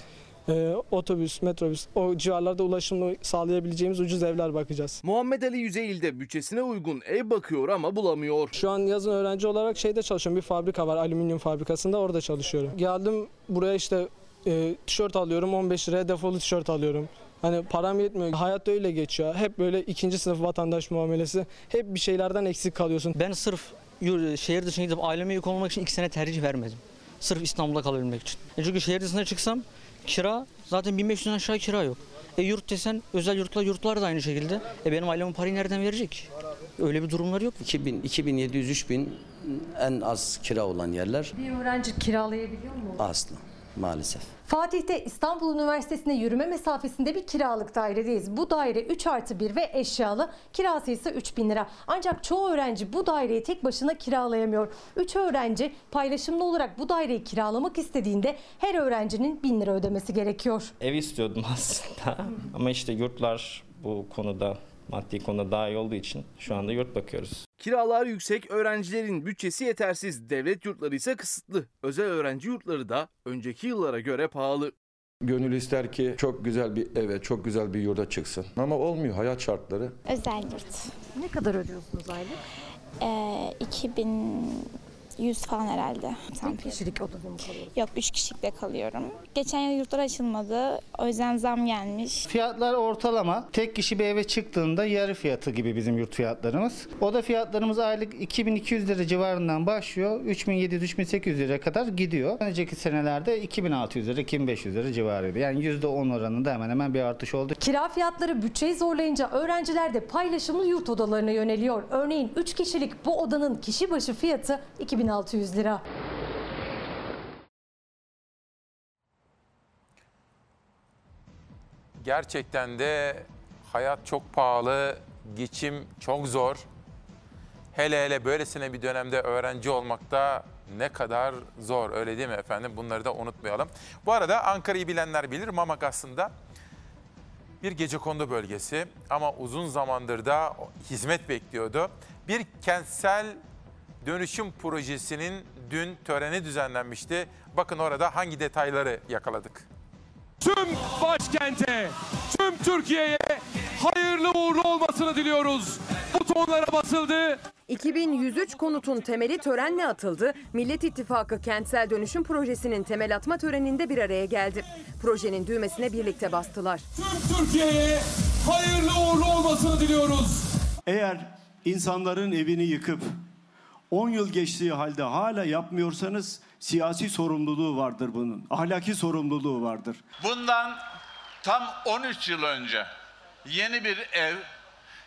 e, otobüs, metrobüs o civarlarda ulaşımı sağlayabileceğimiz ucuz evler bakacağız. Muhammed Ali Yüzeyil'de bütçesine uygun ev bakıyor ama bulamıyor. Şu an yazın öğrenci olarak şeyde çalışıyorum. Bir fabrika var, alüminyum fabrikasında orada çalışıyorum. Geldim buraya işte e, tişört alıyorum 15 liraya defolu tişört alıyorum. Hani param yetmiyor. Hayat öyle geçiyor. Hep böyle ikinci sınıf vatandaş muamelesi. Hep bir şeylerden eksik kalıyorsun. Ben sırf şehir dışına gidip aileme yük olmamak için iki sene tercih vermedim. Sırf İstanbul'da kalabilmek için. E çünkü şehir dışına çıksam kira zaten 1500'den aşağı kira yok. E yurt desen özel yurtlar yurtlar da aynı şekilde. E benim ailem o parayı nereden verecek? Öyle bir durumlar yok. 2000, 2700, 3000 en az kira olan yerler Bir öğrenci kiralayabiliyor mu? aslı maalesef. Fatih'te İstanbul Üniversitesi'ne yürüme mesafesinde bir kiralık dairedeyiz. Bu daire 3 artı 1 ve eşyalı. Kirası ise 3 bin lira. Ancak çoğu öğrenci bu daireyi tek başına kiralayamıyor. 3 öğrenci paylaşımlı olarak bu daireyi kiralamak istediğinde her öğrencinin 1000 lira ödemesi gerekiyor. Ev istiyordum (laughs) aslında ama işte yurtlar bu konuda maddi konuda daha iyi olduğu için şu anda yurt bakıyoruz. Kiralar yüksek, öğrencilerin bütçesi yetersiz, devlet yurtları ise kısıtlı. Özel öğrenci yurtları da önceki yıllara göre pahalı. Gönül ister ki çok güzel bir eve, çok güzel bir yurda çıksın. Ama olmuyor hayat şartları. Özel yurt. Ne kadar ödüyorsunuz aylık? Ee, 2100 falan herhalde. Tek kişilik odada mı kalıyorsunuz? Yok 3 kişilikte kalıyorum. Geçen yıl yurtlar açılmadı. O yüzden zam gelmiş. Fiyatlar ortalama. Tek kişi bir eve çıktığında yarı fiyatı gibi bizim yurt fiyatlarımız. Oda fiyatlarımız aylık 2200 lira civarından başlıyor. 3700-3800 lira kadar gidiyor. Önceki senelerde 2600 lira, 2500 lira civarıydı. Yani %10 oranında hemen hemen bir artış oldu. Kira fiyatları bütçeyi zorlayınca öğrenciler de paylaşımlı yurt odalarına yöneliyor. Örneğin 3 kişilik bu odanın kişi başı fiyatı 2600 lira. Gerçekten de hayat çok pahalı, geçim çok zor. Hele hele böylesine bir dönemde öğrenci olmakta ne kadar zor öyle değil mi efendim? Bunları da unutmayalım. Bu arada Ankara'yı bilenler bilir. Mamak aslında bir gecekondu bölgesi ama uzun zamandır da hizmet bekliyordu. Bir kentsel dönüşüm projesinin dün töreni düzenlenmişti. Bakın orada hangi detayları yakaladık. Tüm başkente, tüm Türkiye'ye hayırlı uğurlu olmasını diliyoruz. Butonlara basıldı. 2103 konutun temeli törenle atıldı. Millet İttifakı Kentsel Dönüşüm Projesi'nin temel atma töreninde bir araya geldi. Projenin düğmesine birlikte bastılar. Tüm Türkiye'ye hayırlı uğurlu olmasını diliyoruz. Eğer insanların evini yıkıp 10 yıl geçtiği halde hala yapmıyorsanız siyasi sorumluluğu vardır bunun. Ahlaki sorumluluğu vardır. Bundan tam 13 yıl önce yeni bir ev,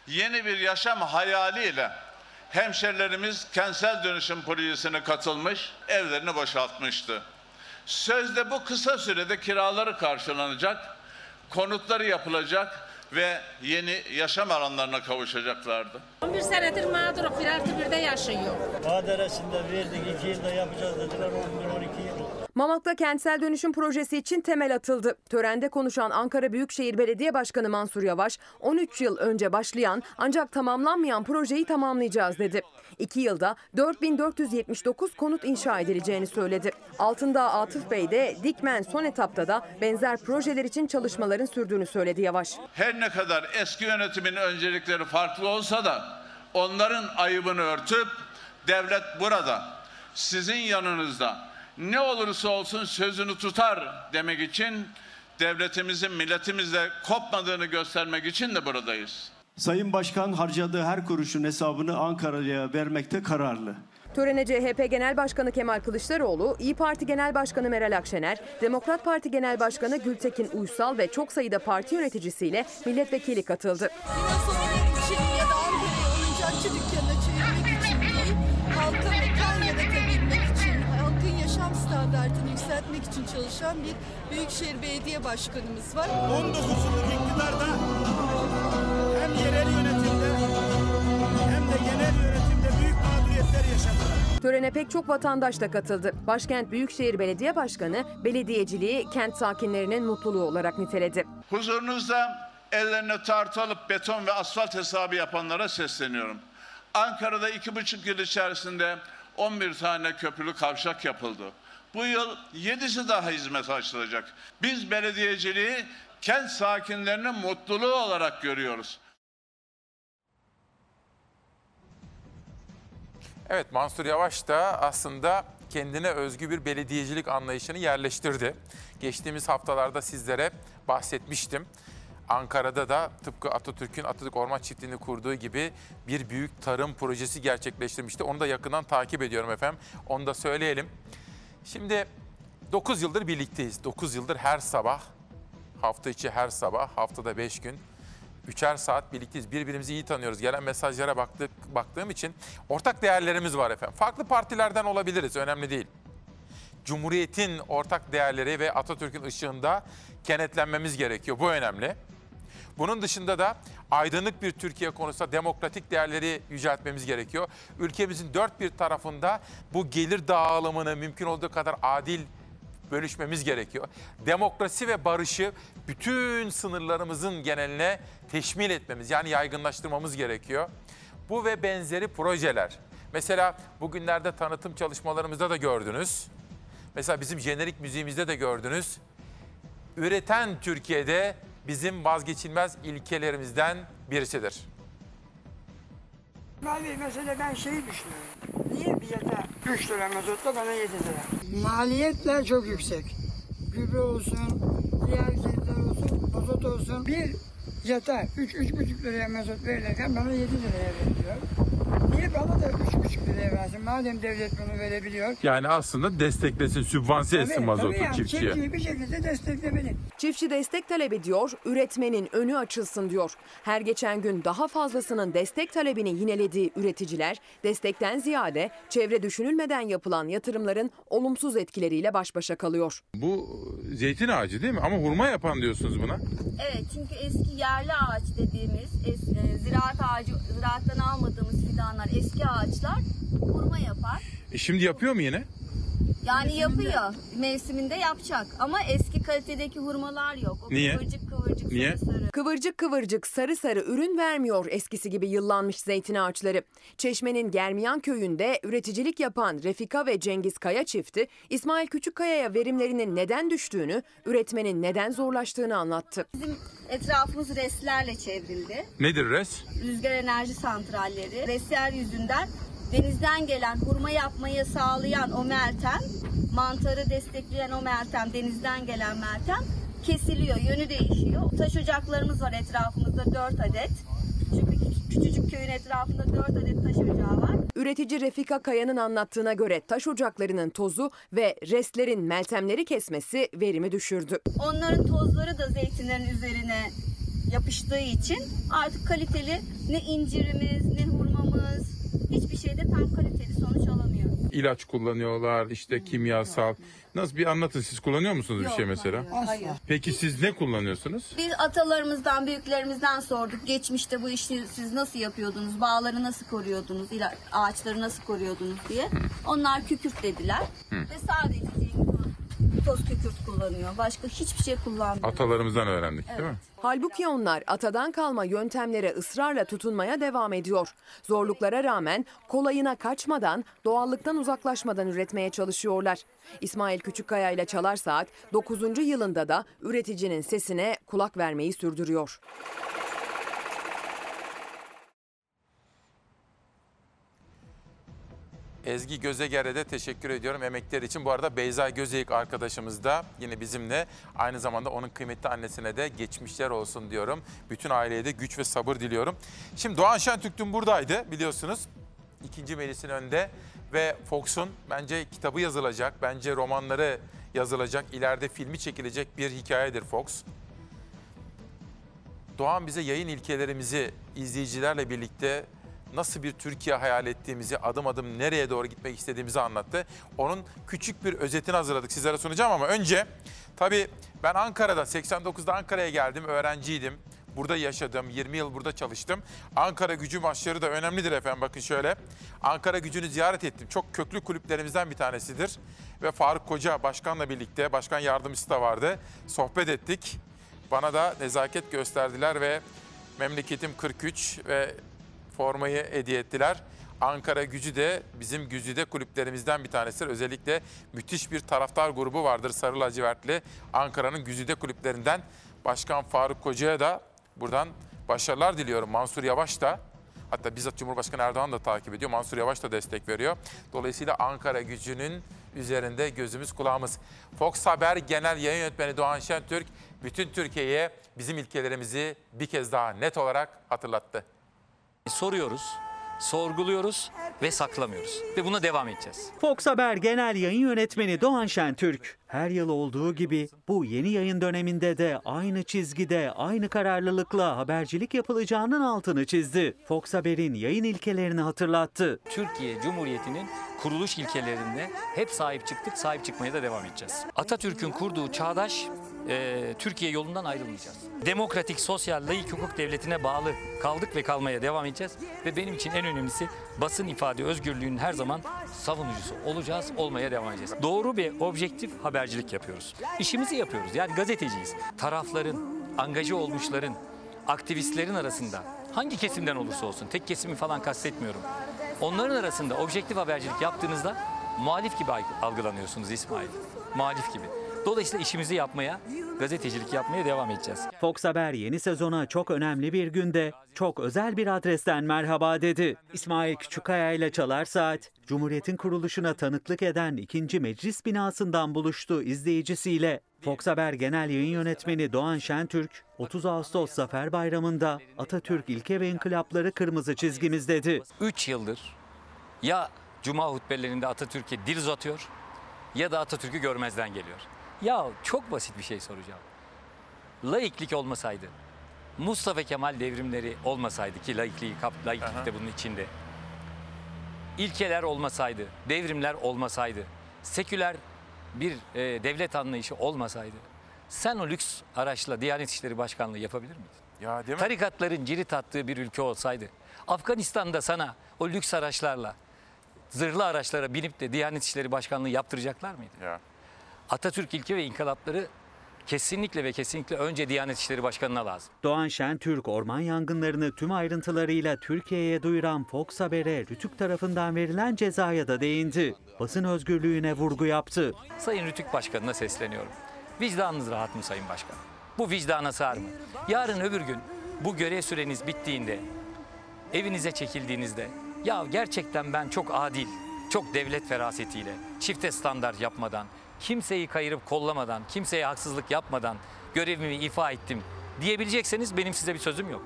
yeni bir yaşam hayaliyle hemşerilerimiz kentsel dönüşüm projesine katılmış, evlerini boşaltmıştı. Sözde bu kısa sürede kiraları karşılanacak, konutları yapılacak ve yeni yaşam alanlarına kavuşacaklardı. 11 senedir mağdurum. Bir artı birde yaşıyor. Maderesinde verdik, iki yılda yapacağız dediler, 10 gün 12 yıl. Mamak'ta kentsel dönüşüm projesi için temel atıldı. Törende konuşan Ankara Büyükşehir Belediye Başkanı Mansur Yavaş, 13 yıl önce başlayan ancak tamamlanmayan projeyi tamamlayacağız dedi. 2 yılda 4479 konut inşa edileceğini söyledi. Altındağ Atıf Bey de Dikmen son etapta da benzer projeler için çalışmaların sürdüğünü söyledi Yavaş. Her ne kadar eski yönetimin öncelikleri farklı olsa da onların ayıbını örtüp devlet burada sizin yanınızda ne olursa olsun sözünü tutar demek için devletimizin milletimizle kopmadığını göstermek için de buradayız. Sayın Başkan harcadığı her kuruşun hesabını Ankara'ya vermekte kararlı. Törene CHP Genel Başkanı Kemal Kılıçdaroğlu, İyi Parti Genel Başkanı Meral Akşener, Demokrat Parti Genel Başkanı Gültekin Uysal ve çok sayıda parti yöneticisiyle milletvekili katıldı. için ya da Ankara'ya oyuncakçı dükkanına çevirmek için değil, halka standartını yükseltmek için çalışan bir Büyükşehir Belediye Başkanımız var. 19 yıllık iktidarda hem yerel yönetimde hem de genel yönetimde büyük mağduriyetler yaşadılar. Törene pek çok vatandaş da katıldı. Başkent Büyükşehir Belediye Başkanı, belediyeciliği kent sakinlerinin mutluluğu olarak niteledi. Huzurunuzda ellerine tartı alıp beton ve asfalt hesabı yapanlara sesleniyorum. Ankara'da iki buçuk yıl içerisinde 11 tane köprülü kavşak yapıldı. Bu yıl 7'si daha hizmete açılacak. Biz belediyeciliği kent sakinlerinin mutluluğu olarak görüyoruz. Evet Mansur Yavaş da aslında kendine özgü bir belediyecilik anlayışını yerleştirdi. Geçtiğimiz haftalarda sizlere bahsetmiştim. Ankara'da da tıpkı Atatürk'ün Atatürk Orman Çiftliği'ni kurduğu gibi bir büyük tarım projesi gerçekleştirmişti. Onu da yakından takip ediyorum efendim. Onu da söyleyelim. Şimdi 9 yıldır birlikteyiz. 9 yıldır her sabah, hafta içi her sabah, haftada 5 gün Üçer saat birlikteyiz. Birbirimizi iyi tanıyoruz. Gelen mesajlara baktık, baktığım için ortak değerlerimiz var efendim. Farklı partilerden olabiliriz. Önemli değil. Cumhuriyetin ortak değerleri ve Atatürk'ün ışığında kenetlenmemiz gerekiyor. Bu önemli. Bunun dışında da aydınlık bir Türkiye konusunda demokratik değerleri yüceltmemiz gerekiyor. Ülkemizin dört bir tarafında bu gelir dağılımını mümkün olduğu kadar adil bölüşmemiz gerekiyor. Demokrasi ve barışı bütün sınırlarımızın geneline teşmil etmemiz yani yaygınlaştırmamız gerekiyor. Bu ve benzeri projeler. Mesela bugünlerde tanıtım çalışmalarımızda da gördünüz. Mesela bizim jenerik müziğimizde de gördünüz. Üreten Türkiye'de bizim vazgeçilmez ilkelerimizden birisidir. Abi mesela ben şeyi düşünüyorum. Niye bilete 3 lira mazotta bana 7 lira? Maliyetler çok yüksek. Gübre olsun, diğer şeyler olsun, mazot olsun. Bir yata 3-3,5 liraya mazot verirken bana 7 liraya veriliyor. Niye bana da 3,5 liraya versin? Madem devlet bunu verebiliyor. Yani aslında desteklesin, sübvanse etsin Tabii, mazotu tabii yani, çiftçiye. Çiftçiyi bir şekilde desteklemeli. Çiftçi destek talep ediyor, üretmenin önü açılsın diyor. Her geçen gün daha fazlasının destek talebini yinelediği üreticiler, destekten ziyade çevre düşünülmeden yapılan yatırımların olumsuz etkileriyle baş başa kalıyor. Bu zeytin ağacı değil mi? Ama hurma yapan diyorsunuz buna. Evet çünkü eski yerli ağaç dediğimiz e, ziraat ağacı ziraattan almadığımız fidanlar eski ağaçlar hurma yapar. E şimdi yapıyor mu yine? Yani yapıyor. Mevsiminde yapacak. Ama eski kalitedeki hurmalar yok. O Niye? kıvırcık kıvırcık Niye? sarı sarı. Kıvırcık kıvırcık sarı sarı ürün vermiyor eskisi gibi yıllanmış zeytin ağaçları. Çeşme'nin Germiyan köyünde üreticilik yapan Refika ve Cengiz Kaya çifti İsmail Küçükkaya'ya verimlerinin neden düştüğünü, üretmenin neden zorlaştığını anlattı. Bizim etrafımız reslerle çevrildi. Nedir res? Rüzgar enerji santralleri. Resler yüzünden denizden gelen hurma yapmayı sağlayan o meltem, mantarı destekleyen o meltem, denizden gelen meltem kesiliyor, yönü değişiyor. Taş ocaklarımız var etrafımızda 4 adet. Çünkü küçücük köyün etrafında 4 adet taş ocağı var. Üretici Refika Kaya'nın anlattığına göre taş ocaklarının tozu ve restlerin meltemleri kesmesi verimi düşürdü. Onların tozları da zeytinlerin üzerine yapıştığı için artık kaliteli ne incirimiz ne hurmamız hiçbir şeyde tam kaliteli sonuç alamıyoruz. İlaç kullanıyorlar, işte kimyasal. Nasıl bir anlatın siz kullanıyor musunuz bir şey mesela? hayır, hayır. Peki siz ne kullanıyorsunuz? Biz atalarımızdan, büyüklerimizden sorduk. Geçmişte bu işi siz nasıl yapıyordunuz? Bağları nasıl koruyordunuz? ila- Ağaçları nasıl koruyordunuz diye. Onlar kükürt dediler. Hı. Ve sadece zeytin toz kükürt kullanıyor. Başka hiçbir şey kullanmıyor. Atalarımızdan öğrendik değil mi? Halbuki onlar atadan kalma yöntemlere ısrarla tutunmaya devam ediyor. Zorluklara rağmen kolayına kaçmadan, doğallıktan uzaklaşmadan üretmeye çalışıyorlar. İsmail Küçükkaya ile Çalar Saat 9. yılında da üreticinin sesine kulak vermeyi sürdürüyor. Ezgi Gözeger'e de teşekkür ediyorum emekleri için. Bu arada Beyza Gözeyik arkadaşımız da yine bizimle. Aynı zamanda onun kıymetli annesine de geçmişler olsun diyorum. Bütün aileye de güç ve sabır diliyorum. Şimdi Doğan Şentürk dün buradaydı biliyorsunuz. İkinci Melis'in önünde ve Fox'un bence kitabı yazılacak, bence romanları yazılacak, ileride filmi çekilecek bir hikayedir Fox. Doğan bize yayın ilkelerimizi izleyicilerle birlikte nasıl bir Türkiye hayal ettiğimizi, adım adım nereye doğru gitmek istediğimizi anlattı. Onun küçük bir özetini hazırladık sizlere sunacağım ama önce tabii ben Ankara'da 89'da Ankara'ya geldim, öğrenciydim. Burada yaşadım, 20 yıl burada çalıştım. Ankara gücü maçları da önemlidir efendim bakın şöyle. Ankara gücünü ziyaret ettim. Çok köklü kulüplerimizden bir tanesidir. Ve Faruk Koca başkanla birlikte, başkan yardımcısı da vardı. Sohbet ettik. Bana da nezaket gösterdiler ve memleketim 43 ve formayı hediye ettiler. Ankara gücü de bizim güzide kulüplerimizden bir tanesidir. Özellikle müthiş bir taraftar grubu vardır Sarı Lacivertli. Ankara'nın güzide kulüplerinden Başkan Faruk Koca'ya da buradan başarılar diliyorum. Mansur Yavaş da hatta bizzat Cumhurbaşkanı Erdoğan da takip ediyor. Mansur Yavaş da destek veriyor. Dolayısıyla Ankara gücünün üzerinde gözümüz kulağımız. Fox Haber Genel Yayın Yönetmeni Doğan Şentürk bütün Türkiye'ye bizim ilkelerimizi bir kez daha net olarak hatırlattı. Soruyoruz, sorguluyoruz ve saklamıyoruz. Ve buna devam edeceğiz. Fox Haber Genel Yayın Yönetmeni Doğan Şentürk, her yıl olduğu gibi bu yeni yayın döneminde de aynı çizgide, aynı kararlılıkla habercilik yapılacağının altını çizdi. Fox Haber'in yayın ilkelerini hatırlattı. Türkiye Cumhuriyeti'nin kuruluş ilkelerine hep sahip çıktık, sahip çıkmaya da devam edeceğiz. Atatürk'ün kurduğu çağdaş e, Türkiye yolundan ayrılmayacağız. Demokratik, sosyal, layık hukuk devletine bağlı kaldık ve kalmaya devam edeceğiz. Ve benim için en önemlisi basın ifade özgürlüğünün her zaman savunucusu olacağız, olmaya devam edeceğiz. Doğru ve objektif habercilik yapıyoruz. İşimizi yapıyoruz. Yani gazeteciyiz. Tarafların, angaja olmuşların, aktivistlerin arasında hangi kesimden olursa olsun, tek kesimi falan kastetmiyorum. Onların arasında objektif habercilik yaptığınızda muhalif gibi algılanıyorsunuz İsmail. Muhalif gibi. Dolayısıyla işimizi yapmaya, gazetecilik yapmaya devam edeceğiz. Fox Haber yeni sezona çok önemli bir günde çok özel bir adresten merhaba dedi. İsmail Küçükkaya ile Çalar Saat, Cumhuriyet'in kuruluşuna tanıklık eden 2. Meclis binasından buluştu izleyicisiyle. Fox Haber Genel Yayın Yönetmeni Doğan Şentürk, 30 Ağustos Zafer Bayramı'nda Atatürk ilke ve inkılapları kırmızı çizgimiz dedi. 3 yıldır ya Cuma hutbelerinde Atatürk'e dil uzatıyor ya da Atatürk'ü görmezden geliyor. Ya çok basit bir şey soracağım. Laiklik olmasaydı, Mustafa Kemal devrimleri olmasaydı ki laikliği, laiklik de bunun içinde. İlkeler olmasaydı, devrimler olmasaydı, seküler bir e, devlet anlayışı olmasaydı sen o lüks araçla Diyanet İşleri Başkanlığı yapabilir miydin? Ya değil mi? Tarikatların cirit attığı bir ülke olsaydı, Afganistan'da sana o lüks araçlarla zırhlı araçlara binip de Diyanet İşleri Başkanlığı yaptıracaklar mıydı? Ya. Atatürk ilke ve inkılapları kesinlikle ve kesinlikle önce Diyanet İşleri Başkanı'na lazım. Doğan Şentürk orman yangınlarını tüm ayrıntılarıyla Türkiye'ye duyuran Fox Haber'e Rütük tarafından verilen cezaya da değindi. Basın özgürlüğüne vurgu yaptı. Sayın Rütük Başkanı'na sesleniyorum. Vicdanınız rahat mı Sayın Başkan? Bu vicdana sığar mı? Yarın öbür gün bu görev süreniz bittiğinde, evinize çekildiğinizde ya gerçekten ben çok adil, çok devlet ferasetiyle, çifte standart yapmadan, kimseyi kayırıp kollamadan, kimseye haksızlık yapmadan görevimi ifa ettim diyebilecekseniz benim size bir sözüm yok.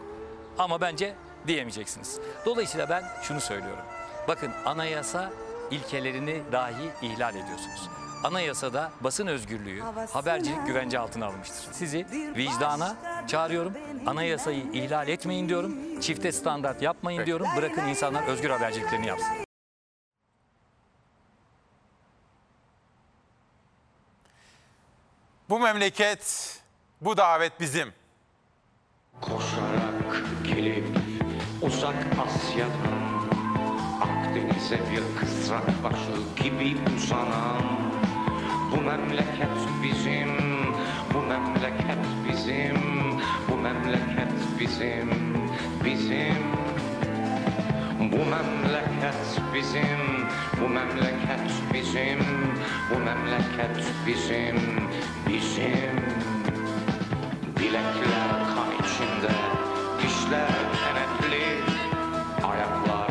Ama bence diyemeyeceksiniz. Dolayısıyla ben şunu söylüyorum. Bakın anayasa ilkelerini dahi ihlal ediyorsunuz. Anayasada basın özgürlüğü, habercilik güvence altına alınmıştır. Sizi vicdana çağırıyorum. Anayasayı ihlal etmeyin diyorum. Çifte standart yapmayın diyorum. Bırakın insanlar özgür haberciliklerini yapsın. Bu memleket, bu davet bizim. Koşarak gelip uzak Asya'dan Akdeniz'e bir kızrak başı gibi uzanan Bu memleket bizim, bu memleket bizim Bu memleket bizim, bizim Bu memleket bizim, bu memleket bizim Bu memleket bizim, bizim Bilekler kan içinde, dişler kenetli, ayaklar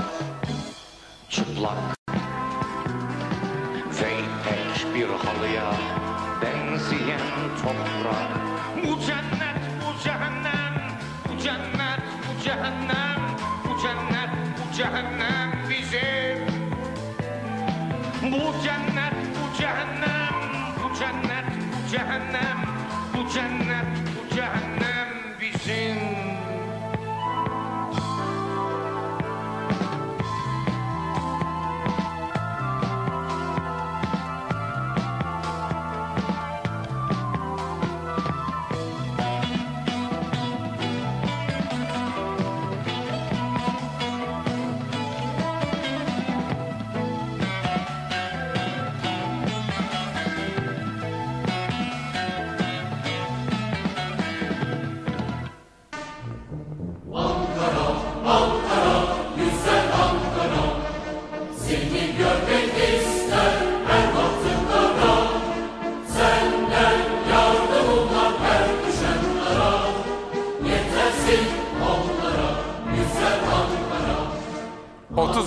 çıplak. Ve ipek bir halıya benzeyen toprak. Bu cennet, bu cehennem, bu cennet, bu cehennem, bu cennet, bu cehennem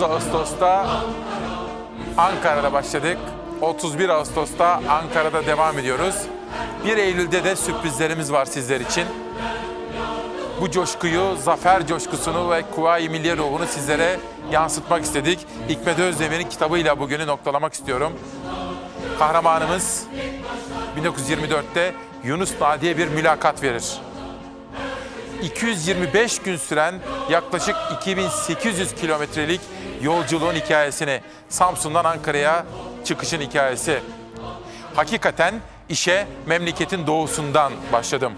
29 Ağustos'ta Ankara'da başladık. 31 Ağustos'ta Ankara'da devam ediyoruz. 1 Eylül'de de sürprizlerimiz var sizler için. Bu coşkuyu, zafer coşkusunu ve Kuvayi Milliye ruhunu sizlere yansıtmak istedik. Hikmet Özdemir'in kitabıyla bugünü noktalamak istiyorum. Kahramanımız 1924'te Yunus Nadi'ye bir mülakat verir. 225 gün süren yaklaşık 2800 kilometrelik yolculuğun hikayesini, Samsun'dan Ankara'ya çıkışın hikayesi. Hakikaten işe memleketin doğusundan başladım.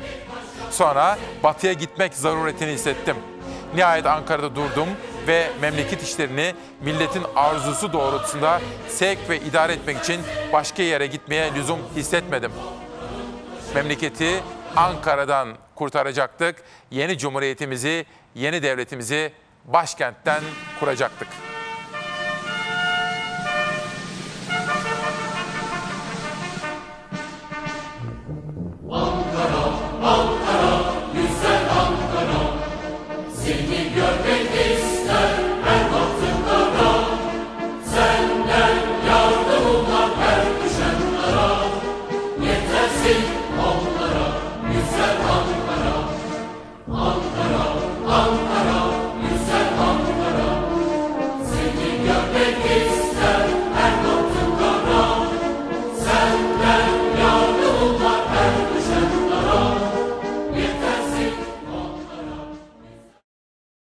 Sonra batıya gitmek zaruretini hissettim. Nihayet Ankara'da durdum ve memleket işlerini milletin arzusu doğrultusunda sevk ve idare etmek için başka yere gitmeye lüzum hissetmedim. Memleketi Ankara'dan kurtaracaktık. Yeni cumhuriyetimizi, yeni devletimizi başkentten kuracaktık.